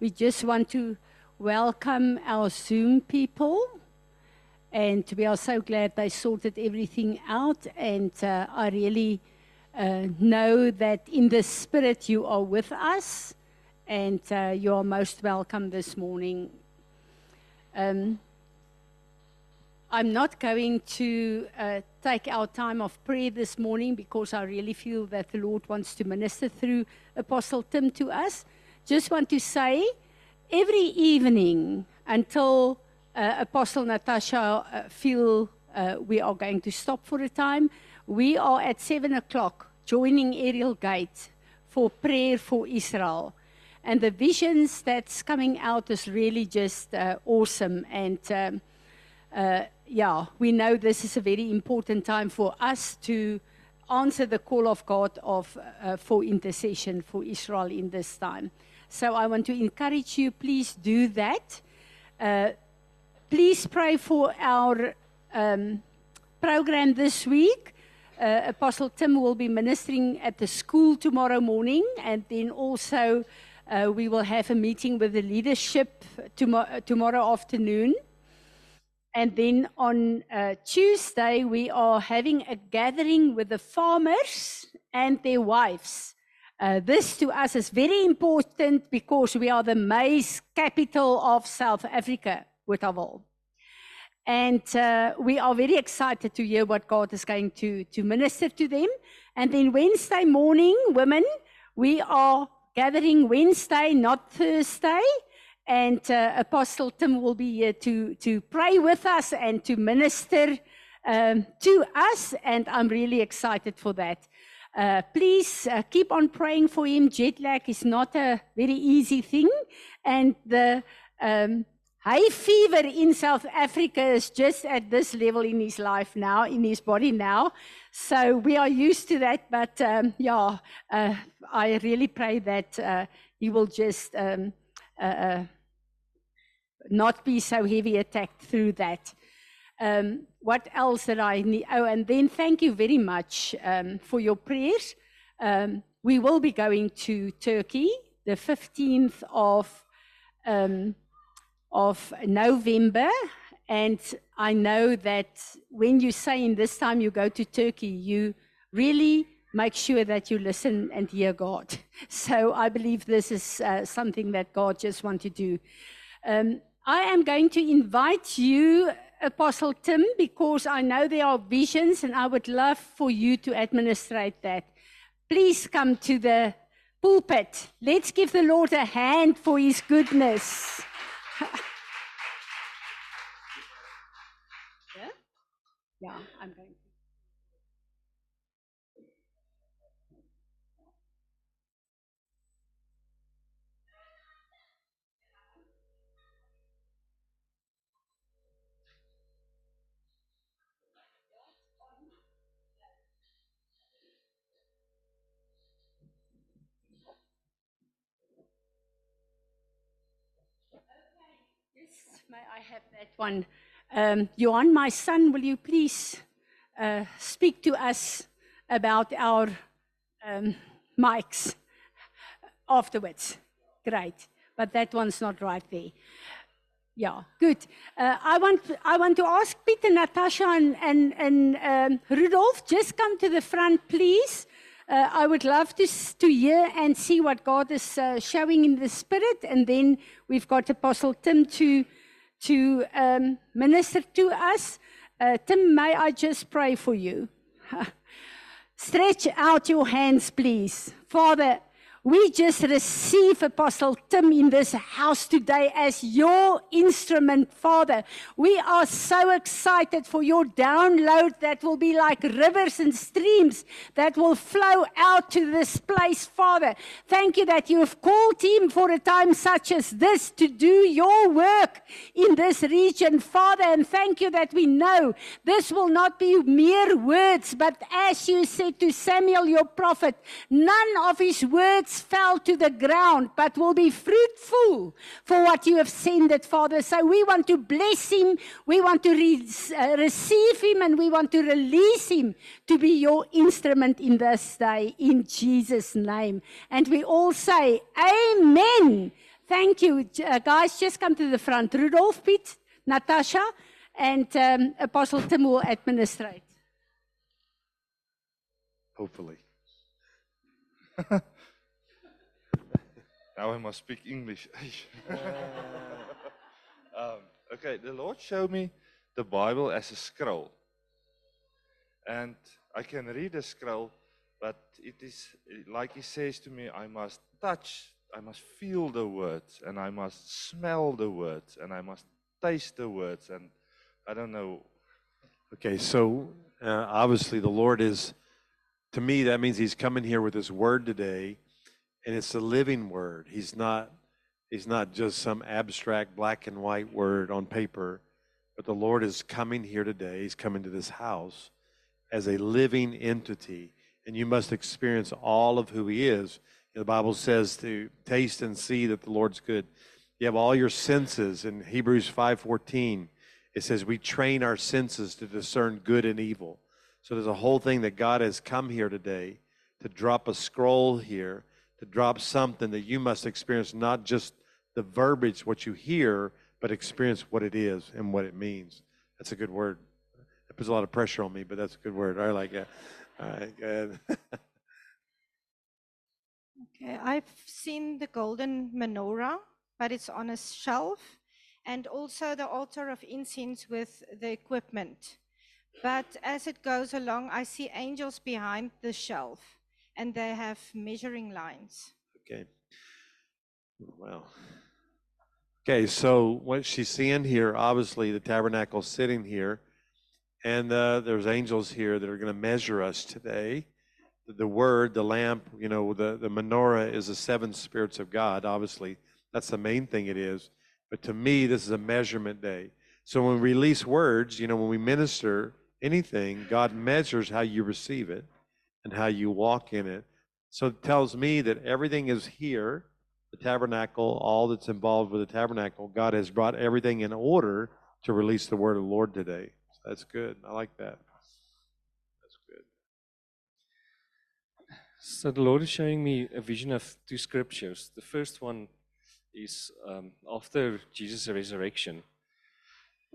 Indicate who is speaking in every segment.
Speaker 1: we just want to welcome our Zoom people. And we are so glad they sorted everything out. And uh, I really uh, know that in the spirit you are with us. And uh, you are most welcome this morning. Um, I'm not going to uh, take our time of prayer this morning because I really feel that the Lord wants to minister through Apostle Tim to us. Just want to say, every evening until uh, Apostle Natasha uh, feel uh, we are going to stop for a time, we are at seven o'clock joining Ariel Gate for prayer for Israel. And the visions that's coming out is really just uh, awesome. And um, uh, yeah, we know this is a very important time for us to answer the call of God of, uh, for intercession for Israel in this time. So I want to encourage you, please do that. Uh, please pray for our um, program this week. Uh, Apostle Tim will be ministering at the school tomorrow morning, and then also uh, we will have a meeting with the leadership tomorrow, tomorrow afternoon. And then on uh, Tuesday, we are having a gathering with the farmers and their wives. Uh, this to us is very important because we are the maize capital of South Africa, Bothaville. And uh, we are very excited to hear what God is going to, to minister to them. And then Wednesday morning, women, we are gathering Wednesday, not Thursday. And uh, Apostle Tim will be here to, to pray with us and to minister um, to us. And I'm really excited for that. Uh, please uh, keep on praying for him. Jet lag is not a very easy thing. And the um, high fever in South Africa is just at this level in his life now, in his body now. So we are used to that. But um, yeah, uh, I really pray that uh, he will just. Um, uh, not be so heavy attacked through that. Um, what else that I need? Oh, and then thank you very much um, for your prayers. Um, we will be going to Turkey the 15th of, um, of November. And I know that when you say in this time you go to Turkey, you really make sure that you listen and hear God. So I believe this is uh, something that God just wants to do. Um, I am going to invite you, Apostle Tim, because I know there are visions and I would love for you to administrate that. Please come to the pulpit. Let's give the Lord a hand for his goodness. yeah? yeah, I'm going may I have that one? Um, Johan, my son, will you please uh, speak to us about our um, mics afterwards? Great, but that one's not right there. Yeah, good. Uh, I want I want to ask Peter, Natasha, and and, and um, Rudolph, just come to the front, please. Uh, I would love to, to hear and see what God is uh, showing in the spirit. And then we've got Apostle Tim to to um, minister to us. Uh, Tim, may I just pray for you? Stretch out your hands, please. Father, we just receive Apostle Tim in this house today as your instrument, Father. We are so excited for your download that will be like rivers and streams that will flow out to this place, Father. Thank you that you have called him for a time such as this to do your work in this region, Father. And thank you that we know this will not be mere words, but as you said to Samuel, your prophet, none of his words fell to the ground, but will be fruitful for what you have sent it, Father. So we want to bless him, we want to re- uh, receive him, and we want to release him to be your instrument in this day, in Jesus' name. And we all say, Amen. Thank you. Uh, guys, just come to the front. Rudolf, Piet, Natasha, and um, Apostle Tim will administrate.
Speaker 2: Hopefully. now I must speak English. um, okay, the Lord showed me the Bible as a scroll. And I can read the scroll, but it is like He says to me, I must touch, I must feel the words, and I must smell the words, and I must taste the words. And I don't know.
Speaker 3: Okay, so uh, obviously the Lord is, to me, that means He's coming here with His word today, and it's a living word. He's not, He's not just some abstract black and white word on paper, but the Lord is coming here today. He's coming to this house as a living entity, and you must experience all of who He is. The Bible says to taste and see that the Lord's good. You have all your senses in Hebrews 5:14 it says we train our senses to discern good and evil. So there's a whole thing that God has come here today to drop a scroll here, to drop something that you must experience, not just the verbiage, what you hear, but experience what it is and what it means. That's a good word. It puts a lot of pressure on me, but that's a good word. I like it. All right, good.
Speaker 4: Okay, I've seen the golden menorah, but it's on a shelf, and also the altar of incense with the equipment. But as it goes along, I see angels behind the shelf, and they have measuring lines.
Speaker 3: Okay. Well. Okay, so what she's seeing here, obviously the tabernacle's sitting here, and uh, there's angels here that are going to measure us today. The word, the lamp, you know, the, the menorah is the seven spirits of God, obviously. That's the main thing it is. But to me, this is a measurement day. So when we release words, you know, when we minister anything, God measures how you receive it and how you walk in it. So it tells me that everything is here, the tabernacle, all that's involved with the tabernacle. God has brought everything in order to release the word of the Lord today. So that's good. I like that. That's good.
Speaker 5: So the Lord is showing me a vision of two scriptures. The first one is um, after Jesus' resurrection.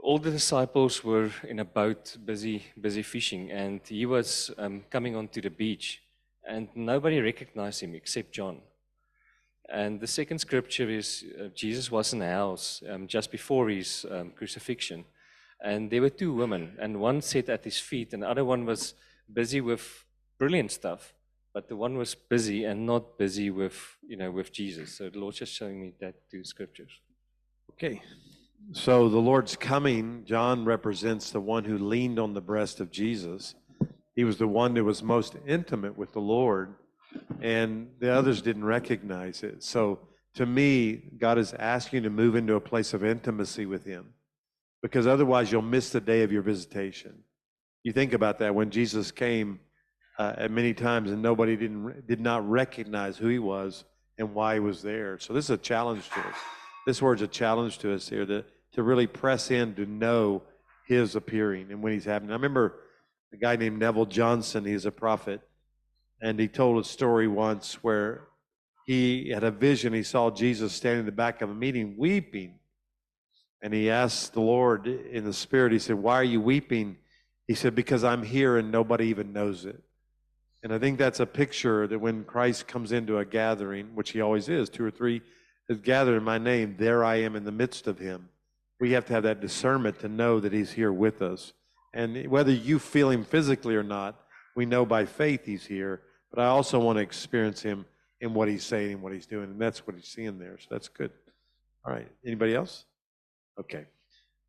Speaker 5: All the disciples were in a boat, busy, busy fishing, and he was um, coming onto the beach, and nobody recognized him except John. And the second scripture is uh, Jesus was in a house um, just before his um, crucifixion, and there were two women, and one sat at his feet, and the other one was busy with brilliant stuff but the one was busy and not busy with you know with Jesus. So the Lord's just showing me that two scriptures.
Speaker 3: Okay. So the Lord's coming, John represents the one who leaned on the breast of Jesus. He was the one that was most intimate with the Lord, and the others didn't recognize it. So to me, God is asking to move into a place of intimacy with Him because otherwise you'll miss the day of your visitation. You think about that when Jesus came uh, at many times and nobody didn't did not recognize who he was and why he was there. So this is a challenge to us. This word's a challenge to us here to to really press in to know his appearing and when he's happening. I remember a guy named Neville Johnson. He's a prophet, and he told a story once where he had a vision. He saw Jesus standing in the back of a meeting weeping, and he asked the Lord in the spirit. He said, "Why are you weeping?" He said, "Because I'm here and nobody even knows it." And I think that's a picture that when Christ comes into a gathering, which he always is, two or three is gathered in my name, there I am in the midst of him. We have to have that discernment to know that he's here with us. And whether you feel him physically or not, we know by faith he's here. But I also want to experience him in what he's saying and what he's doing. And that's what he's seeing there. So that's good. All right. Anybody else? Okay.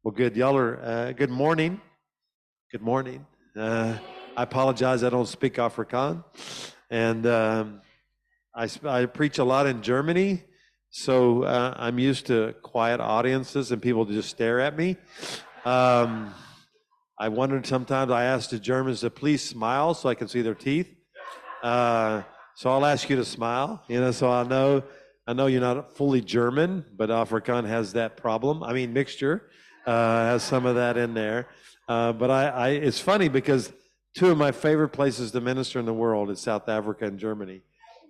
Speaker 3: Well, good. Y'all are, uh, good morning. Good morning. Uh, I apologize, I don't speak Afrikaans. And um, I, I preach a lot in Germany, so uh, I'm used to quiet audiences and people just stare at me. Um, I wondered sometimes, I asked the Germans to please smile so I can see their teeth. Uh, so I'll ask you to smile, you know, so I know. I know you're not fully German, but Afrikaans has that problem. I mean, mixture uh, has some of that in there. Uh, but I, I, it's funny because two of my favorite places to minister in the world is South Africa and Germany.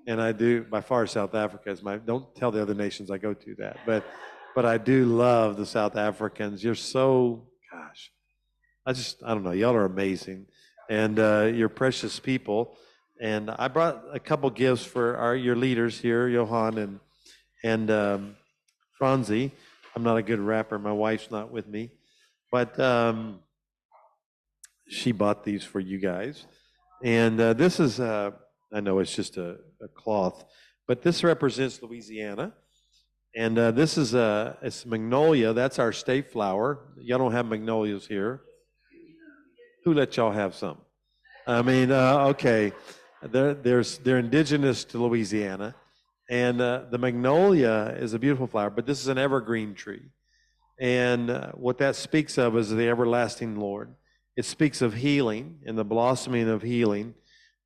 Speaker 3: And I do by far South Africa is my. Don't tell the other nations I go to that, but but I do love the South Africans. You're so gosh, I just I don't know. Y'all are amazing, and uh, you're precious people. And I brought a couple gifts for our your leaders here, Johan and and um, Franzi. I'm not a good rapper. My wife's not with me, but um, she bought these for you guys. And uh, this is, uh, I know it's just a, a, cloth, but this represents Louisiana. And uh, this is a it's magnolia. That's our state flower. Y'all don't have magnolias here. Who let y'all have some? I mean, uh, okay, they're, there's, they're indigenous to Louisiana. And uh, the magnolia is a beautiful flower, but this is an evergreen tree. And uh, what that speaks of is the everlasting Lord. It speaks of healing and the blossoming of healing,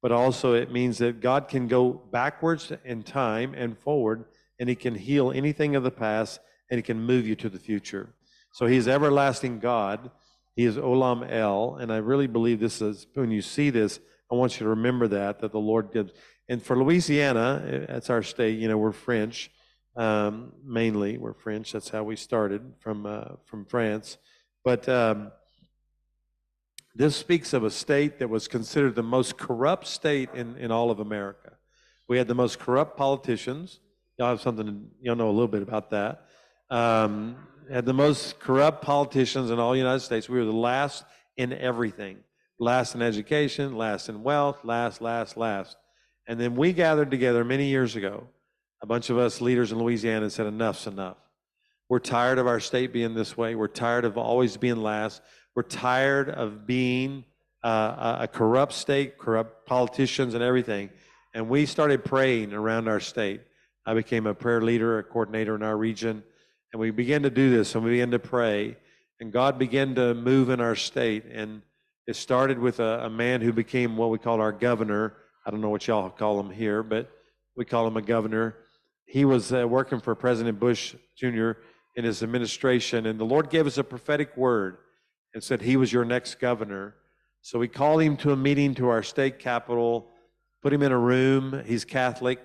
Speaker 3: but also it means that God can go backwards in time and forward, and He can heal anything of the past, and He can move you to the future. So He's everlasting God. He is Olam El, and I really believe this is when you see this, I want you to remember that that the Lord gives. And for Louisiana, that's our state. You know, we're French um, mainly. We're French. That's how we started from uh, from France. But um, this speaks of a state that was considered the most corrupt state in, in all of America. We had the most corrupt politicians. Y'all have something. Y'all know a little bit about that. Um, had the most corrupt politicians in all the United States. We were the last in everything. Last in education, last in wealth, last, last, last. And then we gathered together many years ago, a bunch of us leaders in Louisiana, and said, enough's enough. We're tired of our state being this way. We're tired of always being last. We're tired of being uh, a corrupt state, corrupt politicians, and everything. And we started praying around our state. I became a prayer leader, a coordinator in our region. And we began to do this, and we began to pray. And God began to move in our state. And it started with a, a man who became what we call our governor I don't know what y'all call him here, but we call him a governor. He was uh, working for President Bush Jr. in his administration, and the Lord gave us a prophetic word and said he was your next governor. So we called him to a meeting to our state capital, put him in a room. He's Catholic.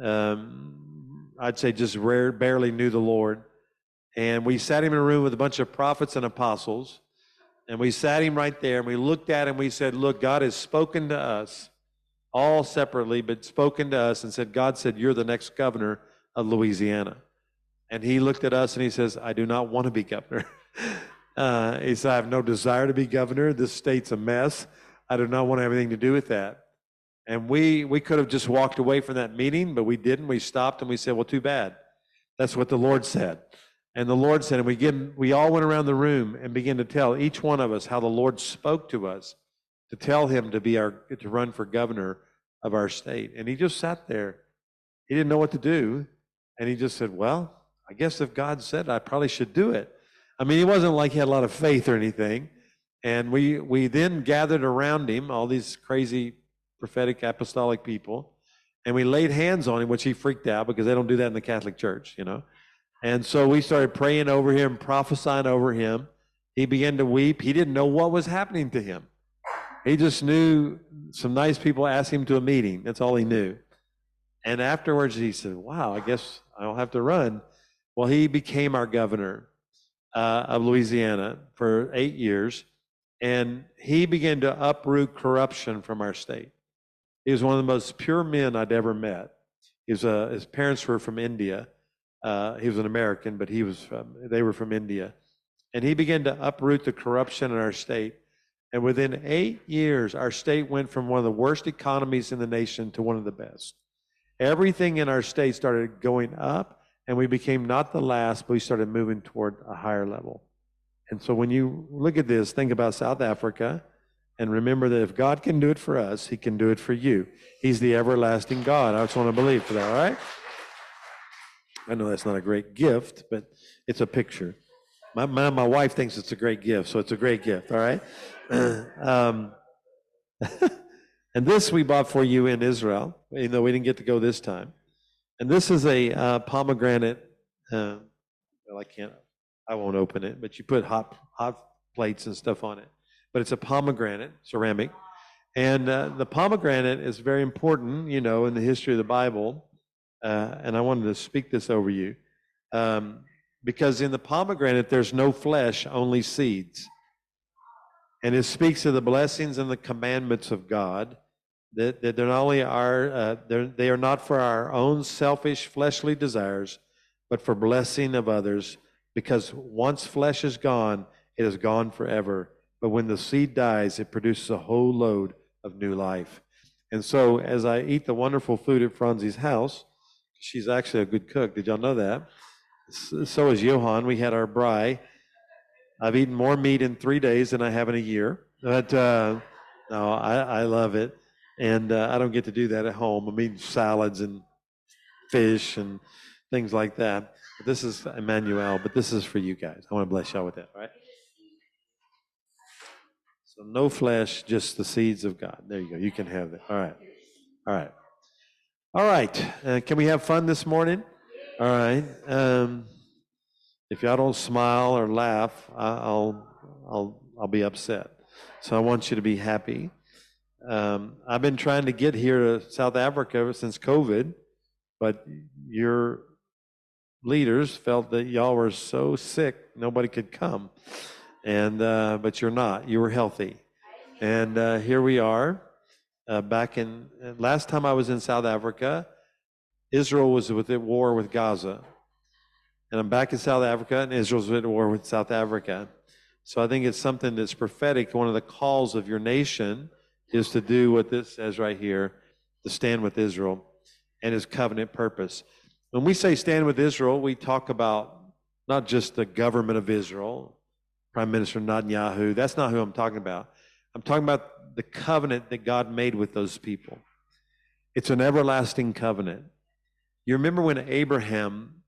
Speaker 3: Um, I'd say just rare, barely knew the Lord. And we sat him in a room with a bunch of prophets and apostles. And we sat him right there and we looked at him. We said, Look, God has spoken to us all separately, but spoken to us and said, God said, You're the next governor of Louisiana. And he looked at us and he says, I do not want to be governor. Uh, he said, I have no desire to be governor. This state's a mess. I do not want to have anything to do with that. And we, we could have just walked away from that meeting, but we didn't. We stopped and we said, Well, too bad. That's what the Lord said. And the Lord said, and we, get, we all went around the room and began to tell each one of us how the Lord spoke to us to tell him to be our to run for governor of our state. And he just sat there. He didn't know what to do. And he just said, Well, I guess if God said I probably should do it. I mean, he wasn't like he had a lot of faith or anything. And we we then gathered around him, all these crazy prophetic apostolic people, and we laid hands on him, which he freaked out because they don't do that in the Catholic Church, you know. And so we started praying over him, prophesying over him. He began to weep. He didn't know what was happening to him. He just knew some nice people asked him to a meeting. That's all he knew. And afterwards, he said, Wow, I guess I'll have to run. Well, he became our governor uh, of Louisiana for eight years, and he began to uproot corruption from our state. He was one of the most pure men I'd ever met. Was, uh, his parents were from India. Uh, he was an American, but he was from, they were from India. And he began to uproot the corruption in our state. And within eight years, our state went from one of the worst economies in the nation to one of the best. Everything in our state started going up, and we became not the last, but we started moving toward a higher level. And so when you look at this, think about South Africa, and remember that if God can do it for us, He can do it for you. He's the everlasting God. I just want to believe for that, all right? I know that's not a great gift, but it's a picture. My, my, my wife thinks it's a great gift, so it's a great gift, all right? um, and this we bought for you in Israel, even though we didn't get to go this time. And this is a uh, pomegranate. Uh, well, I can't. I won't open it, but you put hot hot plates and stuff on it. But it's a pomegranate ceramic, And uh, the pomegranate is very important, you know, in the history of the Bible. Uh, and I wanted to speak this over you. Um, because in the pomegranate, there's no flesh, only seeds. And it speaks of the blessings and the commandments of God. That, that they're not only are, uh, they're, they are not for our own selfish fleshly desires, but for blessing of others. Because once flesh is gone, it is gone forever. But when the seed dies, it produces a whole load of new life. And so, as I eat the wonderful food at Franzi's house, she's actually a good cook. Did y'all know that? So is Johan. We had our braai. I've eaten more meat in three days than I have in a year. But uh, no, I, I love it. And uh, I don't get to do that at home. I'm eating salads and fish and things like that. But this is Emmanuel, but this is for you guys. I want to bless y'all with that, right? So no flesh, just the seeds of God. There you go. You can have that. All right. All right. All right. Uh, can we have fun this morning? All right. Um, if y'all don't smile or laugh, I'll I'll I'll be upset. So I want you to be happy. Um, I've been trying to get here to South Africa since COVID, but your leaders felt that y'all were so sick nobody could come, and uh, but you're not. You were healthy, and uh, here we are. Uh, back in last time I was in South Africa, Israel was with at war with Gaza. And I'm back in South Africa, and Israel's at war with South Africa. So I think it's something that's prophetic. One of the calls of your nation is to do what this says right here to stand with Israel and his covenant purpose. When we say stand with Israel, we talk about not just the government of Israel, Prime Minister Netanyahu. That's not who I'm talking about. I'm talking about the covenant that God made with those people. It's an everlasting covenant. You remember when Abraham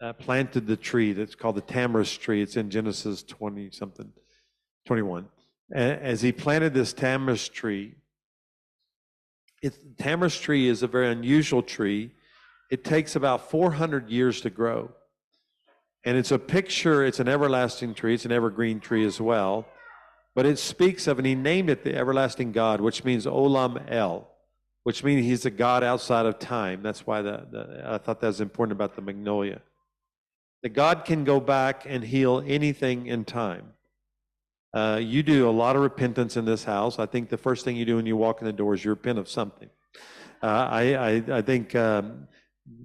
Speaker 3: uh, planted the tree that's called the tamarisk tree? It's in Genesis 20 something, 21. As he planted this tamarisk tree, it, tamarisk tree is a very unusual tree. It takes about 400 years to grow. And it's a picture, it's an everlasting tree, it's an evergreen tree as well. But it speaks of, and he named it the everlasting God, which means Olam El which means he's a God outside of time. That's why the, the, I thought that was important about the magnolia. That God can go back and heal anything in time. Uh, you do a lot of repentance in this house. I think the first thing you do when you walk in the door is you repent of something. Uh, I, I, I, think um,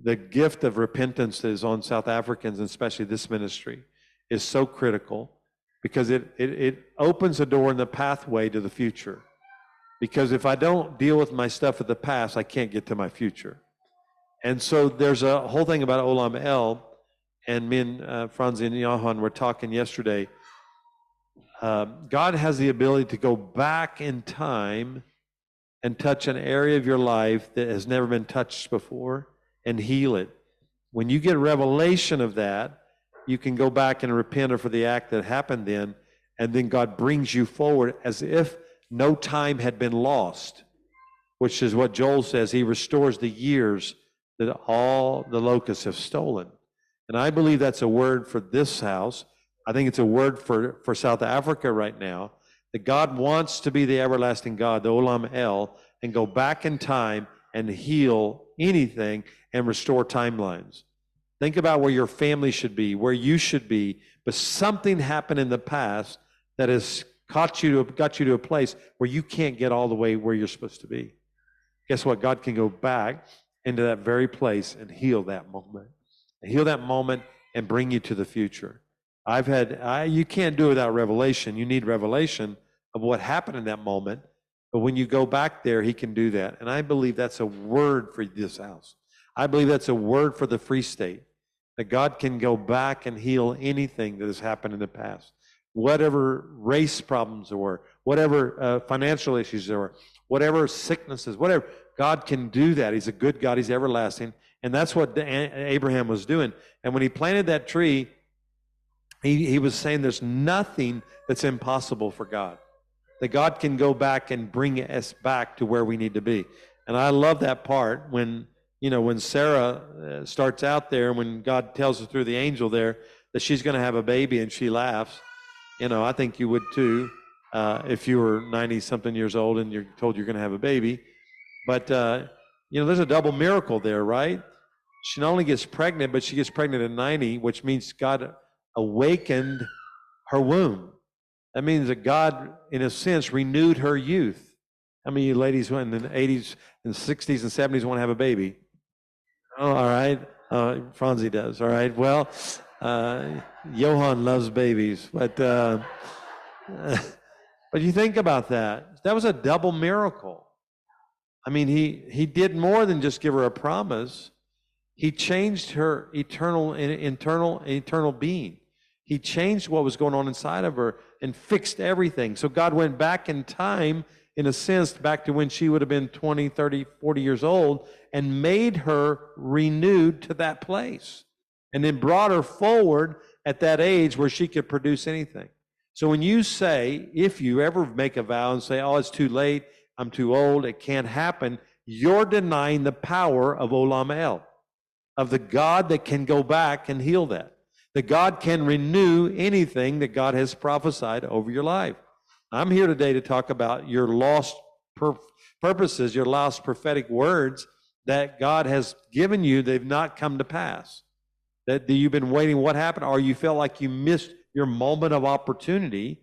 Speaker 3: the gift of repentance that is on South Africans, and especially this ministry, is so critical because it, it, it opens a door in the pathway to the future. Because if I don't deal with my stuff of the past, I can't get to my future. And so there's a whole thing about Olam El, and me and uh, and Johan were talking yesterday. Um, God has the ability to go back in time and touch an area of your life that has never been touched before and heal it. When you get revelation of that, you can go back and repent for the act that happened then, and then God brings you forward as if no time had been lost, which is what Joel says. He restores the years that all the locusts have stolen. And I believe that's a word for this house. I think it's a word for, for South Africa right now that God wants to be the everlasting God, the Olam El, and go back in time and heal anything and restore timelines. Think about where your family should be, where you should be, but something happened in the past that has caught you to, got you to a place where you can't get all the way where you're supposed to be. Guess what? God can go back into that very place and heal that moment. Heal that moment and bring you to the future. I've had, I, you can't do it without revelation. You need revelation of what happened in that moment. But when you go back there, He can do that. And I believe that's a word for this house. I believe that's a word for the free state that God can go back and heal anything that has happened in the past whatever race problems there were, whatever uh, financial issues there were, whatever sicknesses, whatever. God can do that. He's a good God. He's everlasting. And that's what Abraham was doing. And when he planted that tree, he, he was saying there's nothing that's impossible for God. That God can go back and bring us back to where we need to be. And I love that part when, you know, when Sarah uh, starts out there, and when God tells her through the angel there that she's going to have a baby and she laughs you know, I think you would too. uh, if you were 90 something years old and you're told you're going to have a baby. But, uh, you know, there's a double miracle there, right? She not only gets pregnant, but she gets pregnant at 90, which means God awakened her womb. That means that God, in a sense, renewed her youth. How many you ladies in the 80s and 60s and 70s want to have a baby? Oh, all right. Uh, Franzi does. All right. Well, uh, Johan loves babies, but uh, but you think about that. That was a double miracle. I mean, he he did more than just give her a promise. He changed her eternal internal eternal being. He changed what was going on inside of her and fixed everything. So God went back in time in a sense, back to when she would have been 20, 30, 40 years old, and made her renewed to that place. And then brought her forward at that age where she could produce anything. So when you say, if you ever make a vow and say, oh, it's too late, I'm too old, it can't happen, you're denying the power of Olam El, of the God that can go back and heal that. That God can renew anything that God has prophesied over your life. I'm here today to talk about your lost pur- purposes, your lost prophetic words that God has given you, they've not come to pass. That you've been waiting, what happened? Or you felt like you missed your moment of opportunity,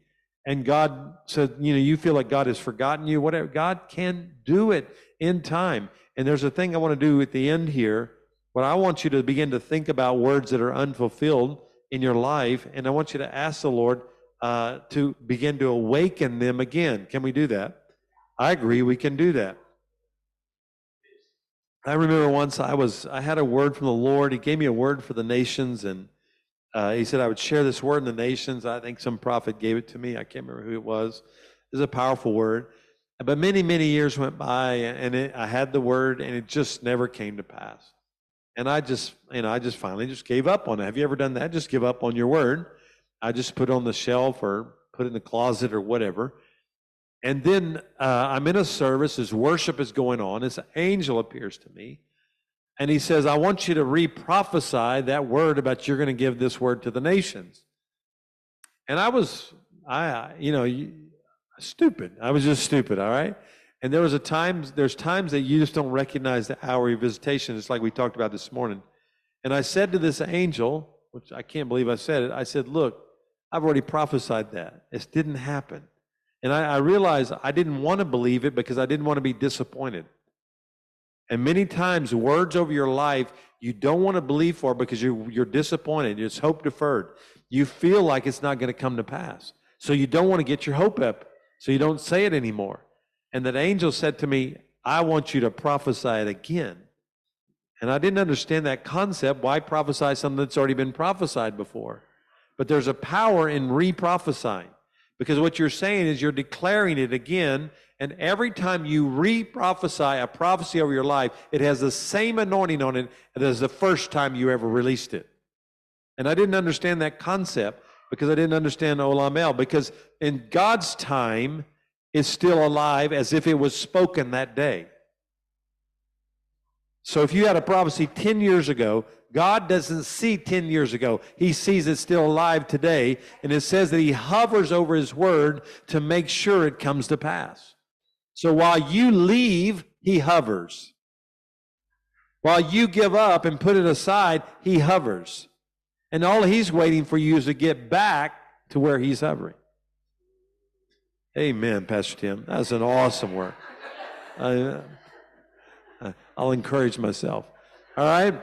Speaker 3: and God said, you know, you feel like God has forgotten you, whatever. God can do it in time. And there's a thing I want to do at the end here. But I want you to begin to think about words that are unfulfilled in your life, and I want you to ask the Lord, uh, to begin to awaken them again. Can we do that? I agree, we can do that. I remember once I was I had a word from the Lord. He gave me a word for the nations, and uh, he said I would share this word in the nations. I think some prophet gave it to me. I can't remember who it was. It was a powerful word. But many, many years went by, and it, I had the word, and it just never came to pass. And I just, you know, I just finally just gave up on it. Have you ever done that? Just give up on your word. I just put on the shelf or put in the closet or whatever. And then uh, I'm in a service as worship is going on. This angel appears to me. And he says, I want you to re prophesy that word about you're going to give this word to the nations. And I was, I, you know, stupid. I was just stupid, all right? And there was a times, there's times that you just don't recognize the hour of visitation. It's like we talked about this morning. And I said to this angel, which I can't believe I said it, I said, Look, I've already prophesied that. It didn't happen. And I, I realized I didn't want to believe it because I didn't want to be disappointed. And many times, words over your life you don't want to believe for because you're, you're disappointed. It's hope deferred. You feel like it's not going to come to pass. So you don't want to get your hope up. So you don't say it anymore. And that angel said to me, I want you to prophesy it again. And I didn't understand that concept. Why prophesy something that's already been prophesied before? But there's a power in re prophesying because what you're saying is you're declaring it again. And every time you re prophesy a prophecy over your life, it has the same anointing on it as the first time you ever released it. And I didn't understand that concept because I didn't understand Olam El. Because in God's time, it's still alive as if it was spoken that day. So if you had a prophecy 10 years ago, God doesn't see 10 years ago. He sees it still alive today. And it says that He hovers over His word to make sure it comes to pass. So while you leave, He hovers. While you give up and put it aside, He hovers. And all He's waiting for you is to get back to where He's hovering. Amen, Pastor Tim. That's an awesome word. Uh, I'll encourage myself. All right?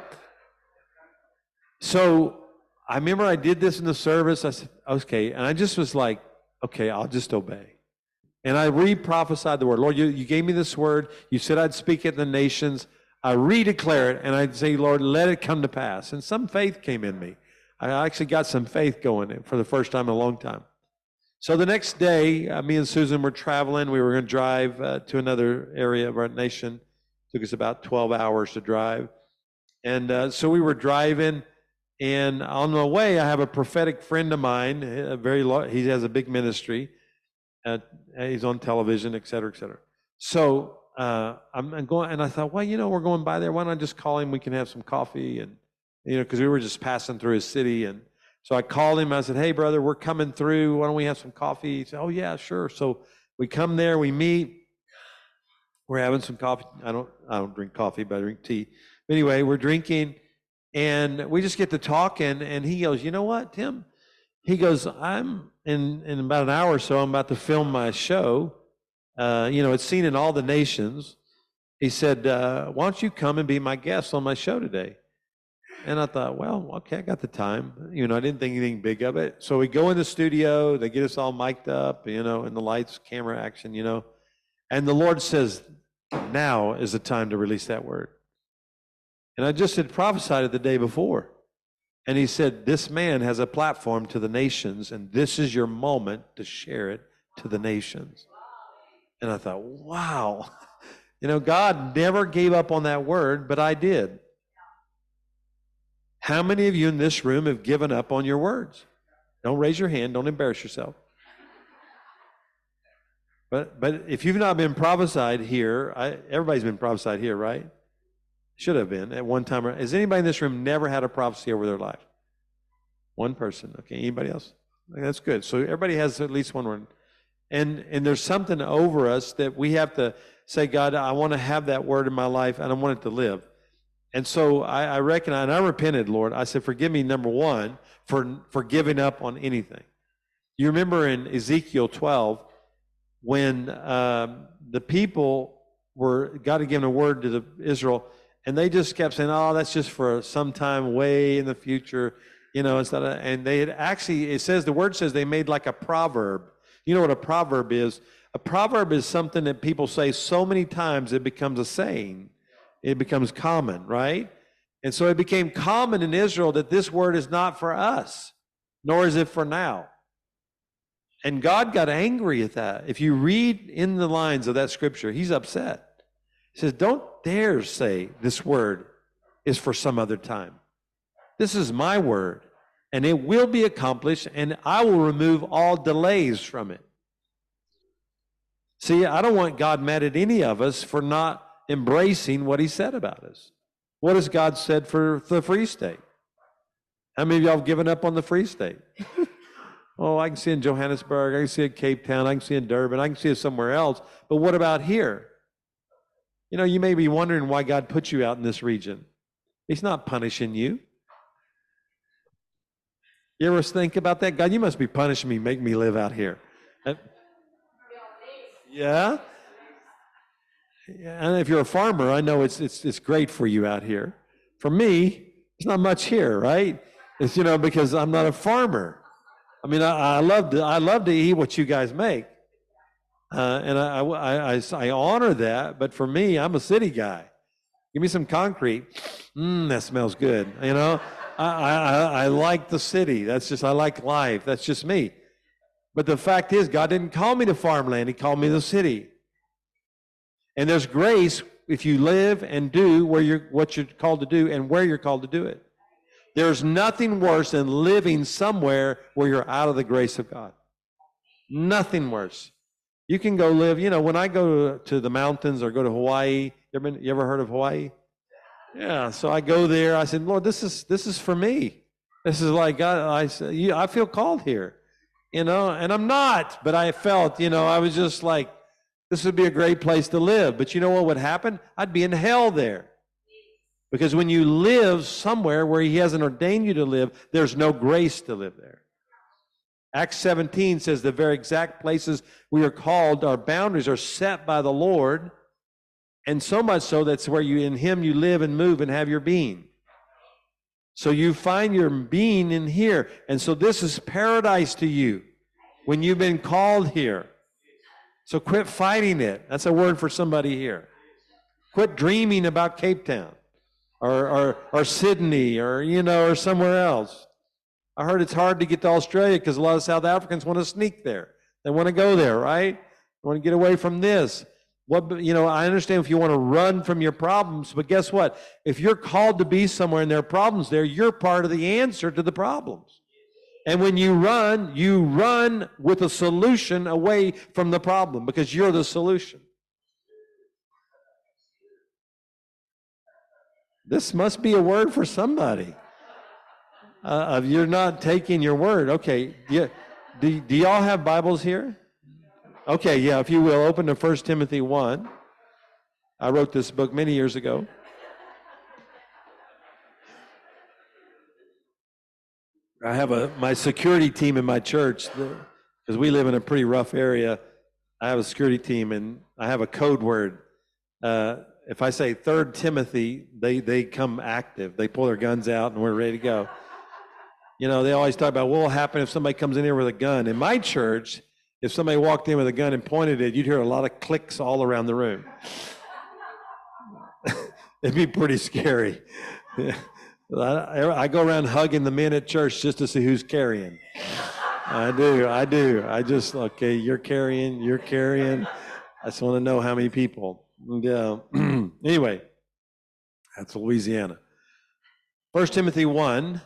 Speaker 3: So I remember I did this in the service. I said, okay. And I just was like, okay, I'll just obey. And I re prophesied the word. Lord, you, you gave me this word. You said I'd speak it in the nations. I redeclare it and I'd say, Lord, let it come to pass. And some faith came in me. I actually got some faith going for the first time in a long time. So the next day, uh, me and Susan were traveling. We were going to drive uh, to another area of our nation. It took us about 12 hours to drive. And uh, so we were driving and on the way, I have a prophetic friend of mine. A very he has a big ministry. He's on television, et cetera, et cetera. So uh, I'm, I'm, going, and I thought, well, you know, we're going by there. Why don't I just call him? We can have some coffee, and you know, because we were just passing through his city, and So I called him. I said, Hey, brother, we're coming through. Why don't we have some coffee? He said, Oh, yeah, sure. So we come there, we meet. We're having some coffee. I don't, I don't drink coffee, but I drink tea. Anyway, we're drinking and we just get to talking. And he goes, You know what, Tim? He goes, I'm in, in about an hour or so, I'm about to film my show. Uh, you know, it's seen in all the nations. He said, uh, Why don't you come and be my guest on my show today? And I thought, well, okay, I got the time. You know, I didn't think anything big of it. So we go in the studio, they get us all mic'd up, you know, and the lights, camera action, you know. And the Lord says, now is the time to release that word. And I just had prophesied it the day before. And he said, This man has a platform to the nations, and this is your moment to share it to the nations. And I thought, wow. You know, God never gave up on that word, but I did. How many of you in this room have given up on your words? Don't raise your hand, don't embarrass yourself. But but if you've not been prophesied here, I, everybody's been prophesied here, right? Should have been at one time. Has anybody in this room never had a prophecy over their life? One person. Okay. Anybody else? Okay, that's good. So everybody has at least one word. And and there's something over us that we have to say, God, I want to have that word in my life and I want it to live. And so I, I recognize, and I repented, Lord. I said, forgive me, number one, for, for giving up on anything. You remember in Ezekiel 12, when um, the people were, God had given a word to the, Israel, and they just kept saying, oh, that's just for some time way in the future, you know, instead and they had actually, it says, the word says they made like a proverb. You know what a proverb is? A proverb is something that people say so many times it becomes a saying it becomes common, right? And so it became common in Israel that this word is not for us, nor is it for now. And God got angry at that. If you read in the lines of that scripture, he's upset. He says, Don't dare say this word is for some other time. This is my word, and it will be accomplished, and I will remove all delays from it. See, I don't want God mad at any of us for not embracing what he said about us. What has God said for the Free State? How many of y'all have given up on the Free State? oh, I can see in Johannesburg, I can see in Cape Town, I can see in Durban, I can see it somewhere else. But what about here? You know, you may be wondering why God put you out in this region. He's not punishing you. You ever think about that? God, you must be punishing me, make me live out here. Uh, yeah? And if you're a farmer, I know it's, it's, it's great for you out here. For me, it's not much here, right? It's, you know, because I'm not a farmer. I mean, I, I love to, I love to eat what you guys make. Uh, and I, I, I, I honor that, but for me, I'm a city guy. Give me some concrete. Mmm, that smells good. You know, I, I, I like the city. That's just, I like life. That's just me. But the fact is, God didn't call me to farmland, He called me to the city. And there's grace if you live and do where you're, what you're called to do and where you're called to do it. There's nothing worse than living somewhere where you're out of the grace of God. Nothing worse. You can go live, you know, when I go to the mountains or go to Hawaii, you ever, been, you ever heard of Hawaii? Yeah, so I go there. I said, Lord, this is this is for me. This is like God. I said, I feel called here, you know, and I'm not, but I felt, you know, I was just like, this would be a great place to live. But you know what would happen? I'd be in hell there. Because when you live somewhere where He hasn't ordained you to live, there's no grace to live there. Acts 17 says the very exact places we are called, our boundaries are set by the Lord. And so much so that's where you, in Him, you live and move and have your being. So you find your being in here. And so this is paradise to you when you've been called here. So quit fighting it. That's a word for somebody here. Quit dreaming about Cape Town or, or, or Sydney or, you know, or somewhere else. I heard it's hard to get to Australia because a lot of South Africans want to sneak there. They want to go there, right? They want to get away from this. What, you know, I understand if you want to run from your problems, but guess what? If you're called to be somewhere and there are problems there, you're part of the answer to the problems. And when you run, you run with a solution away from the problem because you're the solution. This must be a word for somebody. uh, you're not taking your word. Okay. Yeah. Do, do y'all have Bibles here? Okay, yeah, if you will, open to 1 Timothy 1. I wrote this book many years ago. I have a my security team in my church because we live in a pretty rough area. I have a security team and I have a code word. Uh, if I say Third Timothy, they they come active. They pull their guns out and we're ready to go. You know, they always talk about what will happen if somebody comes in here with a gun. In my church, if somebody walked in with a gun and pointed it, you'd hear a lot of clicks all around the room. It'd be pretty scary. I go around hugging the men at church just to see who's carrying. I do, I do. I just, okay, you're carrying, you're carrying. I just want to know how many people. Yeah. anyway, that's Louisiana. First Timothy 1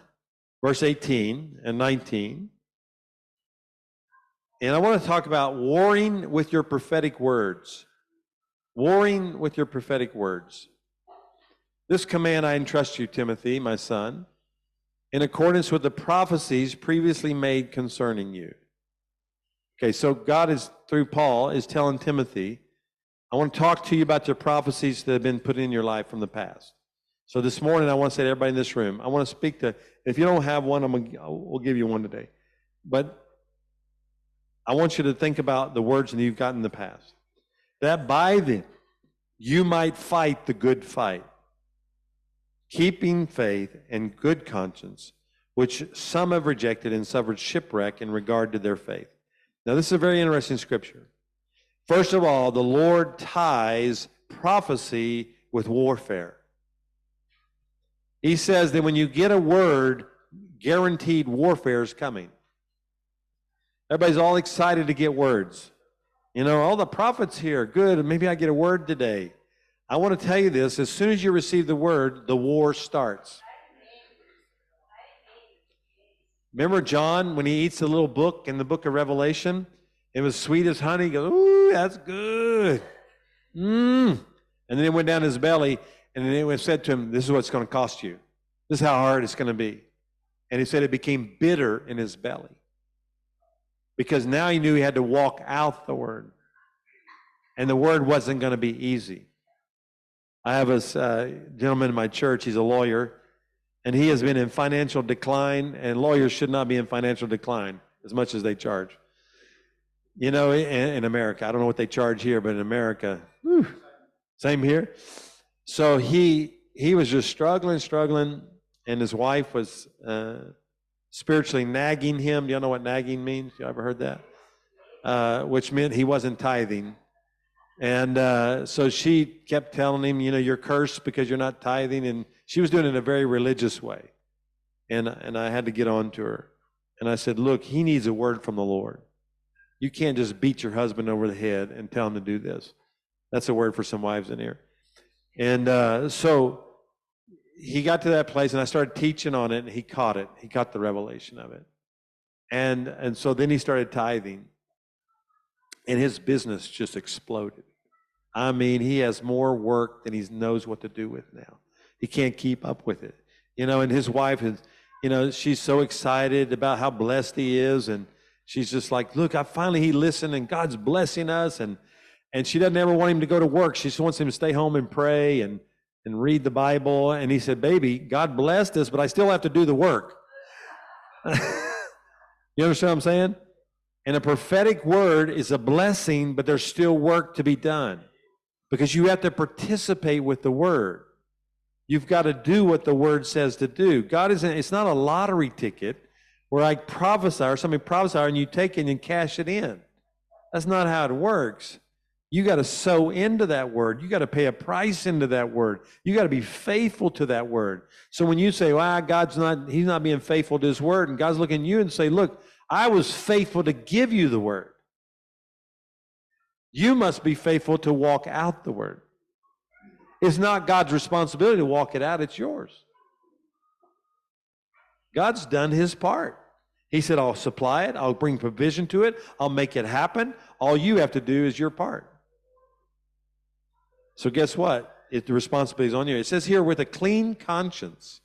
Speaker 3: verse 18 and 19. And I want to talk about warring with your prophetic words. Warring with your prophetic words. This command I entrust you, Timothy, my son, in accordance with the prophecies previously made concerning you. Okay, so God is, through Paul, is telling Timothy, I want to talk to you about the prophecies that have been put in your life from the past. So this morning, I want to say to everybody in this room, I want to speak to, if you don't have one, I'm gonna, we'll give you one today. But I want you to think about the words that you've gotten in the past. That by them you might fight the good fight, keeping faith and good conscience, which some have rejected and suffered shipwreck in regard to their faith. Now, this is a very interesting scripture. First of all, the Lord ties prophecy with warfare. He says that when you get a word, guaranteed warfare is coming. Everybody's all excited to get words. You know, all the prophets here, good, maybe I get a word today. I want to tell you this as soon as you receive the word, the war starts. Remember John when he eats the little book in the book of Revelation? It was sweet as honey. He goes, Ooh, that's good. Mmm. And then it went down his belly and then it was said to him, This is what it's going to cost you. This is how hard it's going to be. And he said it became bitter in his belly because now he knew he had to walk out the word. And the word wasn't going to be easy. I have a uh, gentleman in my church, he's a lawyer, and he has been in financial decline, and lawyers should not be in financial decline as much as they charge. You know, in, in America, I don't know what they charge here, but in America, whew, same here. So he he was just struggling, struggling, and his wife was uh, spiritually nagging him. Do y'all know what nagging means? You ever heard that? Uh, which meant he wasn't tithing. And uh, so she kept telling him, you know, you're cursed because you're not tithing. And she was doing it in a very religious way. And, and I had to get on to her. And I said, look, he needs a word from the Lord. You can't just beat your husband over the head and tell him to do this. That's a word for some wives in here. And uh, so he got to that place, and I started teaching on it, and he caught it. He caught the revelation of it. And, and so then he started tithing, and his business just exploded. I mean, he has more work than he knows what to do with now. He can't keep up with it. You know, and his wife is, you know, she's so excited about how blessed he is. And she's just like, look, I finally, he listened and God's blessing us. And, and she doesn't ever want him to go to work. She just wants him to stay home and pray and, and read the Bible. And he said, Baby, God blessed us, but I still have to do the work. you understand what I'm saying? And a prophetic word is a blessing, but there's still work to be done because you have to participate with the word. You've got to do what the word says to do. God isn't, it's not a lottery ticket where I prophesy or somebody prophesy and you take it and cash it in. That's not how it works. You got to sow into that word. You got to pay a price into that word. You got to be faithful to that word. So when you say, well, God's not, he's not being faithful to his word, and God's looking at you and say, look, I was faithful to give you the word. You must be faithful to walk out the word. It's not God's responsibility to walk it out, it's yours. God's done his part. He said, I'll supply it, I'll bring provision to it, I'll make it happen. All you have to do is your part. So guess what? It, the responsibility is on you. It says here with a clean conscience.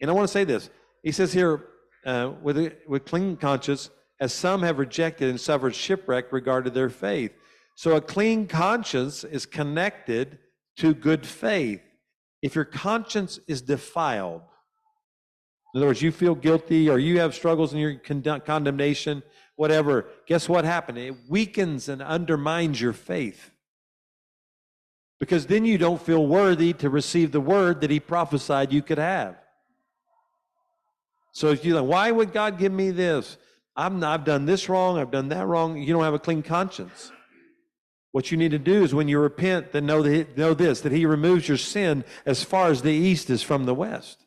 Speaker 3: And I want to say this. He says here, uh, with, a, with clean conscience, as some have rejected and suffered shipwreck regarding their faith. So a clean conscience is connected to good faith. If your conscience is defiled, in other words, you feel guilty or you have struggles in your condemnation, whatever, guess what happened? It weakens and undermines your faith. Because then you don't feel worthy to receive the word that he prophesied you could have. So if you're like, why would God give me this? I'm, I've done this wrong, I've done that wrong. You don't have a clean conscience. What you need to do is when you repent, then know, that, know this that He removes your sin as far as the east is from the west.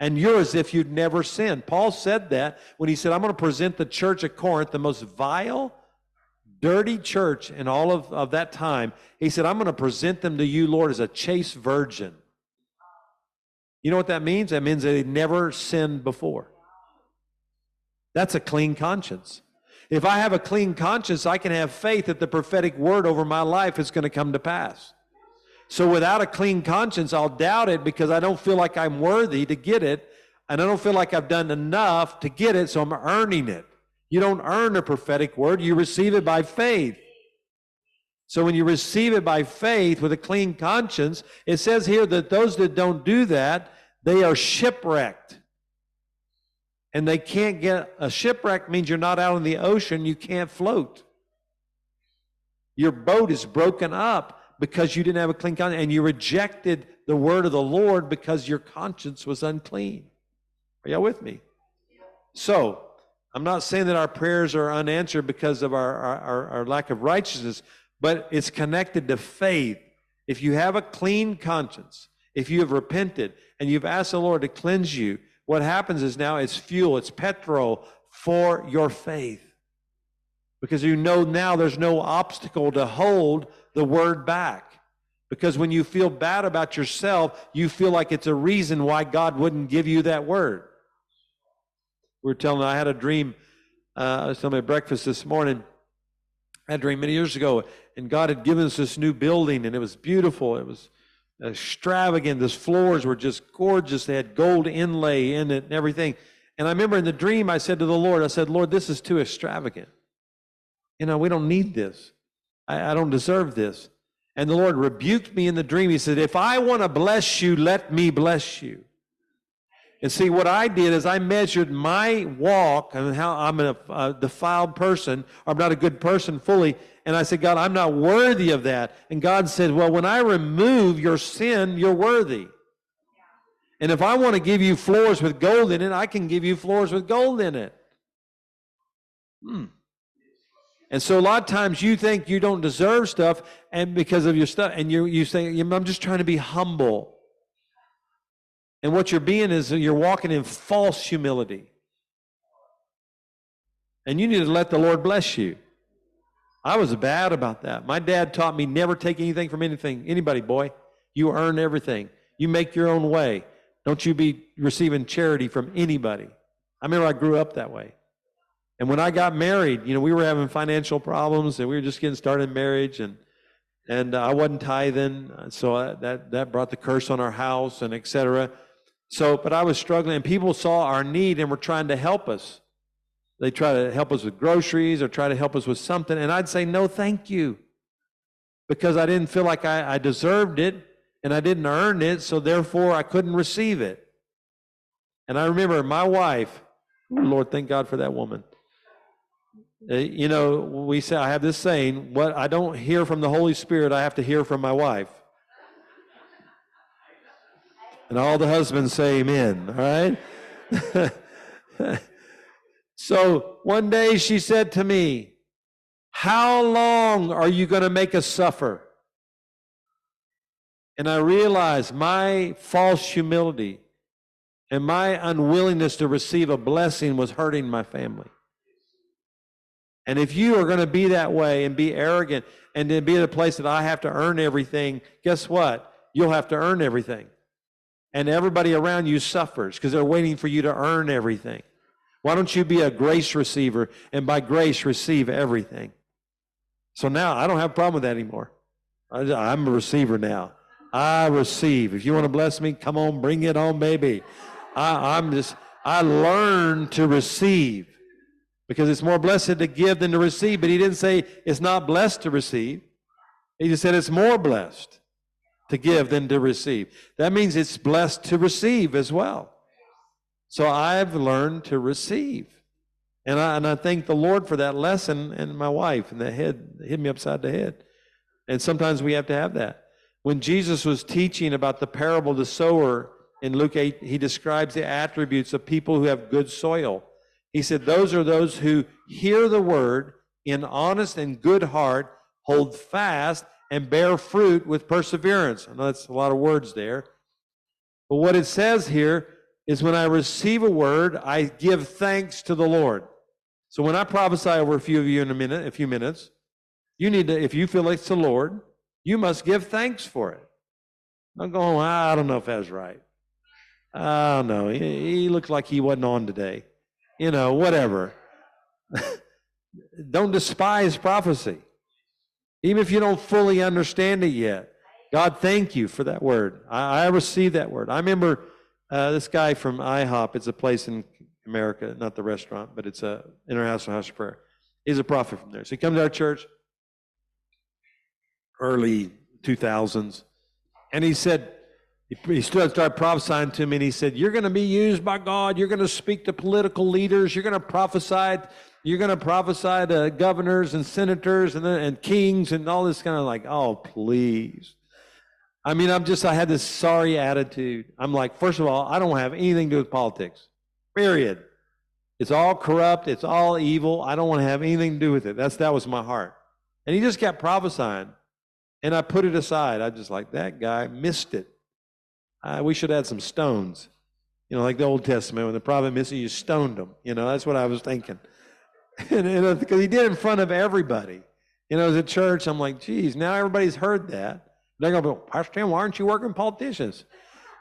Speaker 3: And you're as if you'd never sinned. Paul said that when he said, I'm going to present the church at Corinth, the most vile, dirty church in all of, of that time. He said, I'm going to present them to you, Lord, as a chaste virgin. You know what that means? That means they never sinned before. That's a clean conscience. If I have a clean conscience, I can have faith that the prophetic word over my life is going to come to pass. So without a clean conscience, I'll doubt it because I don't feel like I'm worthy to get it. And I don't feel like I've done enough to get it, so I'm earning it. You don't earn a prophetic word, you receive it by faith. So when you receive it by faith with a clean conscience, it says here that those that don't do that, they are shipwrecked and they can't get a shipwreck means you're not out in the ocean, you can't float. Your boat is broken up because you didn't have a clean conscience and you rejected the word of the Lord because your conscience was unclean. Are y'all with me? So, I'm not saying that our prayers are unanswered because of our, our, our lack of righteousness, but it's connected to faith. If you have a clean conscience, if you have repented and you've asked the Lord to cleanse you, what happens is now it's fuel, it's petrol for your faith. Because you know now there's no obstacle to hold the word back. Because when you feel bad about yourself, you feel like it's a reason why God wouldn't give you that word. We were telling, I had a dream. Uh, I was telling my breakfast this morning. I had a dream many years ago, and God had given us this new building, and it was beautiful. It was extravagant. The floors were just gorgeous. They had gold inlay in it and everything. And I remember in the dream, I said to the Lord, I said, Lord, this is too extravagant. You know, we don't need this. I, I don't deserve this. And the Lord rebuked me in the dream. He said, If I want to bless you, let me bless you. And see, what I did is I measured my walk and how I'm a, a defiled person, I'm not a good person fully, and I said, God, I'm not worthy of that. And God said, Well, when I remove your sin, you're worthy. And if I want to give you floors with gold in it, I can give you floors with gold in it. Hmm. And so a lot of times you think you don't deserve stuff and because of your stuff, and you you say, I'm just trying to be humble. And what you're being is you're walking in false humility. And you need to let the Lord bless you. I was bad about that. My dad taught me never take anything from anything, anybody, boy. You earn everything. You make your own way. Don't you be receiving charity from anybody. I remember I grew up that way. And when I got married, you know, we were having financial problems and we were just getting started in marriage and and uh, I wasn't tithing, so that that brought the curse on our house and etc. So, but I was struggling and people saw our need and were trying to help us. They try to help us with groceries or try to help us with something. And I'd say, no, thank you. Because I didn't feel like I, I deserved it and I didn't earn it, so therefore I couldn't receive it. And I remember my wife, Lord, thank God for that woman. Uh, you know, we say, I have this saying, what I don't hear from the Holy Spirit, I have to hear from my wife. And all the husbands say amen, all right? So one day she said to me, How long are you going to make us suffer? And I realized my false humility and my unwillingness to receive a blessing was hurting my family. And if you are going to be that way and be arrogant and then be at a place that I have to earn everything, guess what? You'll have to earn everything. And everybody around you suffers because they're waiting for you to earn everything. Why don't you be a grace receiver and by grace receive everything? So now I don't have a problem with that anymore. I'm a receiver now. I receive. If you want to bless me, come on, bring it on, baby. I, I'm just, I learned to receive because it's more blessed to give than to receive. But he didn't say it's not blessed to receive. He just said it's more blessed to give than to receive. That means it's blessed to receive as well. So I've learned to receive. And I, and I thank the Lord for that lesson and my wife, and that head hit me upside the head. And sometimes we have to have that. When Jesus was teaching about the parable of the sower in Luke 8, he describes the attributes of people who have good soil. He said, Those are those who hear the word in honest and good heart, hold fast, and bear fruit with perseverance. I know that's a lot of words there. But what it says here is when I receive a word, I give thanks to the Lord. So when I prophesy over a few of you in a minute, a few minutes, you need to, if you feel it's the Lord, you must give thanks for it. I'm going, I don't know if that's right. I don't know. He, he looked like he wasn't on today. You know, whatever. don't despise prophecy. Even if you don't fully understand it yet. God, thank you for that word. I, I received that word. I remember uh, this guy from IHOP. It's a place in America, not the restaurant, but it's a international house of prayer. He's a prophet from there. So he comes to our church, early 2000s, and he said, he stood, started prophesying to me, and he said, You're going to be used by God. You're going to speak to political leaders. You're going to prophesy. You're going to prophesy to governors and senators and, and kings and all this kind of like, oh, please. I mean, I'm just, I had this sorry attitude. I'm like, first of all, I don't have anything to do with politics, period. It's all corrupt. It's all evil. I don't want to have anything to do with it. That's, that was my heart. And he just kept prophesying. And I put it aside. I just like, that guy missed it. Uh, we should add some stones. You know, like the Old Testament, when the prophet missed it, you stoned him. You know, that's what I was thinking. and because he did it in front of everybody. You know, as a church, I'm like, geez, now everybody's heard that. They're going to go, Pastor Tim, why aren't you working politicians?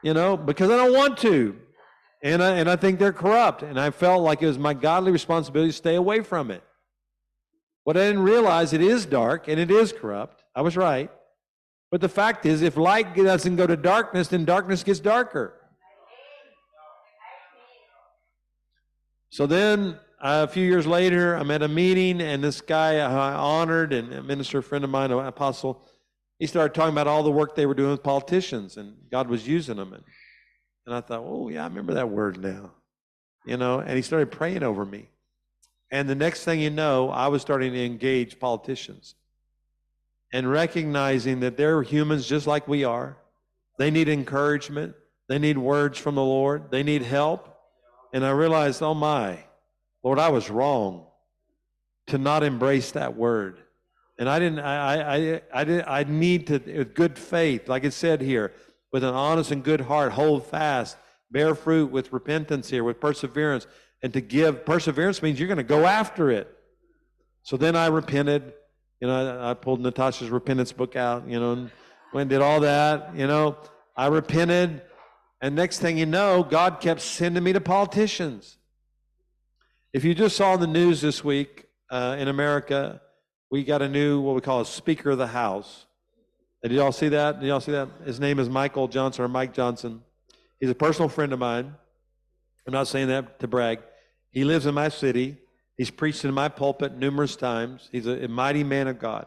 Speaker 3: You know, because I don't want to. And I, and I think they're corrupt. And I felt like it was my godly responsibility to stay away from it. What I didn't realize, it is dark and it is corrupt. I was right. But the fact is, if light doesn't go to darkness, then darkness gets darker. So then, uh, a few years later, I'm at a meeting, and this guy I honored and a minister friend of mine, an apostle, he started talking about all the work they were doing with politicians, and God was using them. And, and I thought, oh, yeah, I remember that word now. You know, and he started praying over me. And the next thing you know, I was starting to engage politicians and recognizing that they're humans just like we are. They need encouragement, they need words from the Lord, they need help. And I realized, oh my, Lord, I was wrong to not embrace that word. And I didn't, I, I, I, did, I need to, with good faith, like it said here, with an honest and good heart, hold fast, bear fruit with repentance here, with perseverance. And to give, perseverance means you're going to go after it. So then I repented you know, I, I pulled Natasha's repentance book out, you know, and went and did all that, you know. I repented, and next thing you know, God kept sending me to politicians. If you just saw the news this week uh, in America, we got a new, what we call a Speaker of the House. Did y'all see that? Did y'all see that? His name is Michael Johnson or Mike Johnson. He's a personal friend of mine. I'm not saying that to brag. He lives in my city. He's preached in my pulpit numerous times. He's a, a mighty man of God.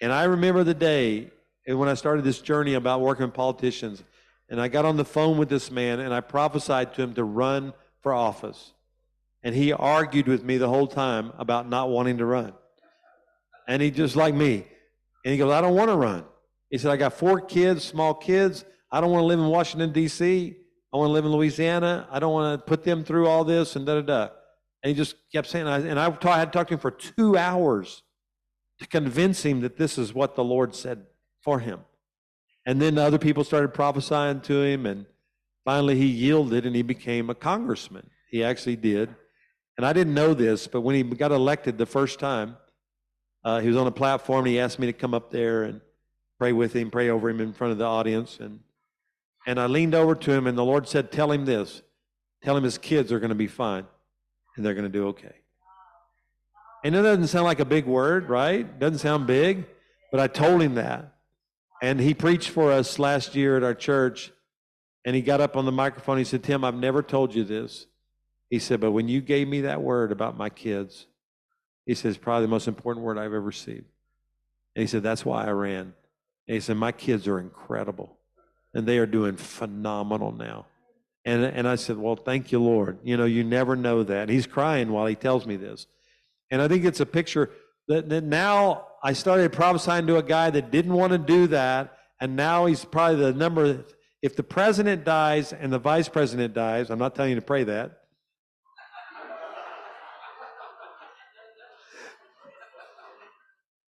Speaker 3: And I remember the day when I started this journey about working with politicians, and I got on the phone with this man and I prophesied to him to run for office. And he argued with me the whole time about not wanting to run. And he just like me. And he goes, I don't want to run. He said, I got four kids, small kids. I don't want to live in Washington, D.C. I want to live in Louisiana. I don't want to put them through all this and da da da. And he just kept saying, and I, had talked to him for two hours to convince him that this is what the Lord said for him. And then other people started prophesying to him, and finally he yielded and he became a congressman. He actually did. And I didn't know this, but when he got elected the first time, uh, he was on a platform and he asked me to come up there and pray with him, pray over him in front of the audience. And, and I leaned over to him, and the Lord said, Tell him this. Tell him his kids are going to be fine and they're going to do okay. And it doesn't sound like a big word, right? Doesn't sound big, but I told him that. And he preached for us last year at our church. And he got up on the microphone. He said, Tim, I've never told you this. He said, but when you gave me that word about my kids, he says, probably the most important word I've ever received. And he said, that's why I ran. And he said, my kids are incredible. And they are doing phenomenal now. And, and I said, well, thank you, Lord. You know, you never know that. He's crying while he tells me this. And I think it's a picture that, that now I started prophesying to a guy that didn't want to do that. And now he's probably the number if the president dies and the vice president dies, I'm not telling you to pray that.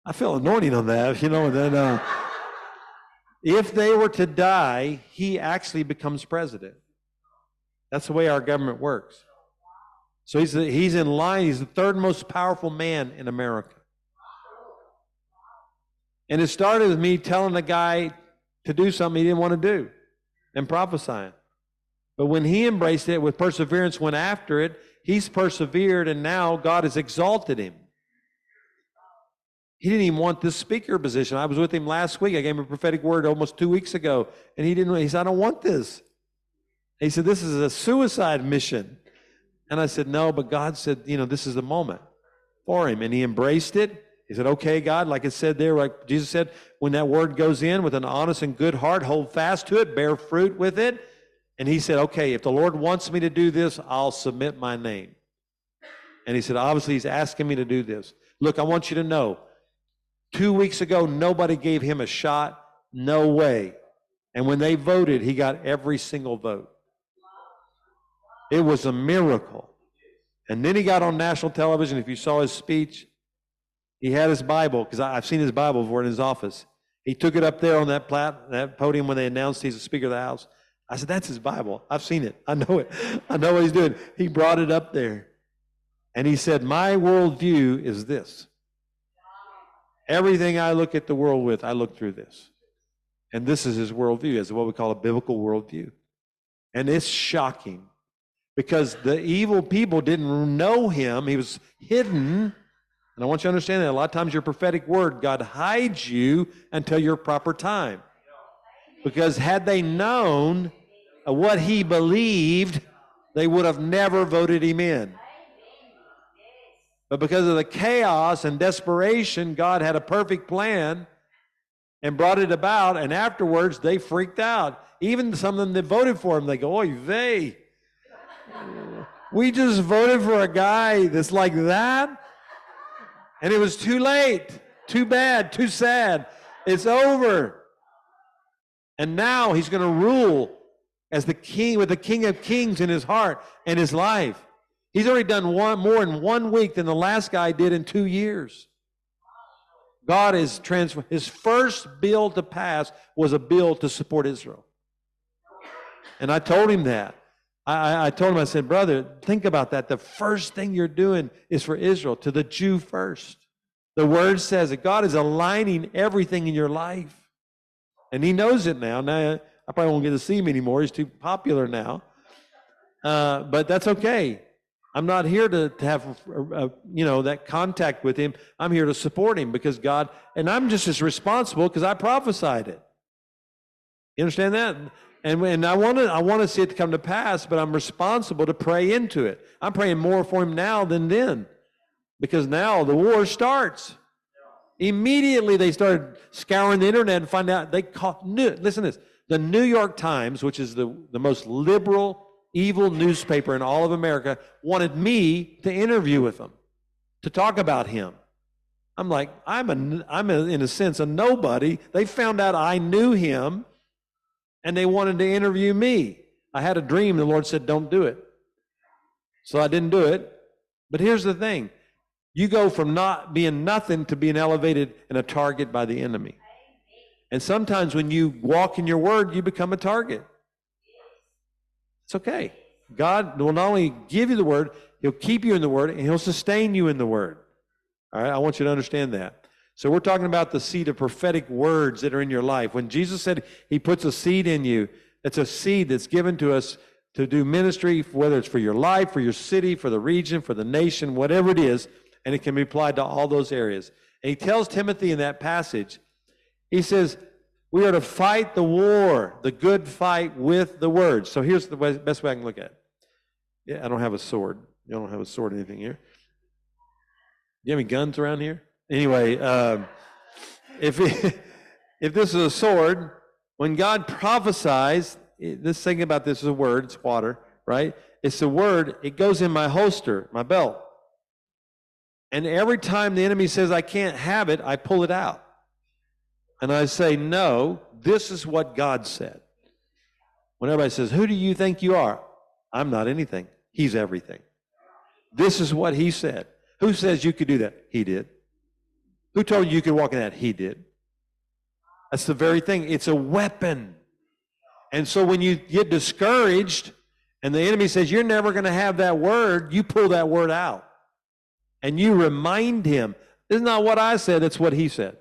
Speaker 3: I feel anointing on that, you know, then uh, if they were to die, he actually becomes president. That's the way our government works. So he's, he's in line, he's the third most powerful man in America. And it started with me telling the guy to do something he didn't want to do and prophesying. But when he embraced it with perseverance, went after it, he's persevered, and now God has exalted him. He didn't even want this speaker position. I was with him last week. I gave him a prophetic word almost two weeks ago, and he didn't. He said, "I don't want this." He said, "This is a suicide mission," and I said, "No," but God said, "You know, this is the moment for him," and he embraced it. He said, Okay, God, like it said there, like Jesus said, when that word goes in with an honest and good heart, hold fast to it, bear fruit with it. And he said, Okay, if the Lord wants me to do this, I'll submit my name. And he said, Obviously, he's asking me to do this. Look, I want you to know, two weeks ago, nobody gave him a shot. No way. And when they voted, he got every single vote. It was a miracle. And then he got on national television. If you saw his speech, he had his Bible, because I've seen his Bible before in his office. He took it up there on that, plat, that podium when they announced he's the Speaker of the House. I said, That's his Bible. I've seen it. I know it. I know what he's doing. He brought it up there. And he said, My worldview is this. Everything I look at the world with, I look through this. And this is his worldview, is what we call a biblical worldview. And it's shocking because the evil people didn't know him, he was hidden and I want you to understand that a lot of times your prophetic word, God hides you until your proper time. Because had they known what he believed, they would have never voted him in. But because of the chaos and desperation, God had a perfect plan and brought it about. And afterwards, they freaked out. Even some of them that voted for him, they go, Oy vey. We just voted for a guy that's like that. And it was too late, too bad, too sad. It's over. And now he's going to rule as the king with the king of kings in his heart and his life. He's already done one more in one week than the last guy did in two years. God is transformed. His first bill to pass was a bill to support Israel. And I told him that. I, I told him, I said, brother, think about that. The first thing you're doing is for Israel, to the Jew first. The word says that God is aligning everything in your life. And he knows it now. Now, I probably won't get to see him anymore. He's too popular now. Uh, but that's okay. I'm not here to, to have, uh, you know, that contact with him. I'm here to support him because God, and I'm just as responsible because I prophesied it. You understand that? And, and I want to I want to see it come to pass, but I'm responsible to pray into it. I'm praying more for him now than then, because now the war starts. Immediately they started scouring the internet and find out they caught. New, listen to this: the New York Times, which is the, the most liberal, evil newspaper in all of America, wanted me to interview with them, to talk about him. I'm like, I'm a, I'm a, in a sense a nobody. They found out I knew him and they wanted to interview me. I had a dream, the Lord said, Don't do it. So I didn't do it. But here's the thing you go from not being nothing to being elevated and a target by the enemy. And sometimes when you walk in your word, you become a target. It's okay. God will not only give you the word, He'll keep you in the word and He'll sustain you in the word. All right, I want you to understand that. So we're talking about the seed of prophetic words that are in your life. When Jesus said he puts a seed in you, it's a seed that's given to us to do ministry, whether it's for your life, for your city, for the region, for the nation, whatever it is, and it can be applied to all those areas. And he tells Timothy in that passage, he says, We are to fight the war, the good fight with the word. So here's the way- best way I can look at it. Yeah, I don't have a sword. You don't have a sword or anything here. Do you have any guns around here? Anyway, um, if if this is a sword, when God prophesies, this thing about this is a word. It's water, right? It's a word. It goes in my holster, my belt. And every time the enemy says I can't have it, I pull it out. And I say, no, this is what God said. When everybody says, Who do you think you are? I'm not anything. He's everything. This is what he said. Who says you could do that? He did. Who told you you could walk in that? He did. That's the very thing. It's a weapon. And so when you get discouraged and the enemy says, You're never going to have that word, you pull that word out. And you remind him, This is not what I said, it's what he said.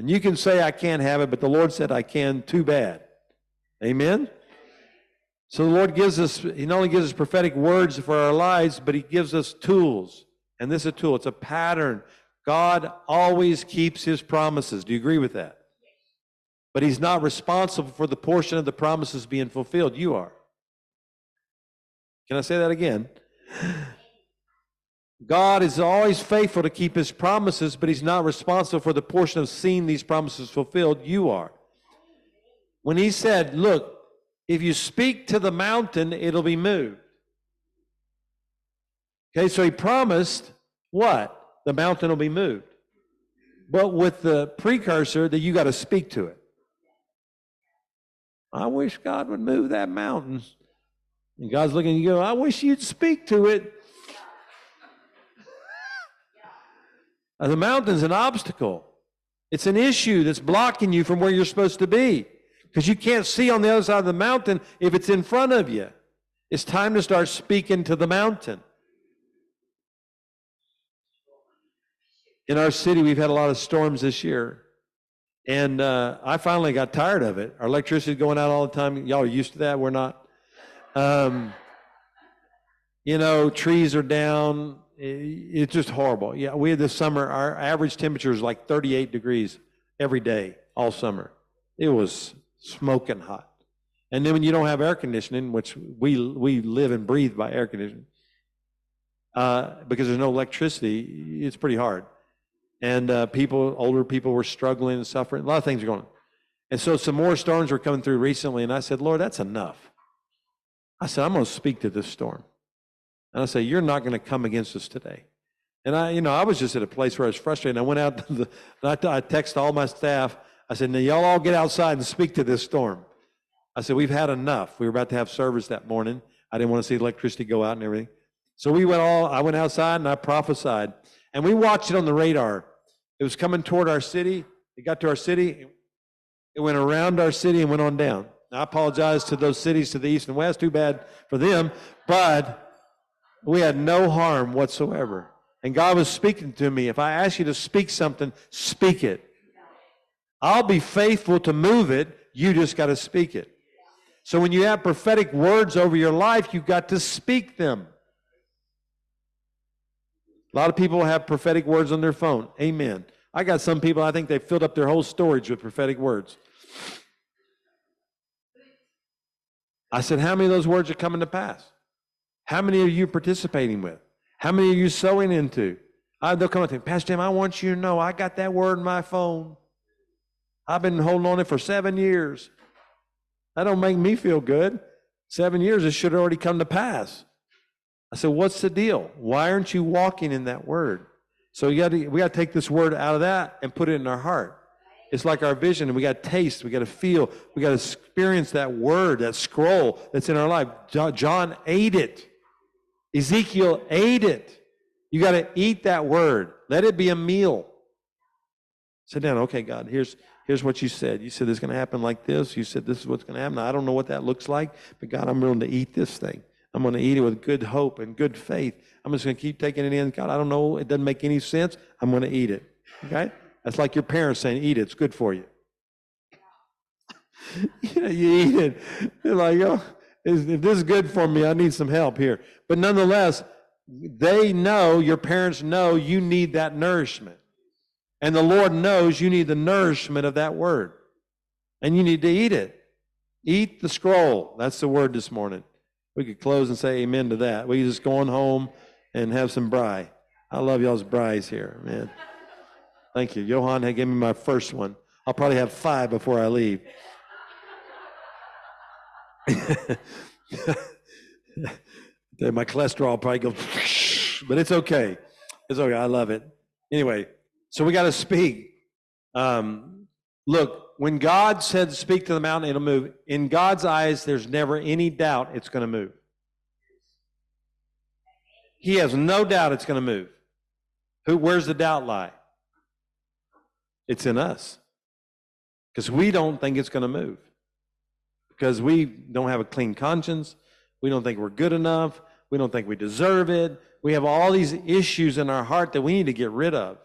Speaker 3: And you can say, I can't have it, but the Lord said, I can, too bad. Amen? So the Lord gives us, He not only gives us prophetic words for our lives, but He gives us tools. And this is a tool, it's a pattern. God always keeps His promises. Do you agree with that? But He's not responsible for the portion of the promises being fulfilled. You are. Can I say that again? God is always faithful to keep his promises, but he's not responsible for the portion of seeing these promises fulfilled. You are. When he said, Look, if you speak to the mountain, it'll be moved. Okay, so he promised what? The mountain will be moved. But with the precursor that you got to speak to it. I wish God would move that mountain. And God's looking at you, I wish you'd speak to it. Uh, The mountain's an obstacle. It's an issue that's blocking you from where you're supposed to be because you can't see on the other side of the mountain if it's in front of you. It's time to start speaking to the mountain. In our city, we've had a lot of storms this year. And uh, I finally got tired of it. Our electricity's going out all the time. Y'all are used to that. We're not. Um, you know, trees are down. It's just horrible. Yeah, we had this summer, our average temperature is like 38 degrees every day, all summer. It was smoking hot. And then when you don't have air conditioning, which we, we live and breathe by air conditioning, uh, because there's no electricity, it's pretty hard. And uh, people, older people were struggling and suffering. A lot of things are going on. And so some more storms were coming through recently, and I said, Lord, that's enough. I said, I'm going to speak to this storm. And I say, You're not going to come against us today. And I, you know, I was just at a place where I was frustrated. I went out the, I, I texted all my staff. I said, Now, y'all all get outside and speak to this storm. I said, We've had enough. We were about to have service that morning. I didn't want to see electricity go out and everything. So we went all, I went outside and I prophesied. And we watched it on the radar. It was coming toward our city. It got to our city. It went around our city and went on down. I apologize to those cities to the east and west. Too bad for them. But we had no harm whatsoever. And God was speaking to me. If I ask you to speak something, speak it. I'll be faithful to move it. You just got to speak it. So when you have prophetic words over your life, you've got to speak them. A lot of people have prophetic words on their phone. Amen. I got some people, I think they filled up their whole storage with prophetic words. I said, How many of those words are coming to pass? How many are you participating with? How many are you sowing into? I, they'll come up to me, Pastor Tim, I want you to know I got that word in my phone. I've been holding on it for seven years. That don't make me feel good. Seven years, it should have already come to pass. I said, What's the deal? Why aren't you walking in that word? So you got to, we got to take this word out of that and put it in our heart. It's like our vision, and we got to taste, we got to feel, we got to experience that word, that scroll that's in our life. John ate it. Ezekiel ate it. You got to eat that word. Let it be a meal. Sit down. Okay, God, here's here's what you said. You said it's going to happen like this. You said this is what's going to happen. I don't know what that looks like, but God, I'm willing to eat this thing. I'm going to eat it with good hope and good faith. I'm just going to keep taking it in. God, I don't know. It doesn't make any sense. I'm going to eat it. Okay? That's like your parents saying, eat it. It's good for you. you, know, you eat it. You're like, oh, is- if this is good for me, I need some help here. But nonetheless, they know, your parents know you need that nourishment. And the Lord knows you need the nourishment of that word. and you need to eat it. Eat the scroll. That's the word this morning. We could close and say amen to that. We just going home and have some braai. I love y'all's braais here, man. Thank you. Johan had given me my first one. I'll probably have five before I leave. my cholesterol probably goes, but it's okay. It's okay. I love it. Anyway, so we got to speak. Um, look, when God said, speak to the mountain, it'll move. In God's eyes, there's never any doubt it's going to move. He has no doubt it's going to move. Who, where's the doubt lie? It's in us. Because we don't think it's going to move. Because we don't have a clean conscience. We don't think we're good enough. We don't think we deserve it. We have all these issues in our heart that we need to get rid of.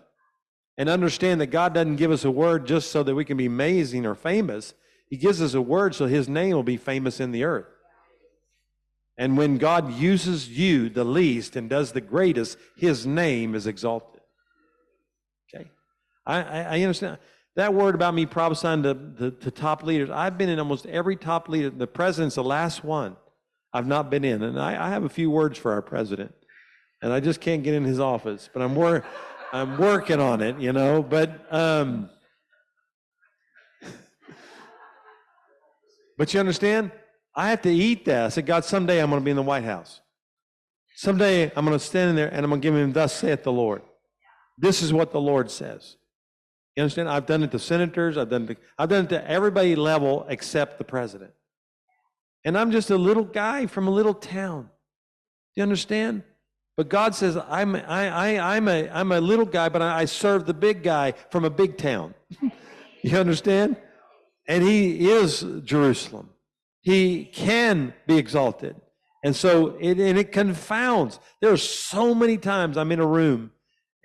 Speaker 3: And understand that God doesn't give us a word just so that we can be amazing or famous. He gives us a word so his name will be famous in the earth. And when God uses you the least and does the greatest, his name is exalted. Okay? I, I, I understand. That word about me prophesying to, to, to, top leaders, I've been in almost every top leader. The president's the last one I've not been in. And I, I have a few words for our president. And I just can't get in his office. But I'm, wor- I'm working on it, you know. But, um, but you understand? I have to eat that. I said, God, someday I'm going to be in the White House. Someday I'm going to stand in there and I'm going to give him, Thus saith the Lord. This is what the Lord says. You understand? I've done it to senators, I've done it to, I've done it to everybody level except the president. And I'm just a little guy from a little town. Do you understand? But God says, I'm, I, I, I'm, a, I'm a little guy, but I, I serve the big guy from a big town. you understand? And he is Jerusalem. He can be exalted. And so it, and it confounds. There are so many times I'm in a room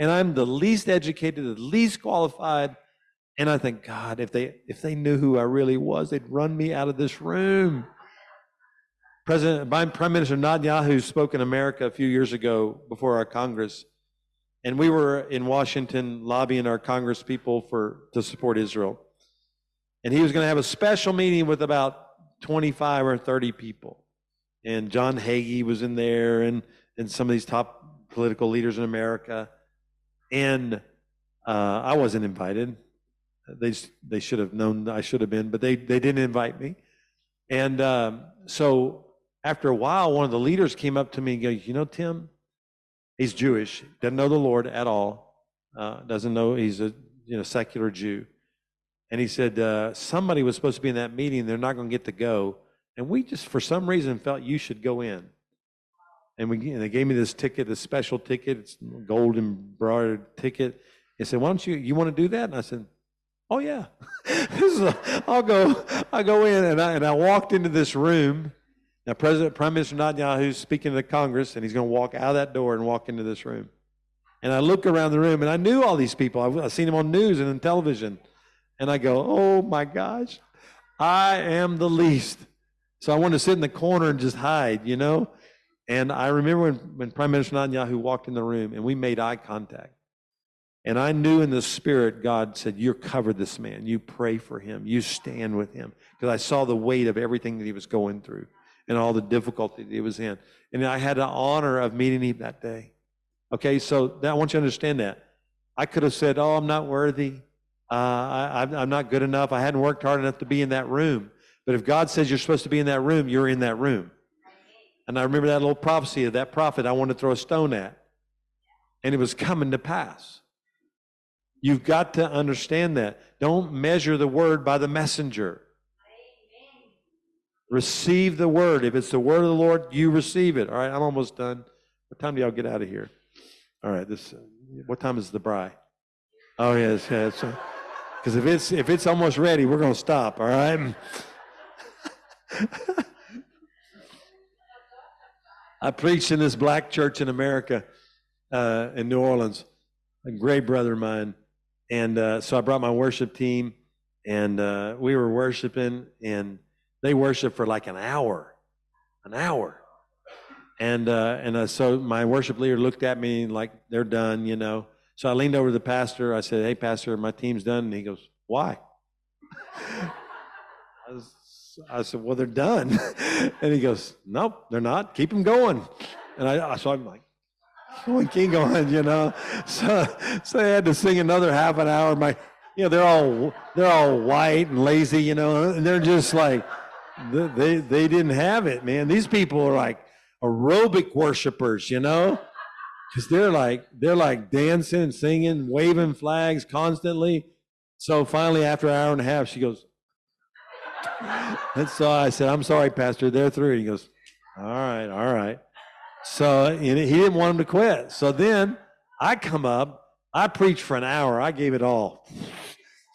Speaker 3: and I'm the least educated, the least qualified. And I think, God, if they if they knew who I really was, they'd run me out of this room. President Prime Minister Netanyahu spoke in America a few years ago before our Congress. And we were in Washington lobbying our Congress people for to support Israel. And he was going to have a special meeting with about 25 or 30 people. And John Hagee was in there and, and some of these top political leaders in America. And uh, I wasn't invited. They, they should have known I should have been, but they, they didn't invite me. And um, so after a while, one of the leaders came up to me and goes, You know, Tim, he's Jewish, doesn't know the Lord at all, uh, doesn't know he's a you know secular Jew. And he said, uh, somebody was supposed to be in that meeting. They're not going to get to go. And we just, for some reason, felt you should go in. And, we, and they gave me this ticket, this special ticket. It's gold embroidered ticket. They said, why don't you, you want to do that? And I said, oh, yeah. this is a, I'll go, I'll go in. And I, and I walked into this room. Now, President, Prime Minister Netanyahu's speaking to the Congress, and he's going to walk out of that door and walk into this room. And I look around the room, and I knew all these people. I've, I've seen them on news and on television. And I go, oh my gosh, I am the least. So I wanted to sit in the corner and just hide, you know? And I remember when, when Prime Minister Netanyahu walked in the room and we made eye contact. And I knew in the spirit, God said, You're covered this man. You pray for him. You stand with him. Because I saw the weight of everything that he was going through and all the difficulty that he was in. And I had the honor of meeting him that day. Okay, so that, I want you to understand that. I could have said, Oh, I'm not worthy. Uh, I, I'm not good enough. I hadn't worked hard enough to be in that room. But if God says you're supposed to be in that room, you're in that room. And I remember that little prophecy of that prophet I wanted to throw a stone at. And it was coming to pass. You've got to understand that. Don't measure the word by the messenger. Receive the word. If it's the word of the Lord, you receive it. All right, I'm almost done. What time do y'all get out of here? All right, this. Uh, what time is the bride? Oh yes, yes. Because uh, if it's if it's almost ready, we're going to stop. All right. I preached in this black church in America, uh, in New Orleans. A great brother of mine, and uh, so I brought my worship team, and uh, we were worshiping, and they worshiped for like an hour, an hour, and uh, and uh, so my worship leader looked at me like they're done, you know. So I leaned over to the pastor. I said, Hey, pastor, my team's done. And he goes, Why? I, was, I said, well, they're done. and he goes, nope, they're not. Keep them going. And I, so I'm like, we keep going, you know. So, so I had to sing another half an hour. My, you know, they're all they're all white and lazy, you know, and they're just like, they they didn't have it, man. These people are like aerobic worshipers, you know, because they're like they're like dancing, singing, waving flags constantly. So finally, after an hour and a half, she goes, and so I said, "I'm sorry, Pastor, they're through." He goes, "All right, all right." So he didn't want him to quit. So then I come up, I preach for an hour. I gave it all.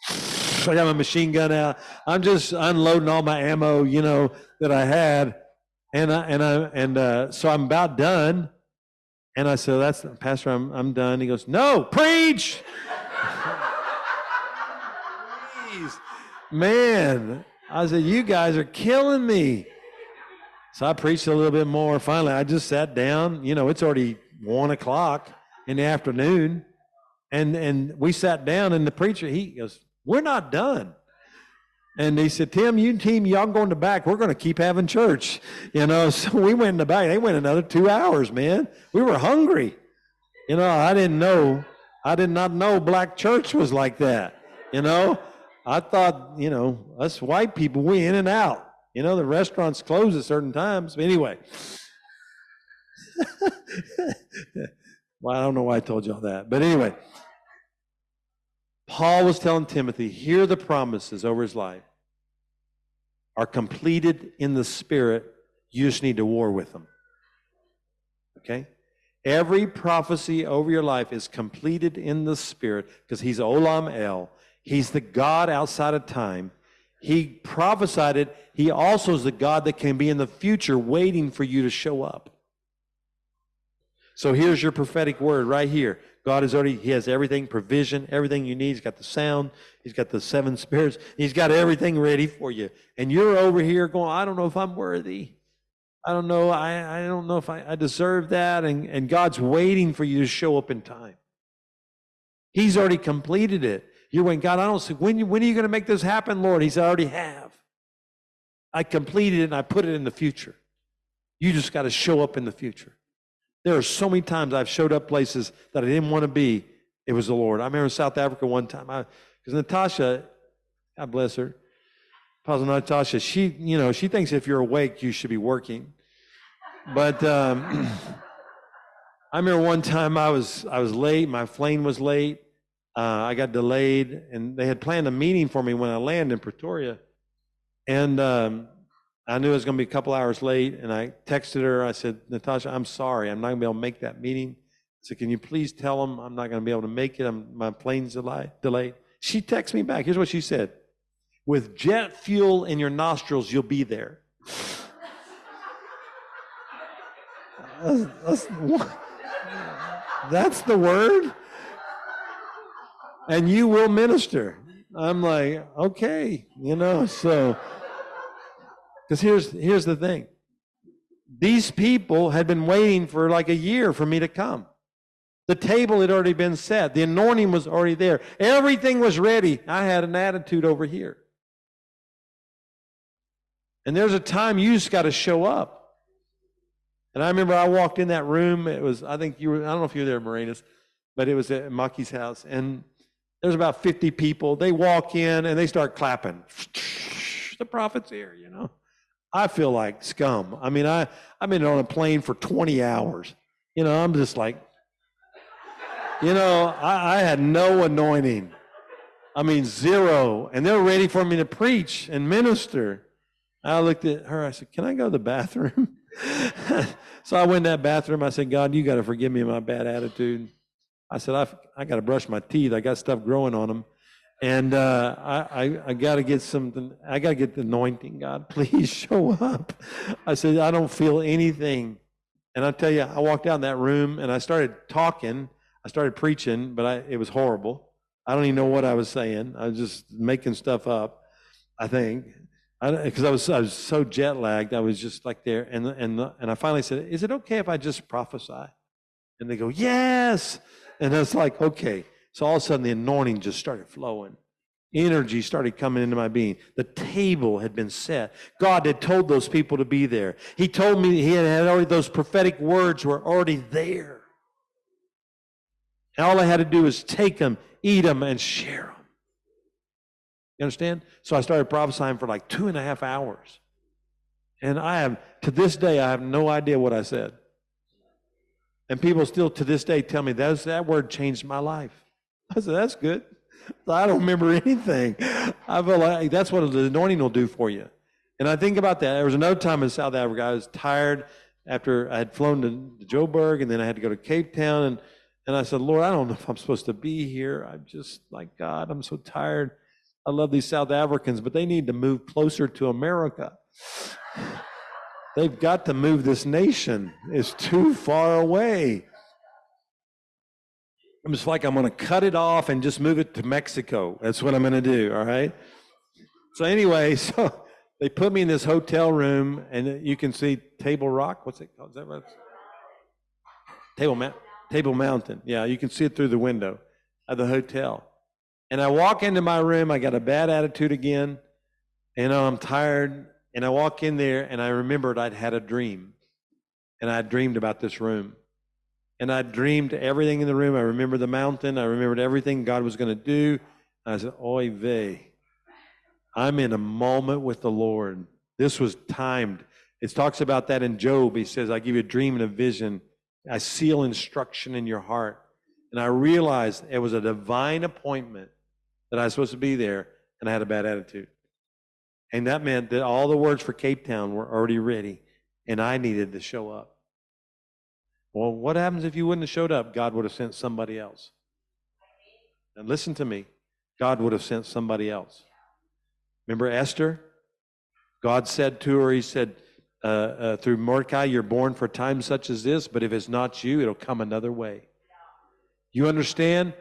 Speaker 3: I got my machine gun out. I'm just unloading all my ammo, you know, that I had, and I and I and uh, so I'm about done. And I said, "That's Pastor, I'm I'm done." He goes, "No, preach." Jeez, man, I said, "You guys are killing me." So I preached a little bit more. Finally, I just sat down. You know, it's already one o'clock in the afternoon, and and we sat down, and the preacher he goes, "We're not done." And he said, Tim, you team, y'all go in the back. We're going to keep having church. You know, so we went in the back. They went another two hours, man. We were hungry. You know, I didn't know, I did not know black church was like that. You know, I thought, you know, us white people, we in and out. You know, the restaurants close at certain times. But anyway. well, I don't know why I told y'all that. But anyway, Paul was telling Timothy, here the promises over his life are completed in the spirit. You just need to war with them. Okay? Every prophecy over your life is completed in the spirit because he's Olam El. He's the God outside of time. He prophesied it. He also is the God that can be in the future waiting for you to show up. So here's your prophetic word right here. God is already, He has everything, provision, everything you need. He's got the sound, He's got the seven spirits, He's got everything ready for you. And you're over here going, I don't know if I'm worthy. I don't know, I, I don't know if I, I deserve that. And, and God's waiting for you to show up in time. He's already completed it. You're going, God, I don't see, when, when are you going to make this happen, Lord? He said, I already have. I completed it and I put it in the future. You just got to show up in the future. There are so many times I've showed up places that I didn't want to be. It was the Lord. I remember in South Africa one time, because Natasha, God bless her, Apostle Natasha, she, you know, she thinks if you're awake, you should be working. But um, I remember one time I was I was late. My plane was late. Uh, I got delayed, and they had planned a meeting for me when I landed in Pretoria. And um, I knew it was going to be a couple hours late, and I texted her. I said, Natasha, I'm sorry. I'm not going to be able to make that meeting. I said, Can you please tell them I'm not going to be able to make it? I'm, my plane's delayed. She texted me back. Here's what she said With jet fuel in your nostrils, you'll be there. that's, that's, that's the word. And you will minister. I'm like, okay, you know, so. Because here's, here's the thing these people had been waiting for like a year for me to come. The table had already been set, the anointing was already there, everything was ready. I had an attitude over here. And there's a time you just got to show up. And I remember I walked in that room. It was, I think you were, I don't know if you were there, Marinas, but it was at Maki's house. And there's about 50 people. They walk in and they start clapping. The prophet's here, you know. I feel like scum. I mean, I, I've been on a plane for 20 hours. You know, I'm just like, you know, I, I had no anointing. I mean, zero. And they're ready for me to preach and minister. I looked at her. I said, Can I go to the bathroom? so I went in that bathroom. I said, God, you got to forgive me my bad attitude. I said, I've, I got to brush my teeth. I got stuff growing on them. And uh, I, I, I got to get something. I got to get the anointing. God, please show up. I said, I don't feel anything. And I tell you, I walked down that room and I started talking. I started preaching, but I, it was horrible. I don't even know what I was saying. I was just making stuff up. I think because I, I, was I was so jet lagged. I was just like there, and and and I finally said, "Is it okay if I just prophesy?" And they go, "Yes." And it's like, okay. So all of a sudden, the anointing just started flowing. energy started coming into my being. The table had been set. God had told those people to be there. He told me he had already, those prophetic words were already there. And all I had to do was take them, eat them, and share them. You understand? So I started prophesying for like two and a half hours. And I have, to this day, I have no idea what I said. And people still to this day tell me that that word changed my life. I said, that's good. I don't remember anything. I feel like that's what the anointing will do for you. And I think about that. There was another time in South Africa, I was tired after I had flown to Joburg and then I had to go to Cape Town. And, and I said, Lord, I don't know if I'm supposed to be here. I'm just like, God, I'm so tired. I love these South Africans, but they need to move closer to America. They've got to move this nation. It's too far away. I'm just like, I'm going to cut it off and just move it to Mexico. That's what I'm going to do, all right? So, anyway, so they put me in this hotel room, and you can see Table Rock. What's it called? Is that what Table, Ma- Table Mountain. Yeah, you can see it through the window of the hotel. And I walk into my room, I got a bad attitude again. You know, I'm tired. And I walk in there, and I remembered I'd had a dream. And I dreamed about this room. And I dreamed everything in the room. I remember the mountain. I remembered everything God was going to do. And I said, Oy vey. I'm in a moment with the Lord. This was timed. It talks about that in Job. He says, I give you a dream and a vision. I seal instruction in your heart. And I realized it was a divine appointment that I was supposed to be there, and I had a bad attitude. And that meant that all the words for Cape Town were already ready, and I needed to show up. Well, what happens if you wouldn't have showed up? God would have sent somebody else. And listen to me God would have sent somebody else. Remember Esther? God said to her, He said, uh, uh, through Mordecai, you're born for times such as this, but if it's not you, it'll come another way. You understand?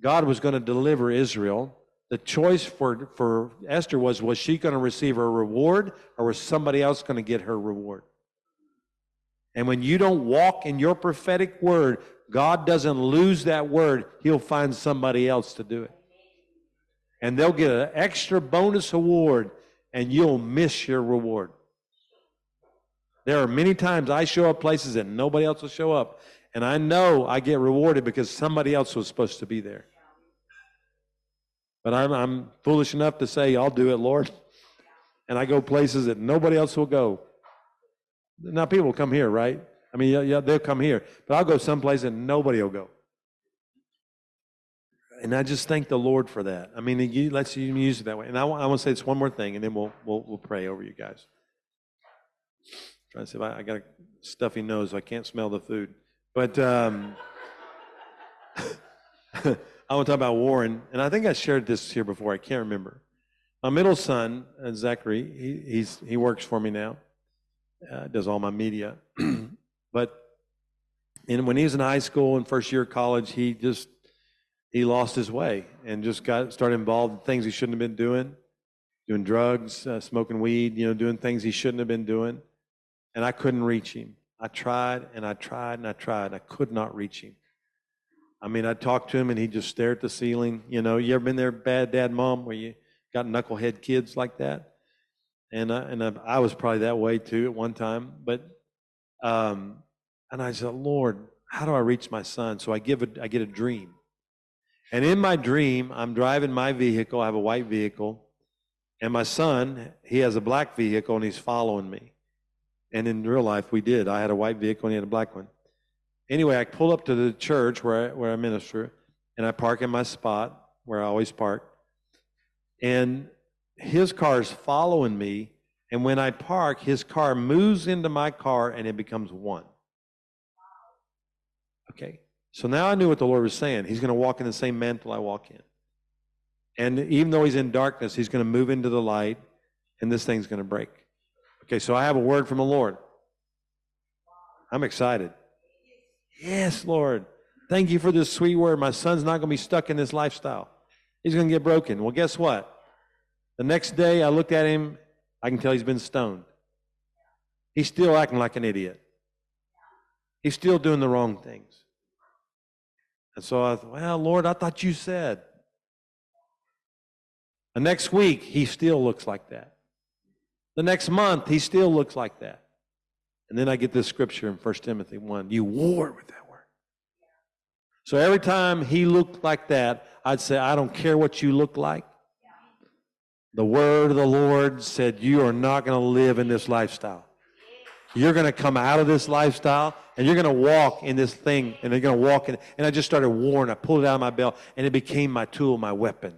Speaker 3: God was going to deliver Israel. The choice for, for Esther was was she going to receive her reward or was somebody else going to get her reward? And when you don't walk in your prophetic word, God doesn't lose that word. He'll find somebody else to do it. And they'll get an extra bonus award, and you'll miss your reward. There are many times I show up places and nobody else will show up, and I know I get rewarded because somebody else was supposed to be there. But I'm, I'm foolish enough to say, I'll do it, Lord. And I go places that nobody else will go. Now, people will come here, right? I mean, yeah, yeah, they'll come here. But I'll go someplace and nobody will go. And I just thank the Lord for that. I mean, He lets you use it that way. And I want, I want to say this one more thing, and then we'll, we'll, we'll pray over you guys. trying to see if I, I got a stuffy nose, so I can't smell the food. But um, I want to talk about Warren, and I think I shared this here before. I can't remember. My middle son, uh, Zachary, he, he's, he works for me now uh, does all my media. but and when he was in high school and first year of college, he just he lost his way and just got started involved in things he shouldn't have been doing, doing drugs, uh, smoking weed, you know, doing things he shouldn't have been doing. And I couldn't reach him. I tried and I tried and I tried. I could not reach him. I mean, I talked to him and he'd just stare at the ceiling. You know, you ever been there, bad dad, mom, where you got knucklehead kids like that? and I, and I, I was probably that way too at one time. But um, and I said, Lord, how do I reach my son? So I give a, I get a dream, and in my dream, I'm driving my vehicle. I have a white vehicle, and my son he has a black vehicle, and he's following me. And in real life, we did. I had a white vehicle, and he had a black one. Anyway, I pull up to the church where I, where I minister, and I park in my spot where I always park. And his car is following me, and when I park, his car moves into my car and it becomes one. Okay, so now I knew what the Lord was saying. He's going to walk in the same mantle I walk in. And even though he's in darkness, he's going to move into the light, and this thing's going to break. Okay, so I have a word from the Lord. I'm excited. Yes, Lord. Thank you for this sweet word. My son's not going to be stuck in this lifestyle. He's going to get broken. Well, guess what? The next day I looked at him, I can tell he's been stoned. He's still acting like an idiot. He's still doing the wrong things. And so I thought, well, Lord, I thought you said. The next week, he still looks like that. The next month, he still looks like that. And then I get this scripture in 1 Timothy 1 you war with that word. So every time he looked like that, I'd say, I don't care what you look like. The word of the Lord said, You are not going to live in this lifestyle. You're going to come out of this lifestyle and you're going to walk in this thing and you're going to walk in. And I just started warring. I pulled it out of my belt and it became my tool, my weapon.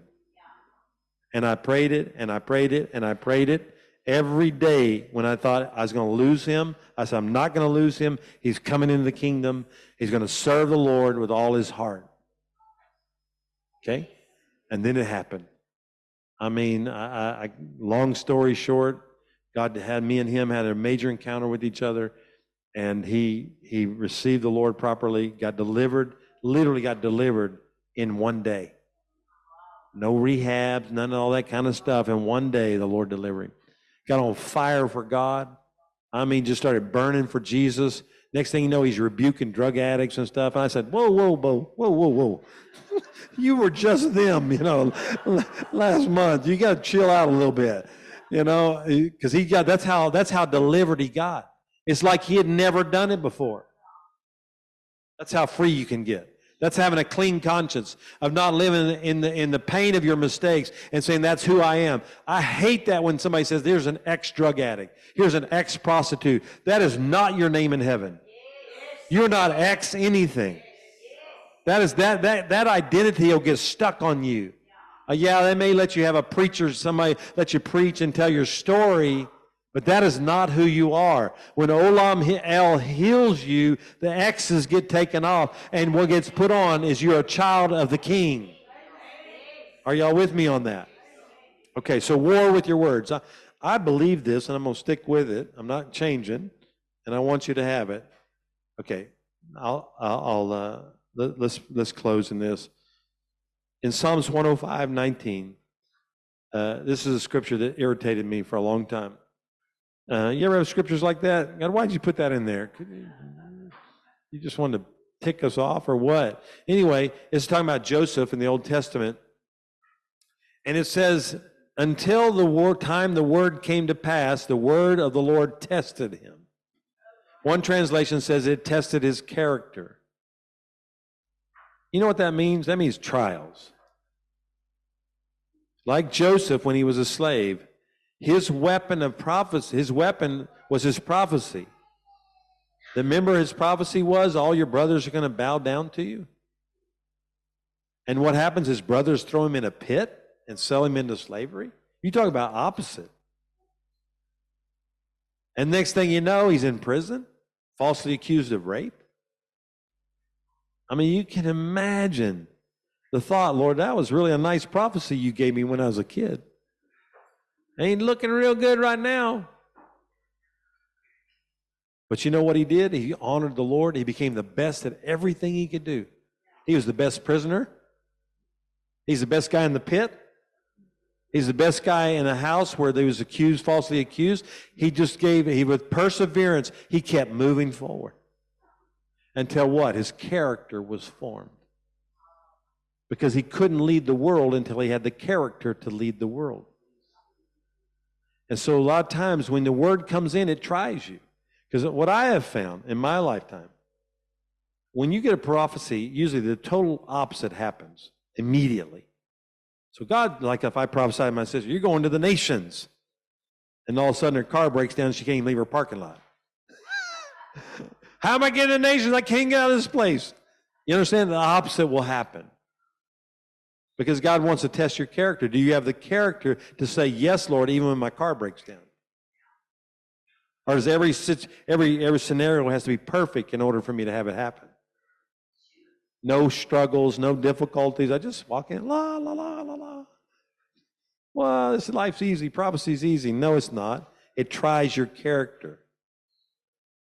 Speaker 3: And I prayed it and I prayed it and I prayed it. Every day when I thought I was going to lose him, I said, I'm not going to lose him. He's coming into the kingdom. He's going to serve the Lord with all his heart. Okay? And then it happened. I mean, I, I, long story short, God had me and him had a major encounter with each other, and he he received the Lord properly, got delivered, literally got delivered in one day. No rehabs, none of all that kind of stuff. In one day, the Lord delivered him. Got on fire for God. I mean, just started burning for Jesus. Next thing you know, he's rebuking drug addicts and stuff. And I said, Whoa, whoa, whoa, whoa, whoa, whoa. you were just them, you know, last month. You got to chill out a little bit, you know, because he got that's how that's how delivered he got. It's like he had never done it before. That's how free you can get. That's having a clean conscience of not living in the, in the pain of your mistakes and saying, that's who I am. I hate that when somebody says, there's an ex drug addict. Here's an ex prostitute. That is not your name in heaven. You're not ex anything. That is that that that identity will get stuck on you. Uh, yeah, they may let you have a preacher, somebody let you preach and tell your story, but that is not who you are. When Olam El heals you, the X's get taken off, and what gets put on is you're a child of the King. Are y'all with me on that? Okay, so war with your words. I, I believe this, and I'm going to stick with it. I'm not changing, and I want you to have it. Okay, I'll, I'll, uh, let, let's, let's close in this. In Psalms 105, 19, uh, this is a scripture that irritated me for a long time. Uh, you ever have scriptures like that? God, why'd you put that in there? You just wanted to tick us off or what? Anyway, it's talking about Joseph in the Old Testament. And it says, until the war, time the word came to pass, the word of the Lord tested him. One translation says it tested his character. You know what that means? That means trials. Like Joseph when he was a slave, his weapon of prophecy, his weapon was his prophecy. Remember his prophecy was all your brothers are going to bow down to you? And what happens? His brothers throw him in a pit and sell him into slavery? You talk about opposite. And next thing you know, he's in prison falsely accused of rape. I mean, you can imagine the thought, Lord, that was really a nice prophecy you gave me when I was a kid. Ain't looking real good right now. But you know what he did? He honored the Lord. He became the best at everything he could do. He was the best prisoner. He's the best guy in the pit. He's the best guy in a house where they was accused, falsely accused. He just gave, he with perseverance, he kept moving forward. Until what? His character was formed. Because he couldn't lead the world until he had the character to lead the world. And so a lot of times when the word comes in, it tries you. Because what I have found in my lifetime, when you get a prophecy, usually the total opposite happens immediately. So God, like if I prophesy to my sister, you're going to the nations. And all of a sudden her car breaks down and she can't leave her parking lot. How am I getting to the nations? I can't get out of this place. You understand? The opposite will happen. Because God wants to test your character. Do you have the character to say, Yes, Lord, even when my car breaks down? Or does every, every, every scenario has to be perfect in order for me to have it happen? no struggles, no difficulties. I just walk in, la, la, la, la, la. Well, this life's easy. Prophecy's easy. No, it's not. It tries your character.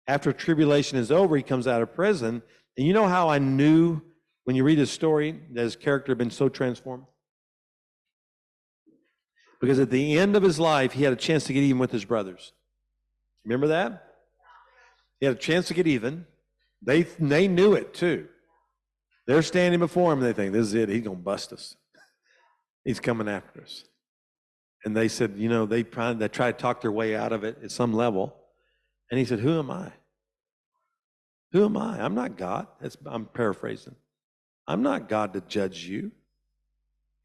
Speaker 3: After tribulation is over, he comes out of prison. And you know how I knew when you read his story that his character had been so transformed? Because at the end of his life, he had a chance to get even with his brothers. Remember that? He had a chance to get even. They, they knew it too. They're standing before him and they think, this is it. He's going to bust us. He's coming after us. And they said, you know, they tried, they tried to talk their way out of it at some level. And he said, Who am I? Who am I? I'm not God. That's, I'm paraphrasing. I'm not God to judge you.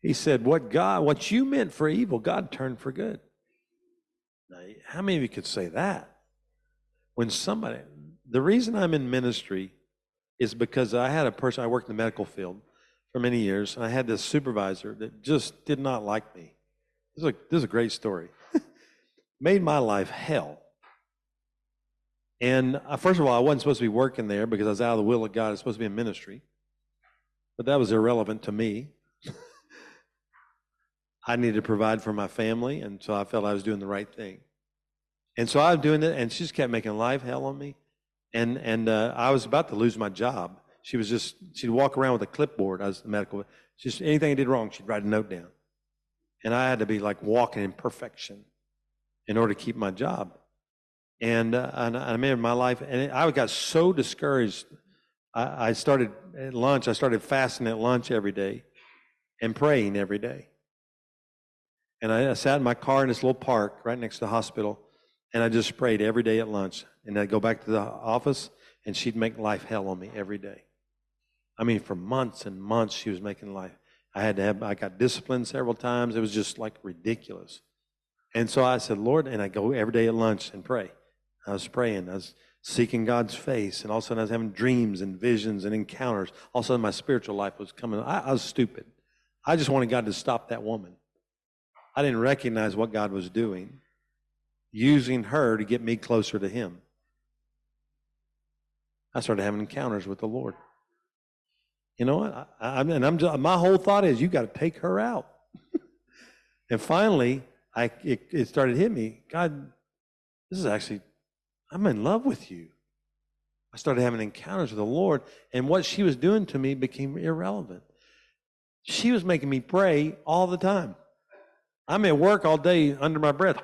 Speaker 3: He said, What God, what you meant for evil, God turned for good. Now, how many of you could say that? When somebody, the reason I'm in ministry is because I had a person, I worked in the medical field for many years, and I had this supervisor that just did not like me. This is a, this is a great story. Made my life hell. And uh, first of all, I wasn't supposed to be working there because I was out of the will of God. I was supposed to be in ministry. But that was irrelevant to me. I needed to provide for my family, and so I felt I was doing the right thing. And so I was doing it, and she just kept making life hell on me. And and uh, I was about to lose my job. She was just she'd walk around with a clipboard. I was medical. Just anything I did wrong, she'd write a note down. And I had to be like walking in perfection in order to keep my job. And, uh, and I made my life, and I got so discouraged. I, I started at lunch, I started fasting at lunch every day and praying every day. And I, I sat in my car in this little park right next to the hospital, and I just prayed every day at lunch. And I'd go back to the office, and she'd make life hell on me every day. I mean, for months and months, she was making life. I had to have, I got disciplined several times. It was just like ridiculous. And so I said, Lord, and I go every day at lunch and pray. I was praying. I was seeking God's face. And all of a sudden I was having dreams and visions and encounters. All of a sudden my spiritual life was coming. I, I was stupid. I just wanted God to stop that woman. I didn't recognize what God was doing, using her to get me closer to Him. I started having encounters with the Lord. You know what? I, I, and I'm just, my whole thought is, you got to take her out. and finally, I it, it started hitting me. God, this is actually, I'm in love with you. I started having encounters with the Lord, and what she was doing to me became irrelevant. She was making me pray all the time. I'm at work all day under my breath.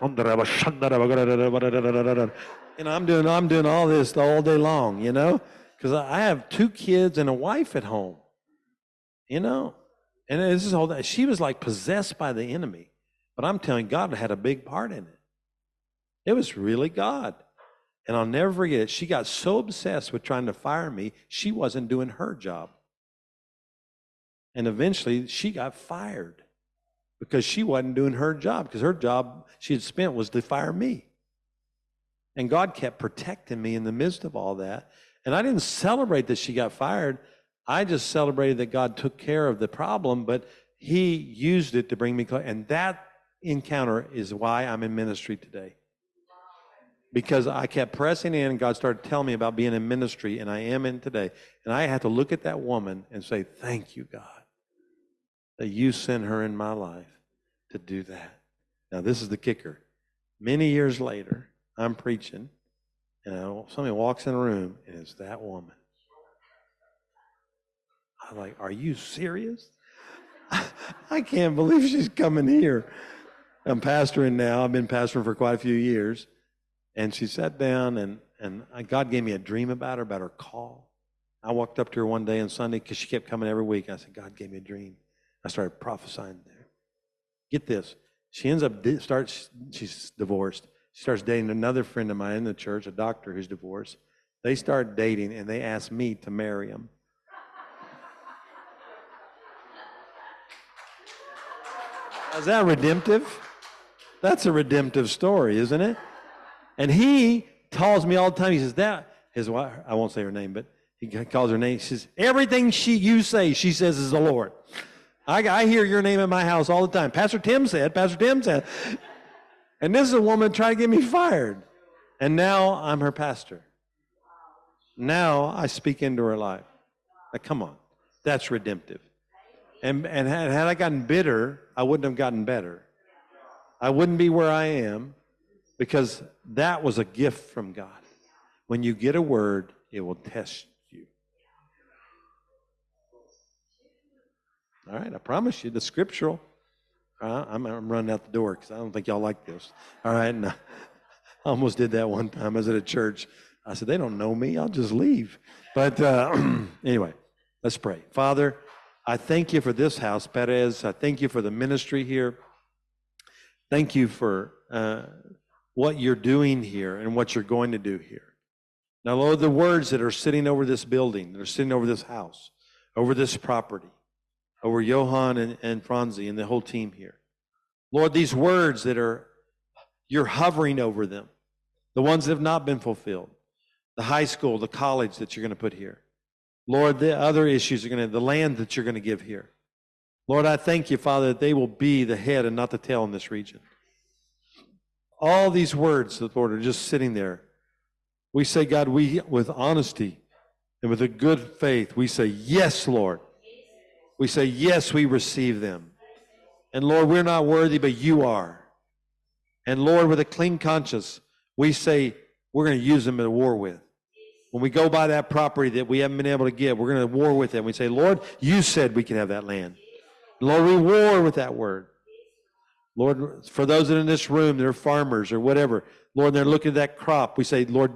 Speaker 3: And I'm doing I'm doing all this all day long, you know? Because I have two kids and a wife at home. You know? And this is all that she was like possessed by the enemy. But I'm telling God had a big part in it. It was really God. And I'll never forget it. She got so obsessed with trying to fire me, she wasn't doing her job. And eventually she got fired because she wasn't doing her job because her job she had spent was to fire me. And God kept protecting me in the midst of all that. And I didn't celebrate that she got fired. I just celebrated that God took care of the problem, but He used it to bring me close. And that encounter is why I'm in ministry today. Because I kept pressing in, God started telling me about being in ministry, and I am in today. And I had to look at that woman and say, Thank you, God that you sent her in my life to do that. Now, this is the kicker. Many years later, I'm preaching, and somebody walks in the room, and it's that woman. I'm like, Are you serious? I can't believe she's coming here. I'm pastoring now. I've been pastoring for quite a few years. And she sat down, and, and God gave me a dream about her, about her call. I walked up to her one day on Sunday because she kept coming every week. I said, God gave me a dream. I started prophesying there. Get this. She ends up, starts, she's divorced. She starts dating another friend of mine in the church, a doctor who's divorced. They start dating and they ask me to marry him. Is that redemptive? That's a redemptive story, isn't it? And he tells me all the time, he says, that, his wife, I won't say her name, but he calls her name. He says, everything she you say, she says is the Lord. I, I hear your name in my house all the time. Pastor Tim said, Pastor Tim said. And this is a woman trying to get me fired. And now I'm her pastor. Now I speak into her life. Come on. That's redemptive. And, and had, had I gotten bitter, I wouldn't have gotten better. I wouldn't be where I am because that was a gift from God. When you get a word, it will test you. All right, I promise you, the scriptural. Uh, I'm, I'm, running out the door because I don't think y'all like this. All right, and I almost did that one time. I was at a church. I said, they don't know me. I'll just leave. But uh, anyway, let's pray. Father, I thank you for this house, Perez. I thank you for the ministry here. Thank you for uh, what you're doing here and what you're going to do here. Now, Lord, the words that are sitting over this building, that are sitting over this house, over this property, over Johan and, and Franzi and the whole team here. Lord, these words that are, you're hovering over them, the ones that have not been fulfilled, the high school, the college that you're going to put here. Lord, the other issues are going to, the land that you're going to give here. Lord, I thank you, Father, that they will be the head and not the tail in this region. All these words, that, Lord, are just sitting there we say, God, we, with honesty and with a good faith, we say, Yes, Lord. We say, Yes, we receive them. And Lord, we're not worthy, but you are. And Lord, with a clean conscience, we say, we're going to use them in war with. When we go by that property that we haven't been able to get, we're going to war with them. We say, Lord, you said we can have that land. Lord, we war with that word. Lord, for those that are in this room, they're farmers or whatever, Lord, they're looking at that crop. We say, Lord,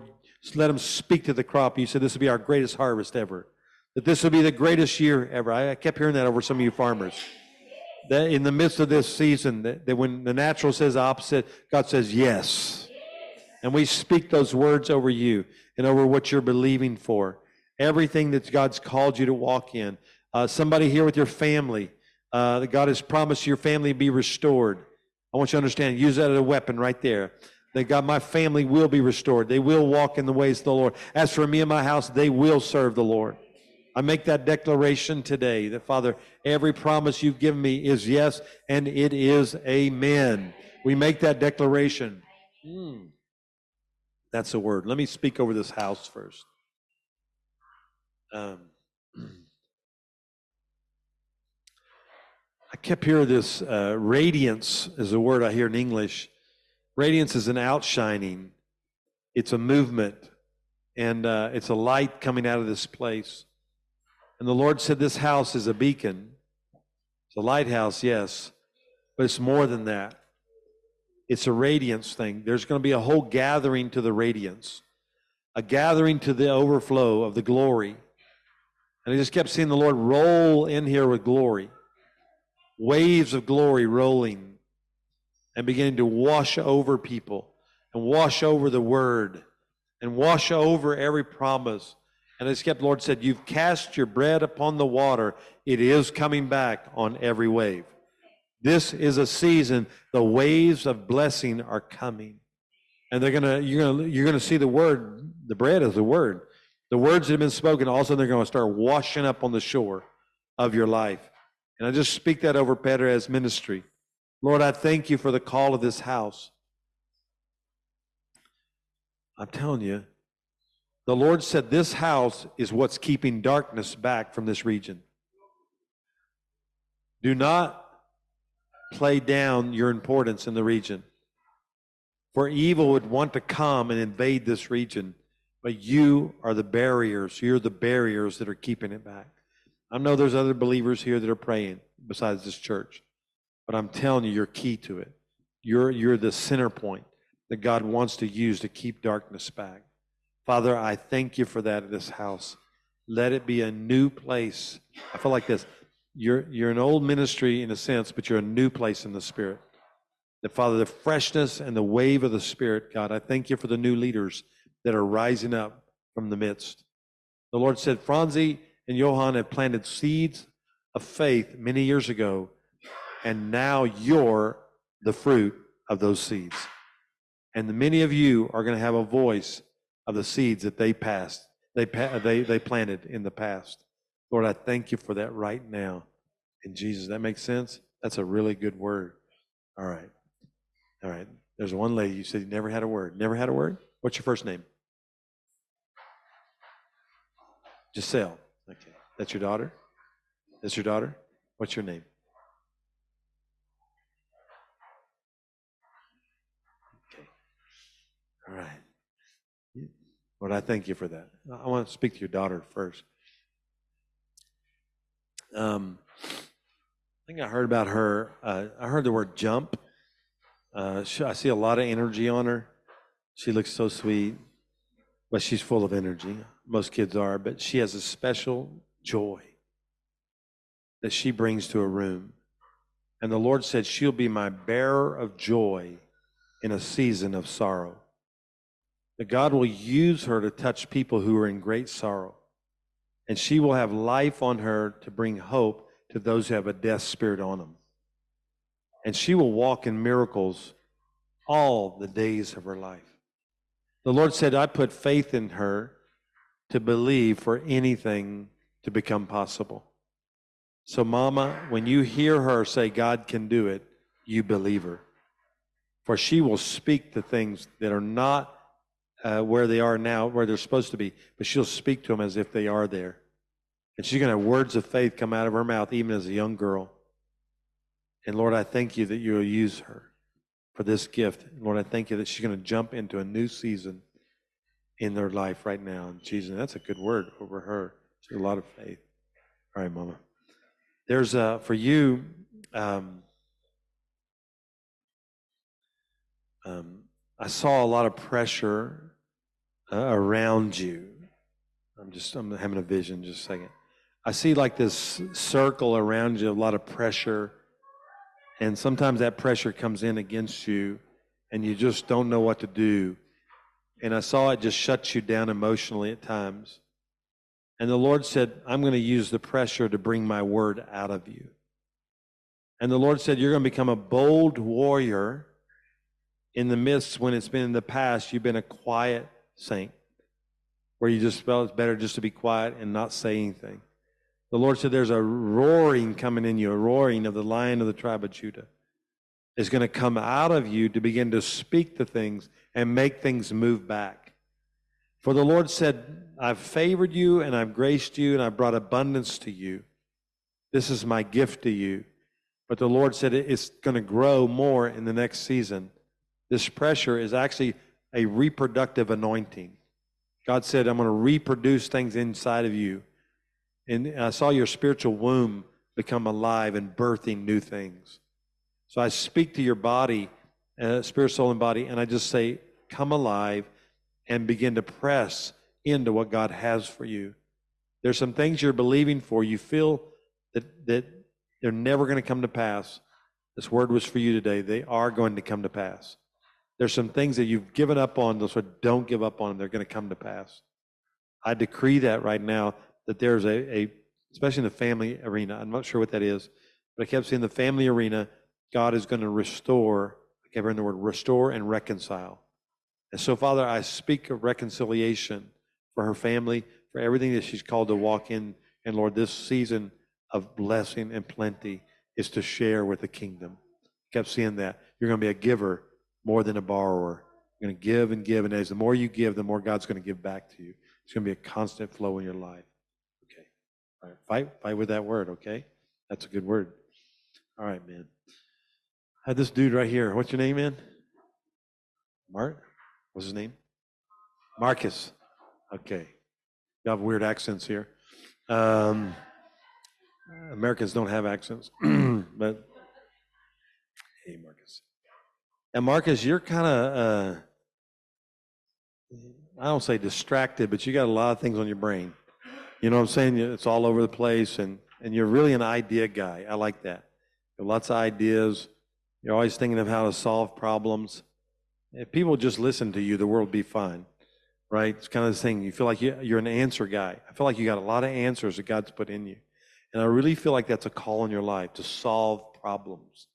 Speaker 3: let them speak to the crop. You said this would be our greatest harvest ever. That this would be the greatest year ever. I, kept hearing that over some of you farmers. That in the midst of this season, that, that when the natural says opposite, God says yes. And we speak those words over you and over what you're believing for. Everything that God's called you to walk in. Uh, somebody here with your family, uh, that God has promised your family be restored. I want you to understand, use that as a weapon right there that God, my family will be restored. They will walk in the ways of the Lord. As for me and my house, they will serve the Lord. I make that declaration today that, Father, every promise you've given me is yes, and it is amen. We make that declaration. Mm. That's a word. Let me speak over this house first. Um, kept hearing this uh, radiance is a word I hear in English. Radiance is an outshining, it's a movement, and uh, it's a light coming out of this place. And the Lord said, This house is a beacon. It's a lighthouse, yes, but it's more than that. It's a radiance thing. There's going to be a whole gathering to the radiance, a gathering to the overflow of the glory. And I just kept seeing the Lord roll in here with glory, waves of glory rolling and beginning to wash over people and wash over the word and wash over every promise. And as kept, Lord said, You've cast your bread upon the water. It is coming back on every wave. This is a season, the waves of blessing are coming. And they're gonna, you're gonna, you're gonna see the word, the bread is the word. The words that have been spoken, all of a sudden they're gonna start washing up on the shore of your life. And I just speak that over Pedro's ministry. Lord, I thank you for the call of this house. I'm telling you, the Lord said this house is what's keeping darkness back from this region. Do not play down your importance in the region. For evil would want to come and invade this region, but you are the barriers. You're the barriers that are keeping it back. I know there's other believers here that are praying besides this church. But I'm telling you, you're key to it. You're, you're the center point that God wants to use to keep darkness back. Father, I thank you for that at this house. Let it be a new place. I feel like this. You're, you're an old ministry in a sense, but you're a new place in the Spirit. That, Father, the freshness and the wave of the Spirit, God, I thank you for the new leaders that are rising up from the midst. The Lord said, Franzi and Johan have planted seeds of faith many years ago and now you're the fruit of those seeds. And many of you are going to have a voice of the seeds that they passed, they, they, they planted in the past. Lord, I thank you for that right now. In Jesus, that makes sense? That's a really good word. All right. All right. There's one lady, you said you never had a word. Never had a word? What's your first name? Giselle. Okay. That's your daughter? That's your daughter? What's your name? All right. Lord, I thank you for that. I want to speak to your daughter first. Um, I think I heard about her. Uh, I heard the word jump. Uh, she, I see a lot of energy on her. She looks so sweet, but she's full of energy. Most kids are, but she has a special joy that she brings to a room. And the Lord said, She'll be my bearer of joy in a season of sorrow. That God will use her to touch people who are in great sorrow. And she will have life on her to bring hope to those who have a death spirit on them. And she will walk in miracles all the days of her life. The Lord said, I put faith in her to believe for anything to become possible. So, Mama, when you hear her say God can do it, you believe her. For she will speak the things that are not uh, where they are now, where they're supposed to be, but she'll speak to them as if they are there. And she's going to have words of faith come out of her mouth, even as a young girl. And Lord, I thank you that you'll use her for this gift. Lord, I thank you that she's going to jump into a new season in their life right now. And Jesus, that's a good word over her. A lot of faith. All right, Mama. There's uh, for you. Um, um, I saw a lot of pressure uh, around you. I'm just I'm having a vision. Just a second. I see like this circle around you, a lot of pressure, and sometimes that pressure comes in against you, and you just don't know what to do. And I saw it just shut you down emotionally at times. And the Lord said, I'm going to use the pressure to bring my word out of you. And the Lord said, You're going to become a bold warrior in the midst when it's been in the past, you've been a quiet saint, where you just felt it's better just to be quiet and not say anything. The Lord said, There's a roaring coming in you, a roaring of the lion of the tribe of Judah. Is going to come out of you to begin to speak the things and make things move back. For the Lord said, I've favored you and I've graced you and I've brought abundance to you. This is my gift to you. But the Lord said it's going to grow more in the next season. This pressure is actually a reproductive anointing. God said, I'm going to reproduce things inside of you. And I saw your spiritual womb become alive and birthing new things. So I speak to your body, uh, spirit, soul, and body, and I just say, come alive and begin to press into what God has for you. There's some things you're believing for. You feel that, that they're never going to come to pass. This word was for you today. They are going to come to pass. There's some things that you've given up on, those don't give up on them. They're going to come to pass. I decree that right now that there's a, a, especially in the family arena. I'm not sure what that is, but I kept seeing the family arena. God is going to restore. I kept hearing the word restore and reconcile. And so, Father, I speak of reconciliation for her family, for everything that she's called to walk in. And Lord, this season of blessing and plenty is to share with the kingdom. I kept seeing that. You're going to be a giver more than a borrower. You're going to give and give. And as the more you give, the more God's going to give back to you. It's going to be a constant flow in your life. Okay. All right. Fight, fight with that word, okay? That's a good word. All right, man. I had this dude right here. What's your name, man? Mark? What's his name? Marcus. Okay. You have weird accents here. Um, Americans don't have accents, but hey, Marcus. And Marcus, you're kind of, uh, I don't say distracted, but you got a lot of things on your brain. You know what I'm saying? It's all over the place, and, and you're really an idea guy. I like that. lots of ideas. You're always thinking of how to solve problems. If people just listen to you, the world would be fine, right? It's kind of this thing. You feel like you're an answer guy. I feel like you got a lot of answers that God's put in you. And I really feel like that's a call in your life to solve problems.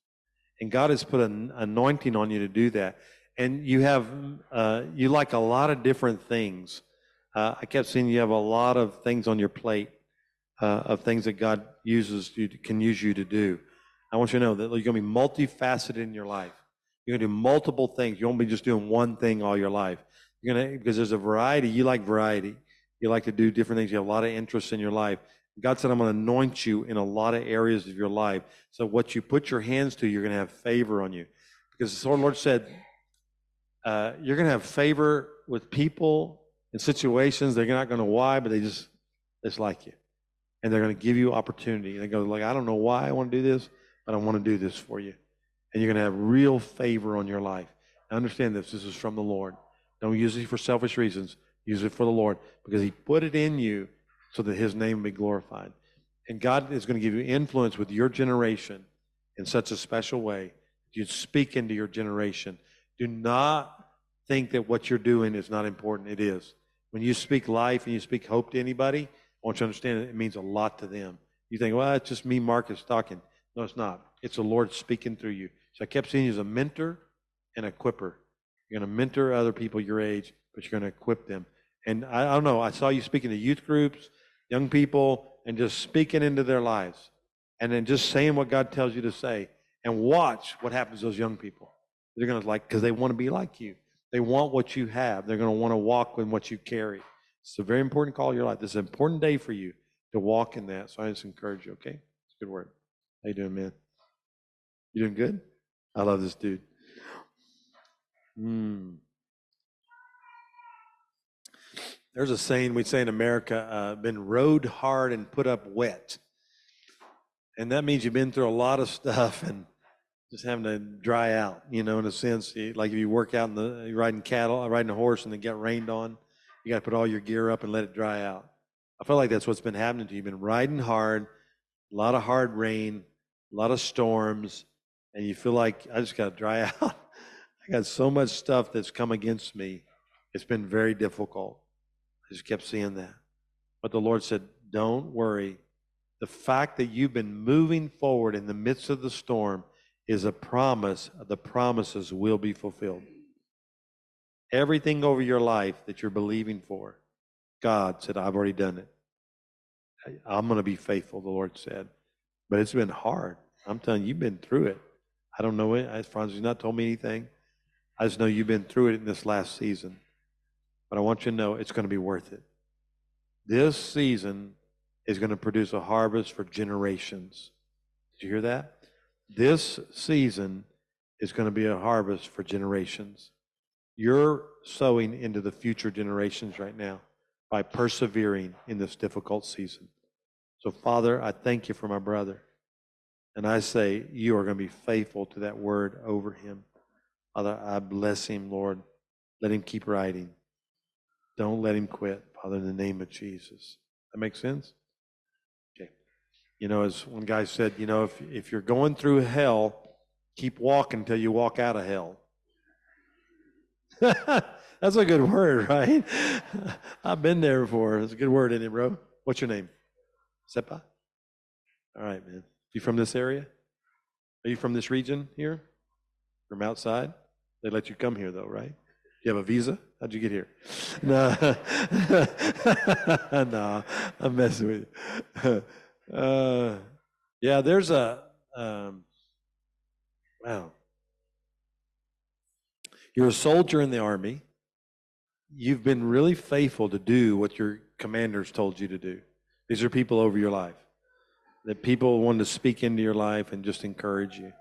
Speaker 3: And God has put an anointing on you to do that. And you have, uh, you like a lot of different things. Uh, I kept seeing you have a lot of things on your plate uh, of things that God uses you to, can use you to do. I want you to know that you're going to be multifaceted in your life. You're going to do multiple things. You won't be just doing one thing all your life. You're to, because there's a variety. You like variety. You like to do different things. You have a lot of interests in your life. God said, I'm going to anoint you in a lot of areas of your life. So what you put your hands to, you're going to have favor on you. Because the Lord said, uh, you're going to have favor with people in situations. They're not going to why, but they just, just like you. And they're going to give you opportunity. They go like, I don't know why I want to do this, but I want to do this for you and you're going to have real favor on your life. Understand this this is from the Lord. Don't use it for selfish reasons, use it for the Lord because He put it in you so that His name be glorified. And God is going to give you influence with your generation in such a special way. You speak into your generation. Do not think that what you're doing is not important. It is. When you speak life and you speak hope to anybody, I want you to understand it means a lot to them. You think, well, it's just me, Marcus, talking. No, it's not. It's the Lord speaking through you. So I kept seeing you as a mentor and a equipper. You're going to mentor other people your age, but you're going to equip them. And I, I don't know, I saw you speaking to youth groups, young people, and just speaking into their lives. And then just saying what God tells you to say. And watch what happens to those young people. They're going to like, because they want to be like you. They want what you have. They're going to want to walk in what you carry. It's a very important call in your life. This is an important day for you to walk in that. So I just encourage you, okay? It's a good word. How you doing, man? You doing good? I love this dude. Hmm. There's a saying we say in America, uh, been rode hard and put up wet. And that means you've been through a lot of stuff and just having to dry out, you know, in a sense. Like if you work out in the, riding cattle, riding a horse and they get rained on, you got to put all your gear up and let it dry out. I feel like that's what's been happening to you. You've been riding hard, a lot of hard rain, a lot of storms, and you feel like I just got to dry out. I got so much stuff that's come against me. It's been very difficult. I just kept seeing that. But the Lord said, Don't worry. The fact that you've been moving forward in the midst of the storm is a promise. The promises will be fulfilled. Everything over your life that you're believing for, God said, I've already done it. I'm going to be faithful, the Lord said. But it's been hard. I'm telling you, you've been through it. I don't know it. Has not told me anything. I just know you've been through it in this last season. But I want you to know it's going to be worth it. This season is going to produce a harvest for generations. Did you hear that? This season is going to be a harvest for generations. You're sowing into the future generations right now by persevering in this difficult season. So, Father, I thank you for my brother. And I say, you are going to be faithful to that word over him. Father, I bless him, Lord. Let him keep writing. Don't let him quit, Father, in the name of Jesus. That makes sense? Okay. You know, as one guy said, you know, if, if you're going through hell, keep walking until you walk out of hell. That's a good word, right? I've been there before. It's a good word, isn't it, bro? What's your name? Sepa? All right, man. You from this area? Are you from this region here? From outside? They let you come here, though, right? You have a visa? How'd you get here? No, no, I'm messing with you. Uh, yeah, there's a um, wow. You're a soldier in the army. You've been really faithful to do what your commanders told you to do. These are people over your life. That people want to speak into your life and just encourage you.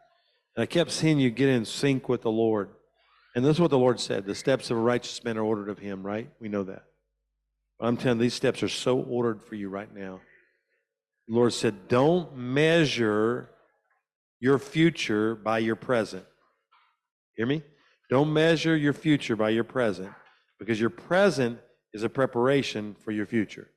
Speaker 3: And I kept seeing you get in sync with the Lord. And this is what the Lord said the steps of a righteous man are ordered of him, right? We know that. I'm telling you, these steps are so ordered for you right now. The Lord said, Don't measure your future by your present. Hear me? Don't measure your future by your present because your present is a preparation for your future.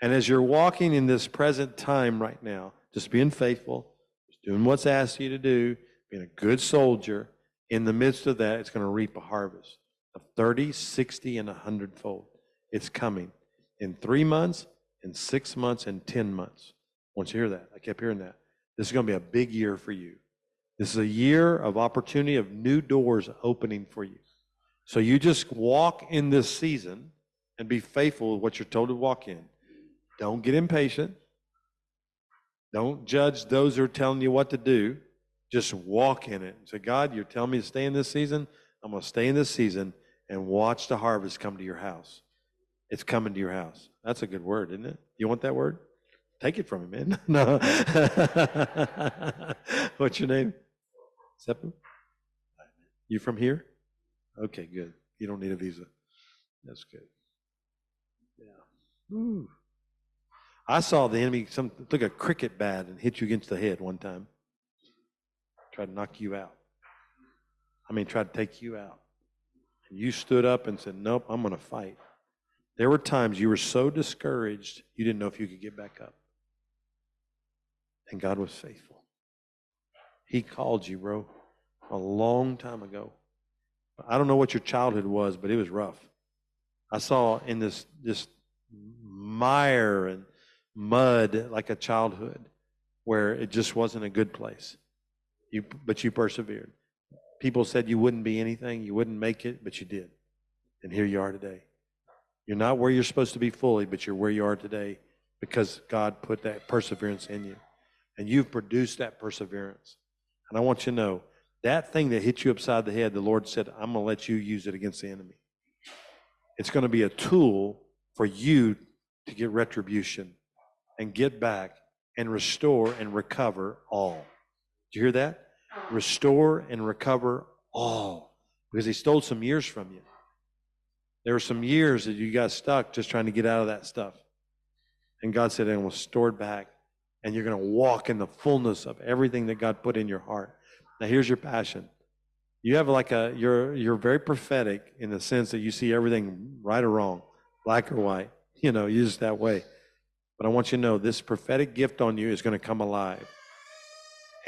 Speaker 3: And as you're walking in this present time right now, just being faithful, just doing what's asked you to do, being a good soldier, in the midst of that, it's going to reap a harvest of 30, 60, and 100 fold. It's coming in three months, in six months, and 10 months. Once you hear that, I kept hearing that. This is going to be a big year for you. This is a year of opportunity, of new doors opening for you. So you just walk in this season and be faithful with what you're told to walk in. Don't get impatient. Don't judge those who are telling you what to do. Just walk in it. And say, God, you're telling me to stay in this season. I'm going to stay in this season and watch the harvest come to your house. It's coming to your house. That's a good word, isn't it? You want that word? Take it from me, man. no. What's your name? Seppu? You from here? Okay, good. You don't need a visa. That's good. Yeah. Ooh. I saw the enemy some took a cricket bat and hit you against the head one time. Tried to knock you out. I mean, tried to take you out. And you stood up and said, Nope, I'm going to fight. There were times you were so discouraged, you didn't know if you could get back up. And God was faithful. He called you, bro, a long time ago. I don't know what your childhood was, but it was rough. I saw in this this mire and mud like a childhood where it just wasn't a good place. You, but you persevered. People said you wouldn't be anything, you wouldn't make it, but you did. And here you are today. You're not where you're supposed to be fully, but you're where you are today because God put that perseverance in you. And you've produced that perseverance. And I want you to know that thing that hit you upside the head, the Lord said, I'm going to let you use it against the enemy. It's going to be a tool for you to get retribution and get back and restore and recover all. Do you hear that? Uh-huh. Restore and recover all. Because he stole some years from you. There were some years that you got stuck just trying to get out of that stuff. And God said, and will store it back. And you're going to walk in the fullness of everything that God put in your heart. Now here's your passion. You have like a you're you're very prophetic in the sense that you see everything right or wrong, black or white. You know, just that way. But I want you to know this prophetic gift on you is going to come alive.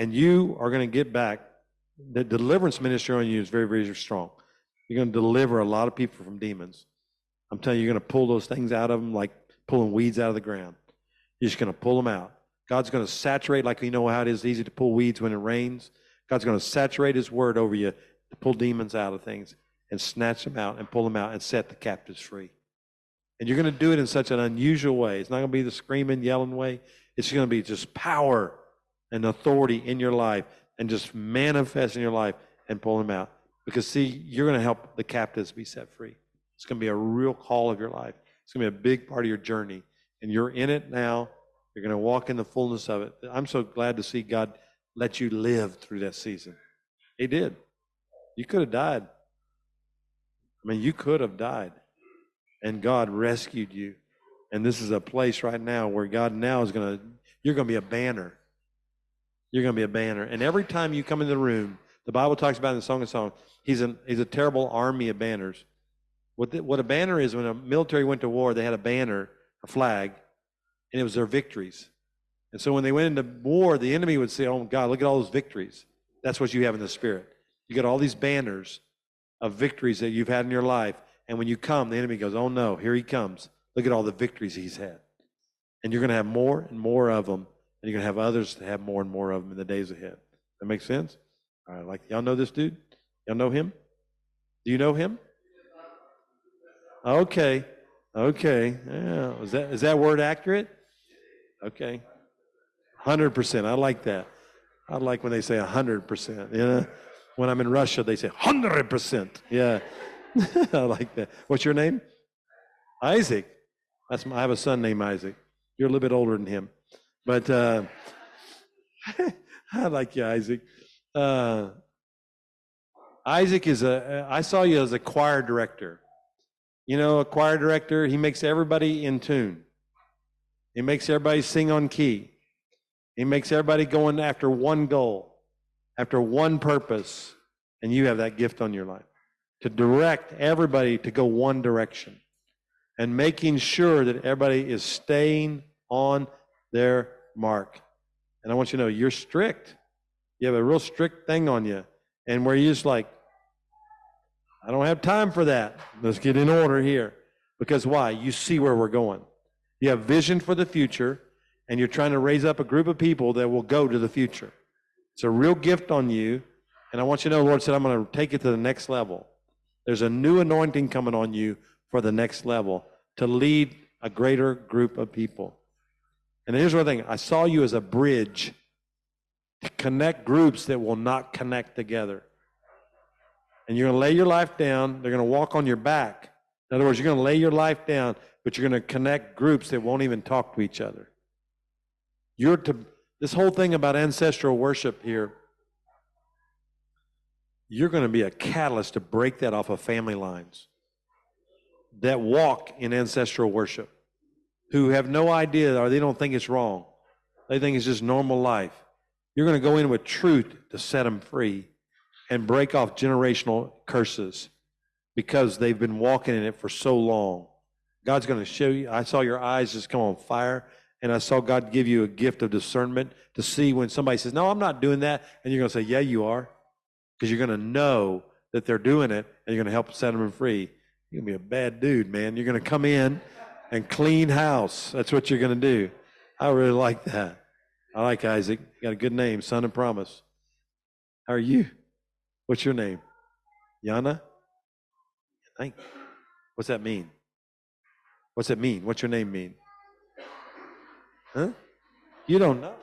Speaker 3: And you are going to get back. The deliverance ministry on you is very, very strong. You're going to deliver a lot of people from demons. I'm telling you, you're going to pull those things out of them like pulling weeds out of the ground. You're just going to pull them out. God's going to saturate, like you know how it is easy to pull weeds when it rains. God's going to saturate His word over you to pull demons out of things and snatch them out and pull them out and set the captives free. And you're going to do it in such an unusual way. It's not going to be the screaming, yelling way. It's going to be just power and authority in your life and just manifest in your life and pull them out. Because, see, you're going to help the captives be set free. It's going to be a real call of your life. It's going to be a big part of your journey. And you're in it now. You're going to walk in the fullness of it. I'm so glad to see God let you live through that season. He did. You could have died. I mean, you could have died. And God rescued you. And this is a place right now where God now is going to, you're going to be a banner. You're going to be a banner. And every time you come in the room, the Bible talks about in the Song of Songs, he's, an, he's a terrible army of banners. What, the, what a banner is, when a military went to war, they had a banner, a flag, and it was their victories. And so when they went into war, the enemy would say, Oh, God, look at all those victories. That's what you have in the spirit. You got all these banners of victories that you've had in your life. And when you come, the enemy goes, Oh, no, here he comes. Look at all the victories he's had. And you're going to have more and more of them. And you're going to have others to have more and more of them in the days ahead. That makes sense? All right, like, y'all know this dude? Y'all know him? Do you know him? Okay. Okay. Yeah. Is that, is that word accurate? Okay. 100%. I like that. I like when they say 100%. You know, when I'm in Russia, they say 100%. Yeah. I like that. What's your name? Isaac. That's my, I have a son named Isaac. You're a little bit older than him. But uh, I like you, Isaac. Uh, Isaac is a, I saw you as a choir director. You know, a choir director, he makes everybody in tune. He makes everybody sing on key. He makes everybody going after one goal, after one purpose, and you have that gift on your life to direct everybody to go one direction and making sure that everybody is staying on their mark. And I want you to know you're strict. You have a real strict thing on you, and where you're just like, I don't have time for that. Let's get in order here. Because why? You see where we're going. You have vision for the future and you're trying to raise up a group of people that will go to the future. It's a real gift on you. And I want you to know, the Lord said, I'm going to take it to the next level. There's a new anointing coming on you for the next level to lead a greater group of people. And here's one thing I saw you as a bridge to connect groups that will not connect together. And you're going to lay your life down, they're going to walk on your back. In other words, you're going to lay your life down, but you're going to connect groups that won't even talk to each other. You're to, this whole thing about ancestral worship here, you're going to be a catalyst to break that off of family lines that walk in ancestral worship, who have no idea or they don't think it's wrong. They think it's just normal life. You're going to go in with truth to set them free and break off generational curses because they've been walking in it for so long. God's going to show you. I saw your eyes just come on fire And I saw God give you a gift of discernment to see when somebody says, No, I'm not doing that. And you're going to say, Yeah, you are. Because you're going to know that they're doing it and you're going to help set them free. You're going to be a bad dude, man. You're going to come in and clean house. That's what you're going to do. I really like that. I like Isaac. You got a good name, son of promise. How are you? What's your name? Yana? Thank. What's that mean? What's that mean? What's your name mean? Huh? You don't know.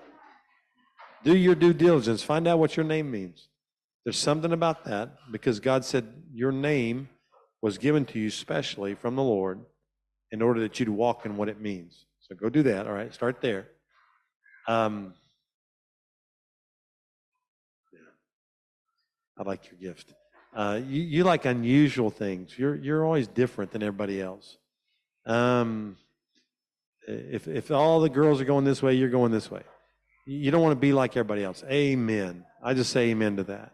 Speaker 3: Do your due diligence. Find out what your name means. There's something about that because God said your name was given to you specially from the Lord in order that you'd walk in what it means. So go do that. All right, start there. Um, yeah. I like your gift. Uh, you, you like unusual things. You're you're always different than everybody else. Um, if if all the girls are going this way, you're going this way. You don't want to be like everybody else. Amen. I just say amen to that.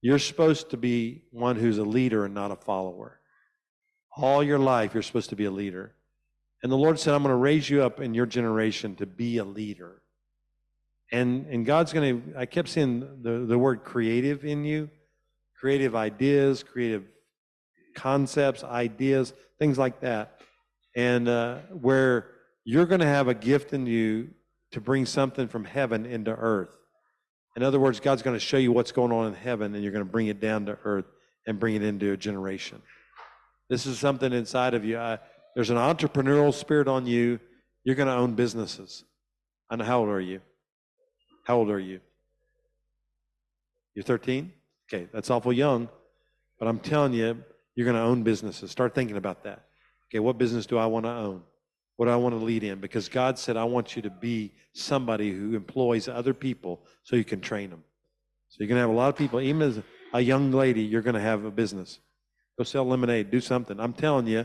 Speaker 3: You're supposed to be one who's a leader and not a follower. All your life, you're supposed to be a leader. And the Lord said, I'm going to raise you up in your generation to be a leader. And, and God's going to, I kept seeing the, the word creative in you creative ideas, creative concepts, ideas, things like that. And uh, where you're going to have a gift in you to bring something from heaven into earth. In other words, God's going to show you what's going on in heaven, and you're going to bring it down to earth and bring it into a generation. This is something inside of you. I, there's an entrepreneurial spirit on you. You're going to own businesses. Know how old are you? How old are you? You're 13? Okay, that's awful young. But I'm telling you, you're going to own businesses. Start thinking about that. Okay, what business do I want to own? What do I want to lead in? Because God said, I want you to be somebody who employs other people so you can train them. So you're going to have a lot of people, even as a young lady, you're going to have a business. Go sell lemonade, do something. I'm telling you,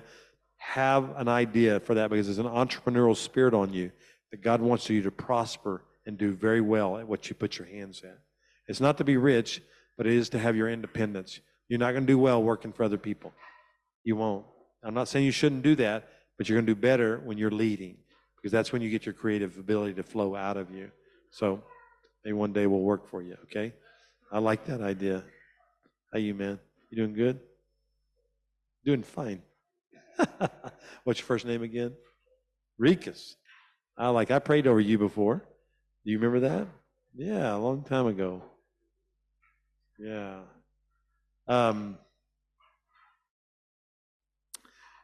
Speaker 3: have an idea for that because there's an entrepreneurial spirit on you that God wants you to prosper and do very well at what you put your hands at. It's not to be rich, but it is to have your independence. You're not going to do well working for other people. You won't. I'm not saying you shouldn't do that, but you're going to do better when you're leading because that's when you get your creative ability to flow out of you. So maybe one day will work for you, okay? I like that idea. How you, man? You doing good? Doing fine. What's your first name again? Rikus. I like I prayed over you before. Do you remember that? Yeah, a long time ago. Yeah. Um,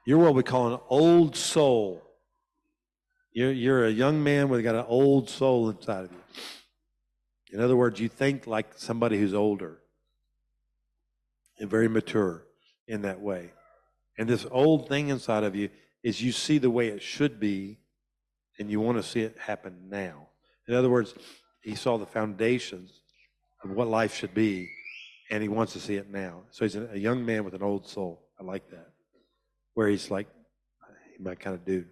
Speaker 3: you're what we call an old soul. You're, you're a young man with got an old soul inside of you. In other words, you think like somebody who's older and very mature in that way. And this old thing inside of you is you see the way it should be and you want to see it happen now. In other words, he saw the foundations of what life should be and he wants to see it now. So he's a young man with an old soul. I like that. Where he's like, he might kind of do.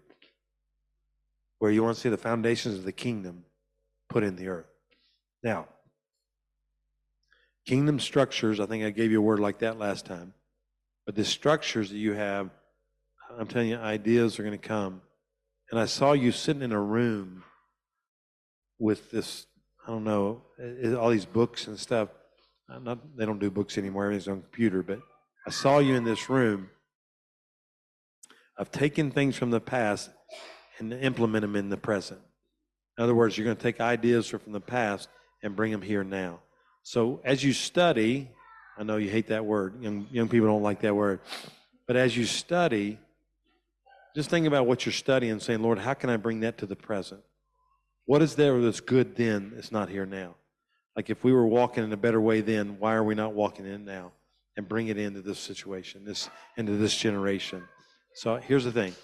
Speaker 3: Where you want to see the foundations of the kingdom put in the earth. Now, kingdom structures, I think I gave you a word like that last time. But the structures that you have, I'm telling you, ideas are going to come. And I saw you sitting in a room with this, I don't know, all these books and stuff. Not, they don't do books anymore, everything's on computer, but I saw you in this room of taking things from the past and implement them in the present. In other words, you're going to take ideas from the past and bring them here now. So as you study, I know you hate that word. Young, young people don't like that word. But as you study, just think about what you're studying saying, Lord, how can I bring that to the present? What is there that's good then that's not here now? Like if we were walking in a better way then, why are we not walking in now? And bring it into this situation, this into this generation. So here's the thing.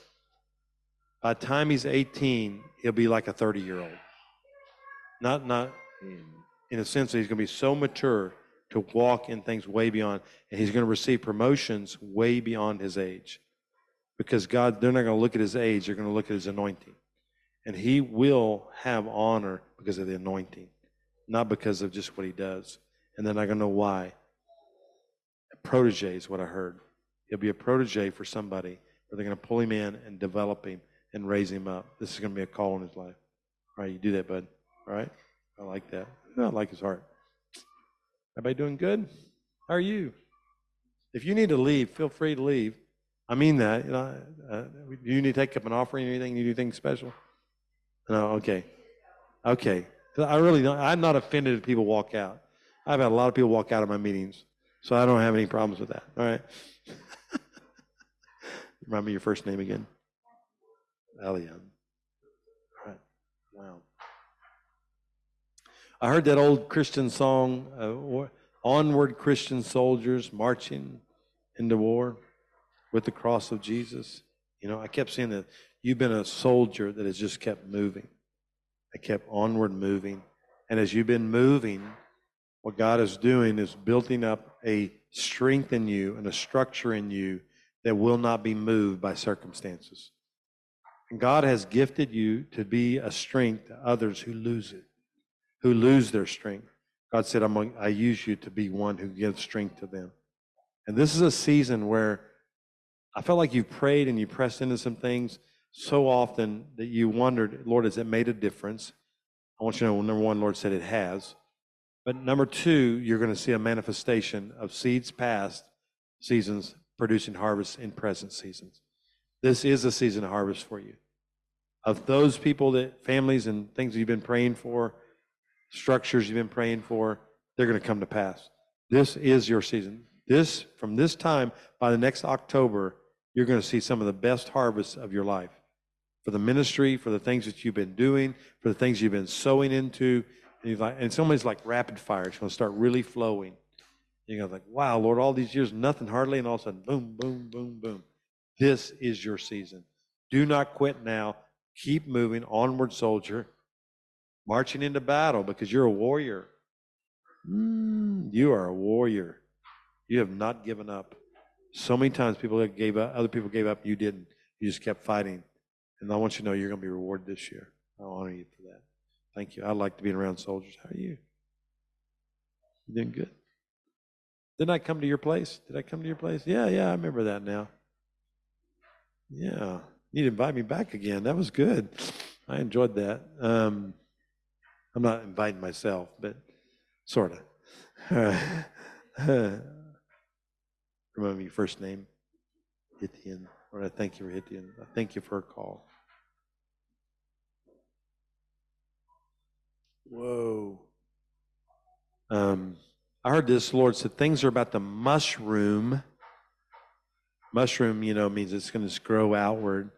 Speaker 3: By the time he's 18, he'll be like a 30 year old. Not, not in a sense that he's going to be so mature to walk in things way beyond, and he's going to receive promotions way beyond his age. Because God, they're not going to look at his age, they're going to look at his anointing. And he will have honor because of the anointing, not because of just what he does. And they're not going to know why. A protege is what I heard. He'll be a protege for somebody where they're going to pull him in and develop him and raise him up. This is going to be a call in his life. All right, you do that, bud. All right? I like that. I like his heart. Everybody doing good? How are you? If you need to leave, feel free to leave. I mean that. You know, uh, do you need to take up an offering or anything? You do anything special? No, okay. Okay. I really don't, I'm not offended if people walk out. I've had a lot of people walk out of my meetings, so I don't have any problems with that. All right. Remind me your first name again. Elian. All right. Wow. I heard that old Christian song, uh, Onward Christian Soldiers Marching into War with the cross of Jesus. You know, I kept saying that you've been a soldier that has just kept moving. I kept onward moving. And as you've been moving, what God is doing is building up a strength in you and a structure in you that will not be moved by circumstances. And God has gifted you to be a strength to others who lose it, who lose their strength. God said, I'm going, I use you to be one who gives strength to them. And this is a season where I felt like you prayed and you pressed into some things so often that you wondered, Lord, has it made a difference? I want you to know, number one, Lord said it has. But number two, you're going to see a manifestation of seeds past seasons producing harvests in present seasons. This is a season of harvest for you. Of those people that families and things you've been praying for, structures you've been praying for, they're going to come to pass. This is your season. This, from this time, by the next October, you're going to see some of the best harvests of your life for the ministry, for the things that you've been doing, for the things you've been sowing into. And, like, and somebody's like rapid fire. It's going to start really flowing. You're going to like, wow, Lord, all these years, nothing hardly, and all of a sudden, boom, boom, boom, boom. This is your season. Do not quit now. Keep moving, onward, soldier, marching into battle because you're a warrior. Mm, you are a warrior. You have not given up. So many times people gave up, other people gave up, you didn't. You just kept fighting. And I want you to know you're going to be rewarded this year. I honor you for that. Thank you. I like to be around soldiers. How are you? You doing good? Didn't I come to your place? Did I come to your place? Yeah, yeah, I remember that now. Yeah. You invite me back again. That was good. I enjoyed that. Um, I'm not inviting myself, but sort of. Remember your first name? Hittian. Lord, I thank you for Hittian. I thank you for her call. Whoa. Um, I heard this, Lord said, things are about to mushroom. Mushroom, you know, means it's going to grow outward.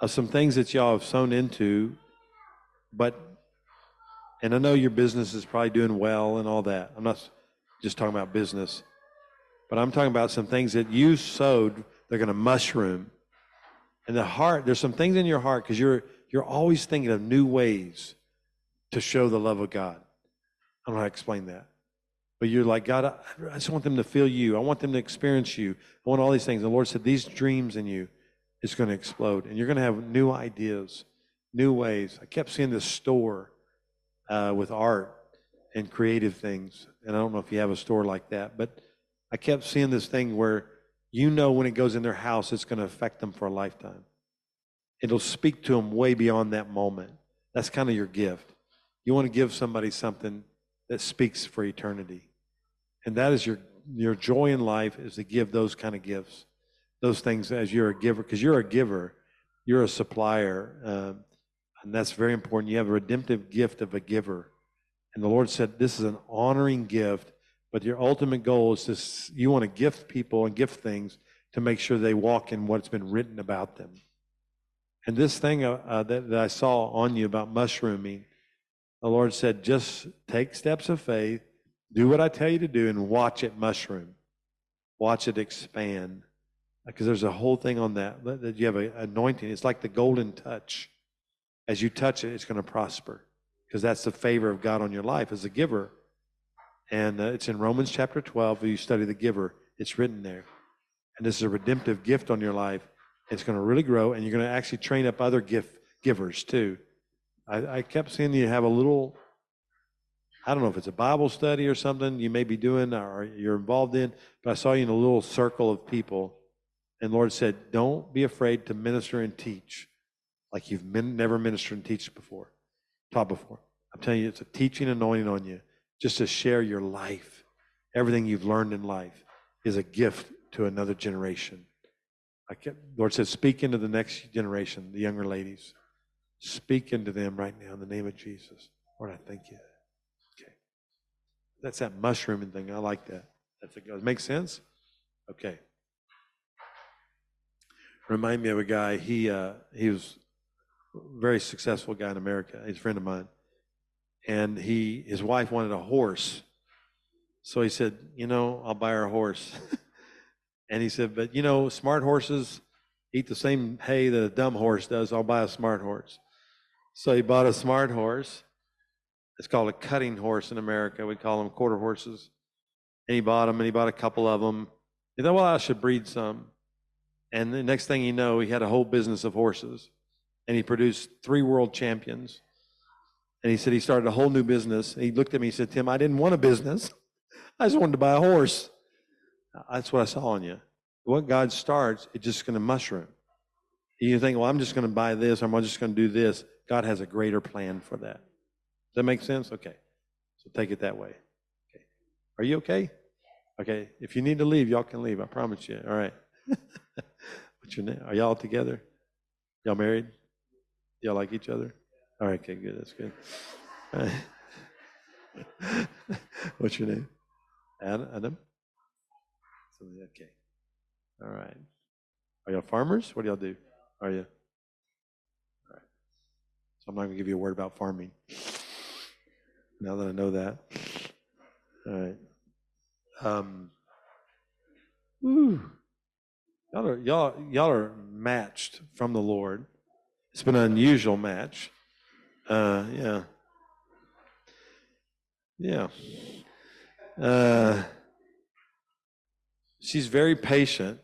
Speaker 3: Of some things that y'all have sown into, but, and I know your business is probably doing well and all that. I'm not just talking about business, but I'm talking about some things that you sowed, they're going to mushroom. And the heart, there's some things in your heart because you're, you're always thinking of new ways to show the love of God. I don't know how to explain that. But you're like, God, I, just want them to feel you. I want them to experience you. I want all these things. The Lord said, These dreams in you is going to explode. And you're going to have new ideas, new ways. I kept seeing this store uh, with art and creative things. And I don't know if you have a store like that, but I kept seeing this thing where you know when it goes in their house, it's going to affect them for a lifetime. It'll speak to them way beyond that moment. That's kind of your gift. You want to give somebody something that speaks for eternity. And that is your, your joy in life is to give those kind of gifts, those things as you're a giver, because you're a giver, you're a supplier. Um, and that's very important. You have a redemptive gift of a giver. And the Lord said, This is an honoring gift, but your ultimate goal is this you want to gift people and gift things to make sure they walk in what's been written about them. And this thing uh, uh, that, that I saw on you about mushrooming, the Lord said, just take steps of faith, do what I tell you to do, and watch it mushroom. Watch it expand. Because there's a whole thing on that, that you have an anointing. It's like the golden touch. As you touch it, it's going to prosper. Because that's the favor of God on your life as a giver. And uh, it's in Romans chapter 12. If you study the giver, it's written there. And this is a redemptive gift on your life. It's going to really grow, and you're going to actually train up other gift givers too. I, I kept seeing you have a little, I don't know if it's a Bible study or something you may be doing or you're involved in, but I saw you in a little circle of people And Lord said, Don't be afraid to minister and teach like you've never ministered and teach before, taught before. I'm telling you, it's a teaching anointing on you just to share your life. Everything you've learned in life is a gift to another generation. I kept, Lord said, Speak into the next generation, the younger ladies. Speak into them right now in the name of Jesus. Lord, I thank you. Okay. That's that mushrooming thing. I like that. That's it. Make sense? Okay. Remind me of a guy. He uh, he was very successful guy in America. He's a friend of mine, and he his wife wanted a horse, so he said, "You know, I'll buy her a horse." and he said, "But you know, smart horses eat the same hay that a dumb horse does. I'll buy a smart horse." So he bought a smart horse. It's called a cutting horse in America. We call them quarter horses. And he bought them, and he bought a couple of them. He thought, well, I should breed some. And the next thing you know, he had a whole business of horses. And he produced three world champions. And he said he started a whole new business. He looked at me and said, Tim, I didn't want a business. I just wanted to buy a horse. That's what I saw in you. What God starts, it's just going to mushroom. You think, well, I'm just going to buy this, I'm just going to do this. God has a greater plan for that. Does that make sense? Okay. So take it that way. Okay. Are you okay? Okay. If you need to leave, y'all can leave. I promise you. All right. What's your name? Are y'all together? Y'all married? Y'all like each other? All right. Okay. Good. That's good. What's your name? Adam? Adam? Okay. All right. Are y'all farmers? What do y'all do? Are you? All right. So I'm not going to give you a word about farming. Now that I know that. All right. Um, woo. Y'all are, y'all, y'all are matched from the Lord. It's been an unusual match. Uh, yeah. Yeah. Uh, she's very patient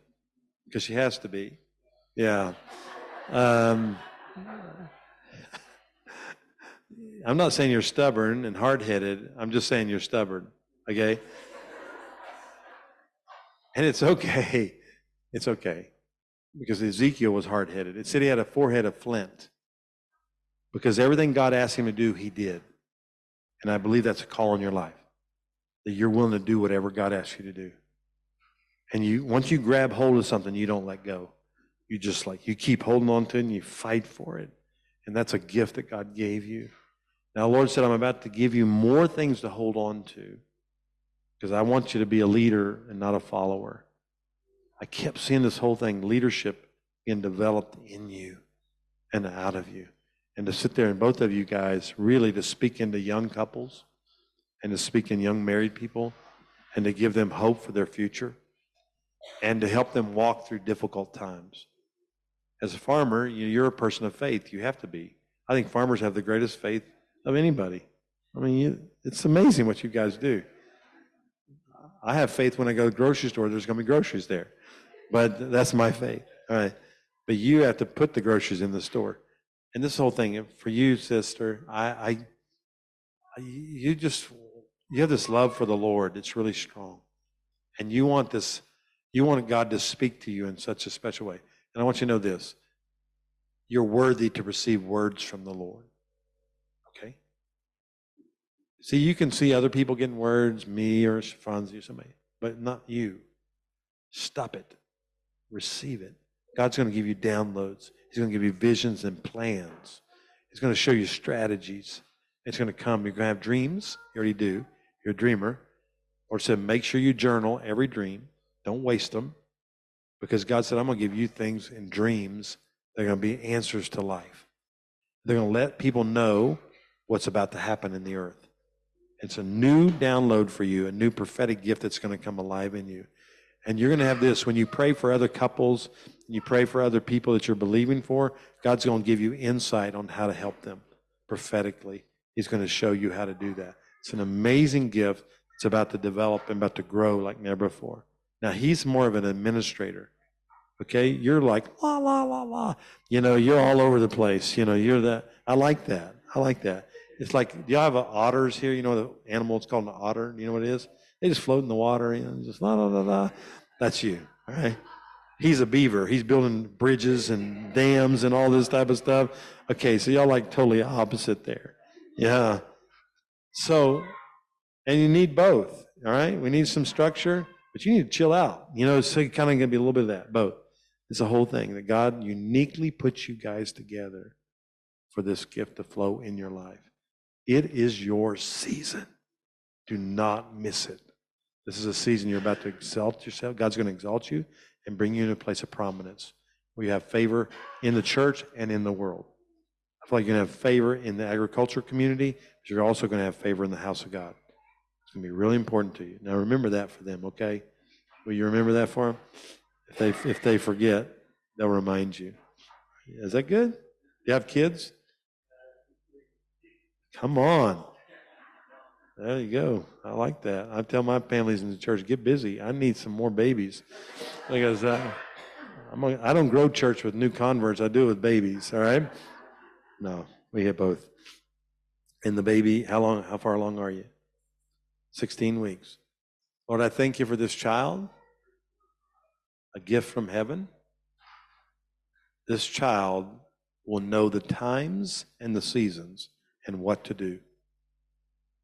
Speaker 3: because she has to be. Yeah. Um, I'm not saying you're stubborn and hard headed. I'm just saying you're stubborn. Okay? And it's okay. It's okay. Because Ezekiel was hard headed. It said he had a forehead of flint. Because everything God asked him to do, he did. And I believe that's a call in your life. That you're willing to do whatever God asks you to do. And you once you grab hold of something, you don't let go. You just like you keep holding on to it and you fight for it. And that's a gift that God gave you. Now, the Lord said, I'm about to give you more things to hold on to because I want you to be a leader and not a follower. I kept seeing this whole thing leadership being developed in you and out of you. And to sit there and both of you guys really to speak into young couples and to speak in young married people and to give them hope for their future and to help them walk through difficult times. As a farmer, you're a person of faith. You have to be. I think farmers have the greatest faith of anybody. I mean, you, it's amazing what you guys do. I have faith when I go to the grocery store, there's going to be groceries there. But that's my faith. All right. But you have to put the groceries in the store. And this whole thing, for you, sister, I, I, you just, you have this love for the Lord. It's really strong. And you want this, you want God to speak to you in such a special way. And I want you to know this you're worthy to receive words from the Lord. Okay? See, you can see other people getting words, me or Fonzie or somebody, but not you. Stop it. Receive it. God's going to give you downloads. He's going to give you visions and plans. He's going to show you strategies. It's going to come. You're going to have dreams. You already do. You're a dreamer. Or said, make sure you journal every dream. Don't waste them. Because God said, I'm going to give you things in dreams that are going to be answers to life. They're going to let people know what's about to happen in the earth. It's a new download for you, a new prophetic gift that's going to come alive in you. And you're going to have this when you pray for other couples, and you pray for other people that you're believing for, God's going to give you insight on how to help them prophetically. He's going to show you how to do that. It's an amazing gift. It's about to develop and about to grow like never before. Now, he's more of an administrator. Okay? You're like, la, la, la, la. You know, you're all over the place. You know, you're that. I like that. I like that. It's like, do y'all have otters here? You know the animal, it's called an otter. You know what it is? They just float in the water and just la la la la. That's you, all right? He's a beaver. He's building bridges and dams and all this type of stuff. Okay, so y'all like totally opposite there. Yeah. So, and you need both. All right. We need some structure, but you need to chill out. You know, it's kind of going to be a little bit of that, both. It's a whole thing that God uniquely puts you guys together for this gift to flow in your life. It is your season. Do not miss it. This is a season you're about to exalt yourself. God's going to exalt you and bring you in a place of prominence where you have favor in the church and in the world. I feel like you're going to have favor in the agriculture community, but you're also going to have favor in the house of God. It's going to be really important to you. Now remember that for them, okay? Will you remember that for them? If they if they forget, they'll remind you. Is that good? Do You have kids? Come on. There you go. I like that. I tell my families in the church, get busy. I need some more babies because I'm a, I don't grow church with new converts. I do it with babies. All right. No, we hit both. And the baby, how long? How far along are you? Sixteen weeks. Lord, I thank you for this child, a gift from heaven. This child will know the times and the seasons and what to do.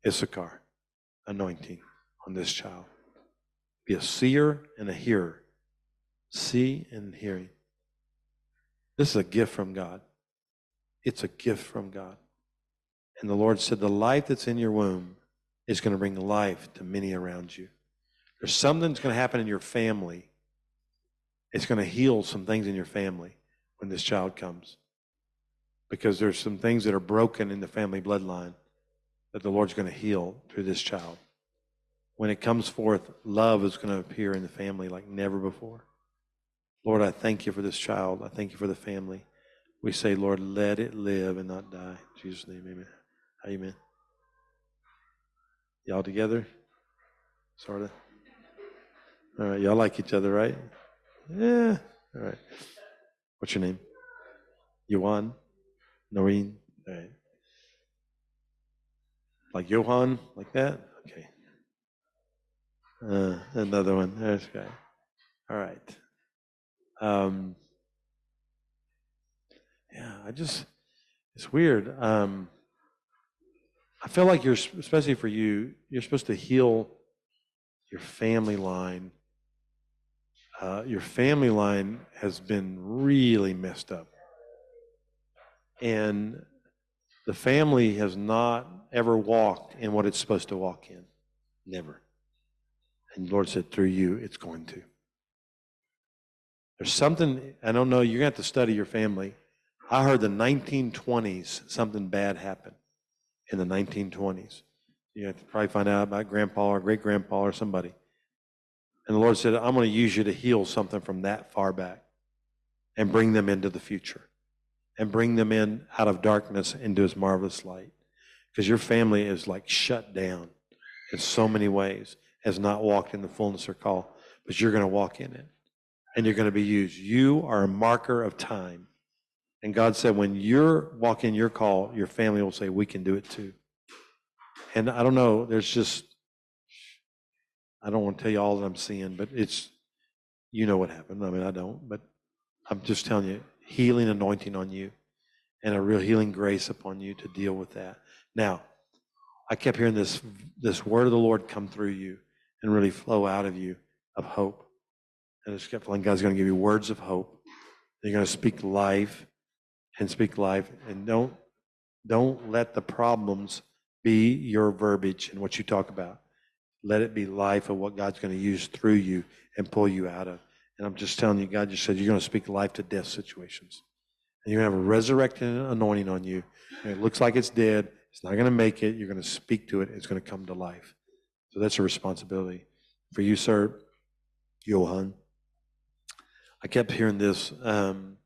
Speaker 3: Issachar anointing on this child. Be a seer and a hearer. See and hearing. This is a gift from God. It's a gift from God. And the Lord said, The life that's in your womb is going to bring life to many around you. There's something that's going to happen in your family. It's going to heal some things in your family when this child comes. Because there's some things that are broken in the family bloodline that the Lord's going to heal through this child. When it comes forth, love is going to appear in the family like never before. Lord, I thank you for this child. I thank you for the family. We say, Lord, let it live and not die. In Jesus' name, amen. Amen. Y'all together? Sort of? All right. Y'all like each other, right? Yeah. All right. What's your name? Yuan? Noreen? All right. Like Johan, like that? Okay. Uh, another one. There's guy. All right. Um, yeah, I just, it's weird. Um, I feel like you're, especially for you, you're supposed to heal your family line. Uh, your family line has been really messed up. And the family has not ever walked in what it's supposed to walk in. Never. And the Lord said, through you, it's going to. There's something, I don't know, you're going to have to study your family. I heard the 1920s, something bad happened in the 1920s. You have to probably find out about grandpa or great grandpa or somebody. And the Lord said, I'm going to use you to heal something from that far back and bring them into the future and bring them in out of darkness into his marvelous light. Because your family is like shut down in so many ways, has not walked in the fullness or call, but you're going to walk in it and you're going to be used. You are a marker of time. And God said, when you're walking your call, your family will say, We can do it too. And I don't know, there's just, I don't want to tell you all that I'm seeing, but it's, you know what happened. I mean, I don't, but I'm just telling you, healing anointing on you and a real healing grace upon you to deal with that. Now, I kept hearing this this word of the Lord come through you and really flow out of you of hope. And I just kept feeling God's going to give you words of hope. You're going to speak life and speak life. And don't don't let the problems be your verbiage and what you talk about. Let it be life of what God's going to use through you and pull you out of. And I'm just telling you, God just said you're going to speak life to death situations. And you're going to have a resurrected anointing on you. And it looks like it's dead. It's not going to make it. You're going to speak to it. It's going to come to life. So that's a responsibility for you, sir, Johan. I kept hearing this. Um,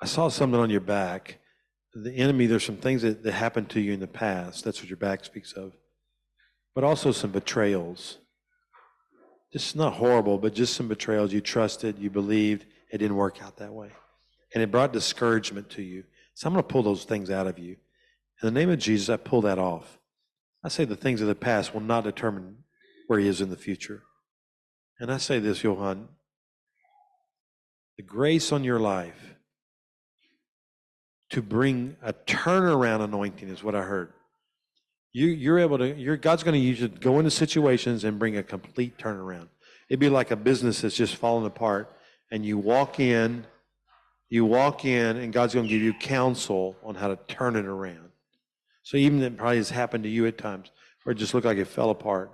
Speaker 3: I saw something on your back. The enemy, there's some things that, that happened to you in the past. That's what your back speaks of. But also some betrayals just not horrible, but just some betrayals. You trusted, you believed, it didn't work out that way. And it brought discouragement to you. So I'm going to pull those things out of you. In the name of Jesus, I pull that off. I say the things of the past will not determine where he is in the future. And I say this, Johan, the grace on your life to bring a turnaround anointing is what I heard. You, you're able to, God's going to use you to go into situations and bring a complete turnaround. It'd be like a business that's just falling apart, and you walk in, you walk in, and God's going to give you counsel on how to turn it around. So even that probably has happened to you at times, where it just looked like it fell apart.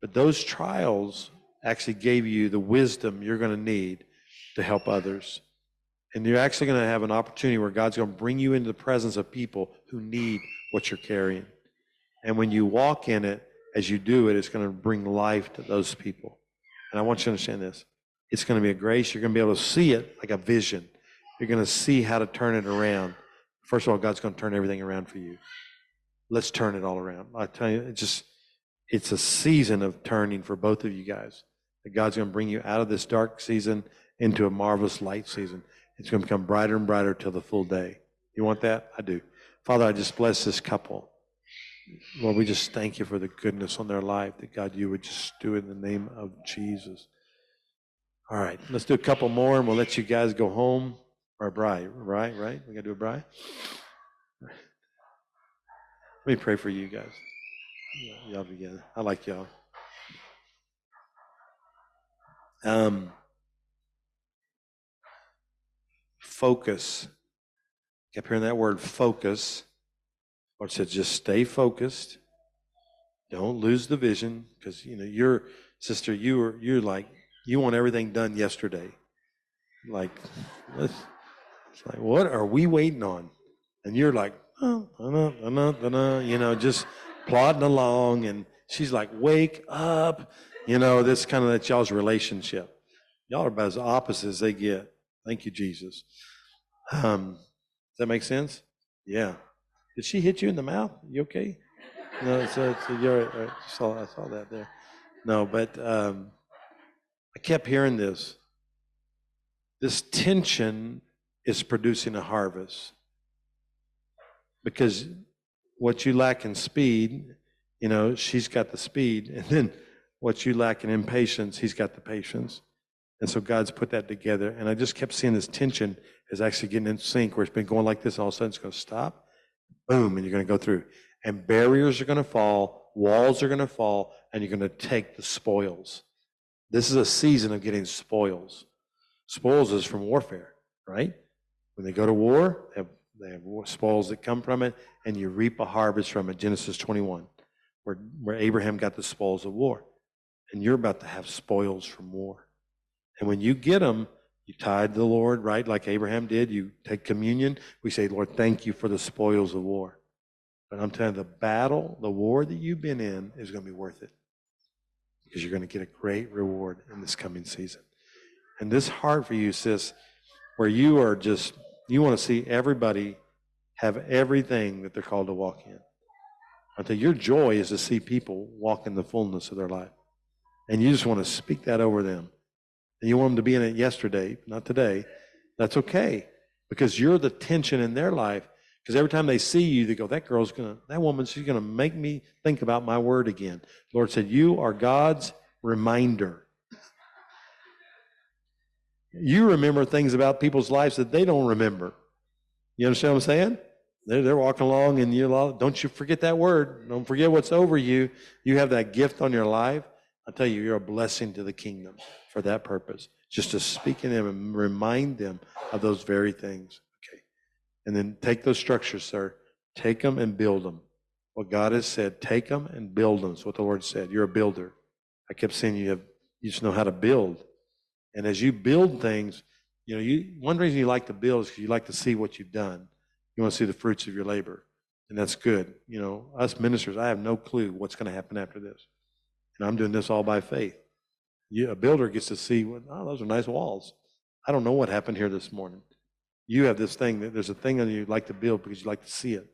Speaker 3: But those trials actually gave you the wisdom you're going to need to help others. And you're actually going to have an opportunity where God's going to bring you into the presence of people who need what you're carrying. And when you walk in it, as you do it, it's going to bring life to those people. And I want you to understand this. It's going to be a grace. You're going to be able to see it like a vision. You're going to see how to turn it around. First of all, God's going to turn everything around for you. Let's turn it all around. I tell you, it's just, it's a season of turning for both of you guys. That God's going to bring you out of this dark season into a marvelous light season. It's going to become brighter and brighter till the full day. You want that? I do. Father, I just bless this couple. Lord, we just thank you for the goodness on their life that God, you would just do in the name of Jesus. All right, let's do a couple more and we'll let you guys go home. Or braai, right? Right? We got to do a braai? Let me pray for you guys. Y'all together. I like y'all. Um, focus. Kept hearing that word focus. Lord said, just stay focused. Don't lose the vision because you know your sister. You are you're like you want everything done yesterday. Like, it's like what are we waiting on? And you're like, oh, you know, just plodding along. And she's like, wake up. You know, this kind of that y'all's relationship. Y'all are about as opposite as they get. Thank you, Jesus. Um, does that make sense? Yeah. Did she hit you in the mouth? You okay? No, so, so you're, I saw, I saw that there. No, but um, I kept hearing this. This tension is producing a harvest because what you lack in speed, you know, she's got the speed, and then what you lack in impatience, he's got the patience. And so God's put that together. And I just kept seeing this tension is actually getting in sync where it's been going like this, all of a sudden it's going to stop, boom, and you're going to go through. And barriers are going to fall, walls are going to fall, and you're going to take the spoils. This is a season of getting spoils. Spoils is from warfare, right? When they go to war, they have, they have spoils that come from it, and you reap a harvest from it. Genesis 21, where, where Abraham got the spoils of war. And you're about to have spoils from war. And when you get them, you tithe the Lord, right? Like Abraham did. You take communion. We say, Lord, thank you for the spoils of war. But I'm telling you, the battle, the war that you've been in is going to be worth it because you're going to get a great reward in this coming season. And this heart for you, sis, where you are just, you want to see everybody have everything that they're called to walk in. Until your joy is to see people walk in the fullness of their life. And you just want to speak that over them you want them to be in it yesterday, not today, that's okay because you're the tension in their life. Because every time they see you, they go, that girl's going to, that woman, she's going to make me think about my word again. The Lord said, You are God's reminder. You remember things about people's lives that they don't remember. You understand what I'm saying? They're, they're walking along and you're, don't you forget that word. Don't forget what's over you. You have that gift on your life. I tell you, you're a blessing to the kingdom for that purpose, just to speak in them and remind them of those very things. Okay. And then take those structures, sir, take them and build them. What God has said, take them and build them. That's what the Lord said. You're a builder. I kept saying you have, you just know how to build. And as you build things, you know, you, one reason you like to build is because you like to see what you've done. You want to see the fruits of your labor. And that's good. You know, us ministers, I have no clue what's going to happen after this. And I'm doing this all by faith you, a builder gets to see, oh, those are nice walls. I don't know what happened here this morning. You have this thing that there's a thing that you like to build because you like to see it.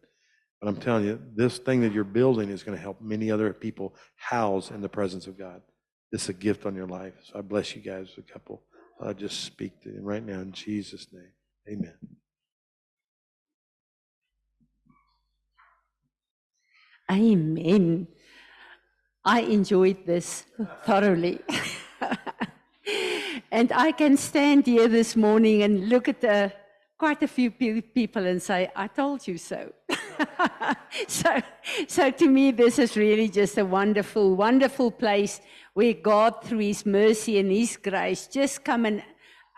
Speaker 3: But I'm telling you, this thing that you're building is going to help many other people house in the presence of God. Is a gift on your life. So I bless you guys, a couple. I just speak to them right now in Jesus' name. Amen.
Speaker 1: Amen. I enjoyed this thoroughly. And I can stand here this morning and look at quite a few pe- people and say, I told you so. so, so to me, this is really just a wonderful, wonderful place where God, through His mercy and His grace, just come and,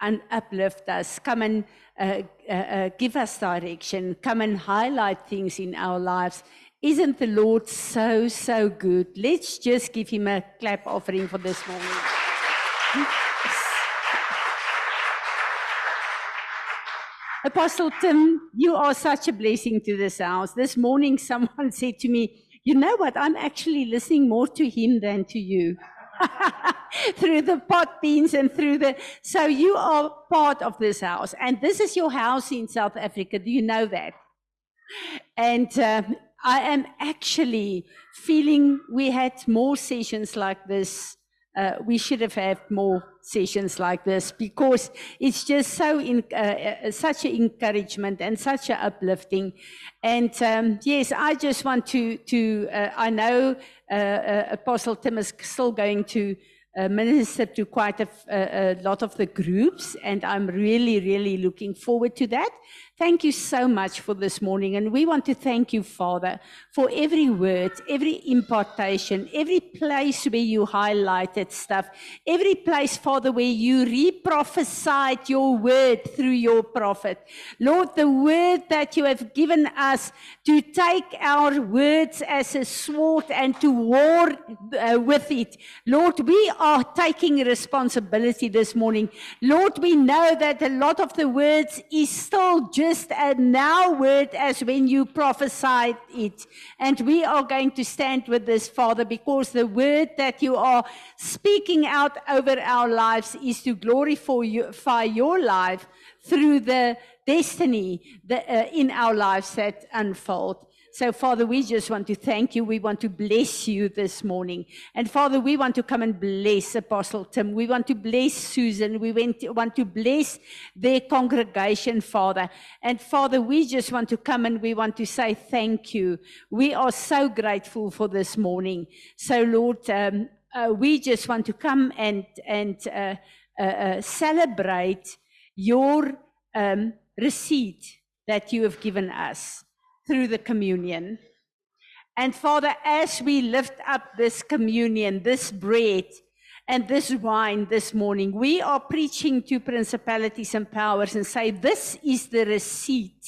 Speaker 1: and uplift us, come and uh, uh, uh, give us direction, come and highlight things in our lives. Isn't the Lord so, so good? Let's just give Him a clap offering for this morning. Apostle Tim, you are such a blessing to this house. This morning, someone said to me, You know what? I'm actually listening more to him than to you. through the pot beans and through the. So you are part of this house. And this is your house in South Africa. Do you know that? And um, I am actually feeling we had more sessions like this. Uh, we should have had more sessions like this because it's just so in, uh, uh, such an encouragement and such an uplifting. And um, yes, I just want to to uh, I know uh, uh, Apostle Tim is still going to. Uh, minister to quite a lot of the groups, and I'm really, really looking forward to that. Thank you so much for this morning. And we want to thank you, Father, for every word, every impartation, every place where you highlighted stuff, every place, Father, where you re-prophesied your word through your prophet. Lord, the word that you have given us to take our words as a sword and to war uh, with it. Lord, we are taking responsibility this morning. Lord, we know that a lot of the words is still just just a now word as when you prophesied it. And we are going to stand with this, Father, because the word that you are speaking out over our lives is to glorify your life through the destiny uh, in our lives that unfold. So, Father, we just want to thank you. We want to bless you this morning. And, Father, we want to come and bless Apostle Tim. We want to bless Susan. We want to bless their congregation, Father. And, Father, we just want to come and we want to say thank you. We are so grateful for this morning. So, Lord, um, uh, we just want to come and, and uh, uh, uh celebrate your um, receipt that you have given us through the communion. And Father, as we lift up this communion, this bread, and this wine this morning, we are preaching to principalities and powers and say, This is the receipt.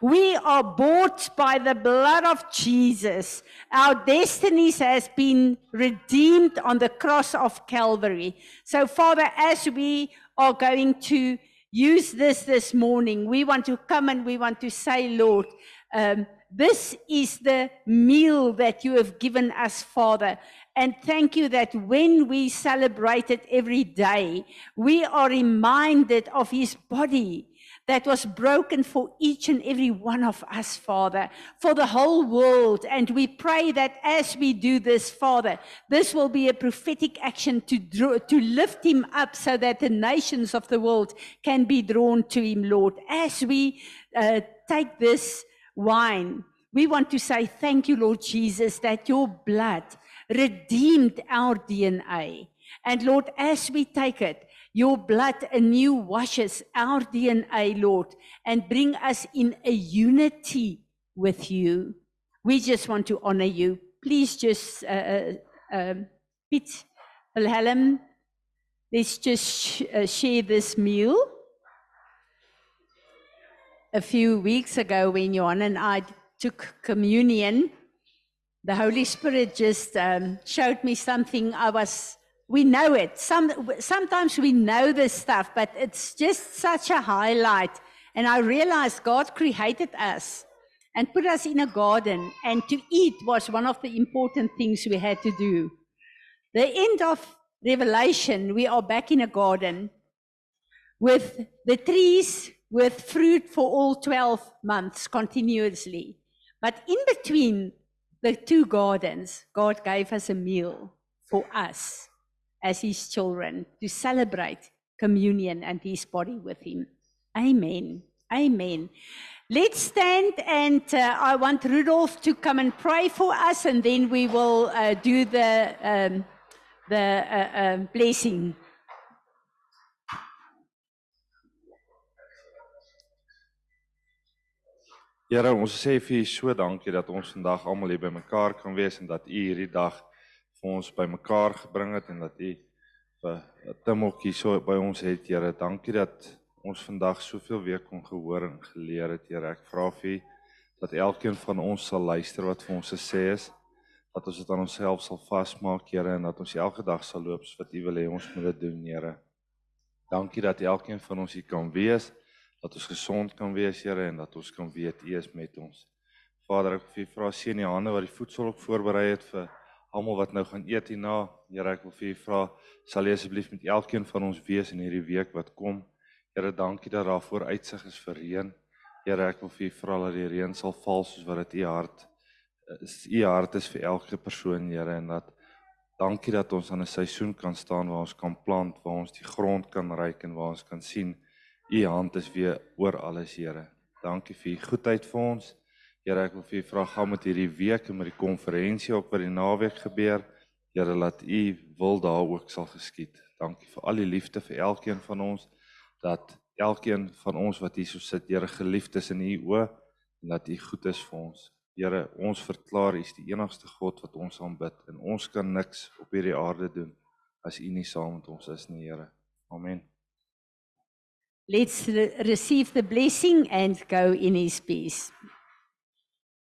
Speaker 1: We are bought by the blood of Jesus. Our destinies has been redeemed on the cross of Calvary. So, Father, as we are going to use this this morning, we want to come and we want to say, Lord, um, this is the meal that you have given us, Father. And thank you that when we celebrate it every day, we are reminded of his body that was broken for each and every one of us, Father, for the whole world. And we pray that as we do this, Father, this will be a prophetic action to, draw, to lift him up so that the nations of the world can be drawn to him, Lord. As we uh, take this wine. We want to say thank you, Lord Jesus, that your blood redeemed our DNA. And Lord, as we take it, your blood anew washes our DNA, Lord, and bring us in a unity with you. We just want to honor you. Please just, uh, uh, um, Pete Wilhelm, let's just sh- uh, share this meal a few weeks ago when Johan and I took communion, the Holy Spirit just um, showed me something I was, we know it. Some, sometimes we know this stuff, but it's just such a highlight. And I realized God created us and put us in a garden, and to eat was one of the important things we had to do. The end of Revelation, we are back in a garden with the trees with fruit for all 12 months continuously. But in between the two gardens, God gave us a meal for us as his children to celebrate communion and his body with him. Amen. Amen. Let's stand and uh, I want Rudolf to come and pray for us and then we will uh, do the, um, the uh, uh blessing.
Speaker 2: Here, ons sê vir U so dankie dat ons vandag almal hier bymekaar kan wees en dat U hierdie dag vir ons bymekaar gebring het en dat U vir Timok hier so by ons het, Here. Dankie dat ons vandag soveel weer kon gehoor en geleer het, Here. Ek vra vir U dat elkeen van ons sal luister wat vir ons gesê is, dat ons dit aan onsself sal vasmaak, Here, en dat ons elke dag sal loop soos wat U wil hê ons moet dit doen, Here. Dankie dat elkeen van ons hier kan wees dat ons gesond kan wees, Here, en dat ons kan weet U is met ons. Vader, ek wil vir U vra seën die hande wat die voedsel op voorberei het vir almal wat nou gaan eet hierna. Here, ek wil vir U vra, sal U asseblief met elkeen van ons wees in hierdie week wat kom. Here, dankie dat daar vooruitsig is vir reën. Here, ek wil vir U vra dat die reën sal val soos wat dit U hart is. U hart is vir elke persoon, Here, en dat dankie dat ons aan 'n seisoen kan staan waar ons kan plant, waar ons die grond kan ryk en waar ons kan sien U hand is weer oor alles, Here. Dankie vir U goedheid vir ons. Here, ek wil vir U vra gaan met hierdie week en met die konferensie op wat die naweek gebeur. Here, laat U wil daar ook sal geskied. Dankie vir al die liefde vir elkeen van ons dat elkeen van ons wat hier so sit, Here, geliefd is in U oë en dat U goed is vir ons. Here, ons verklaar U is die enigste God wat ons aanbid en ons kan niks op hierdie aarde doen as U nie saam met ons is nie, Here. Amen.
Speaker 1: Let's re- receive the blessing and go in his peace.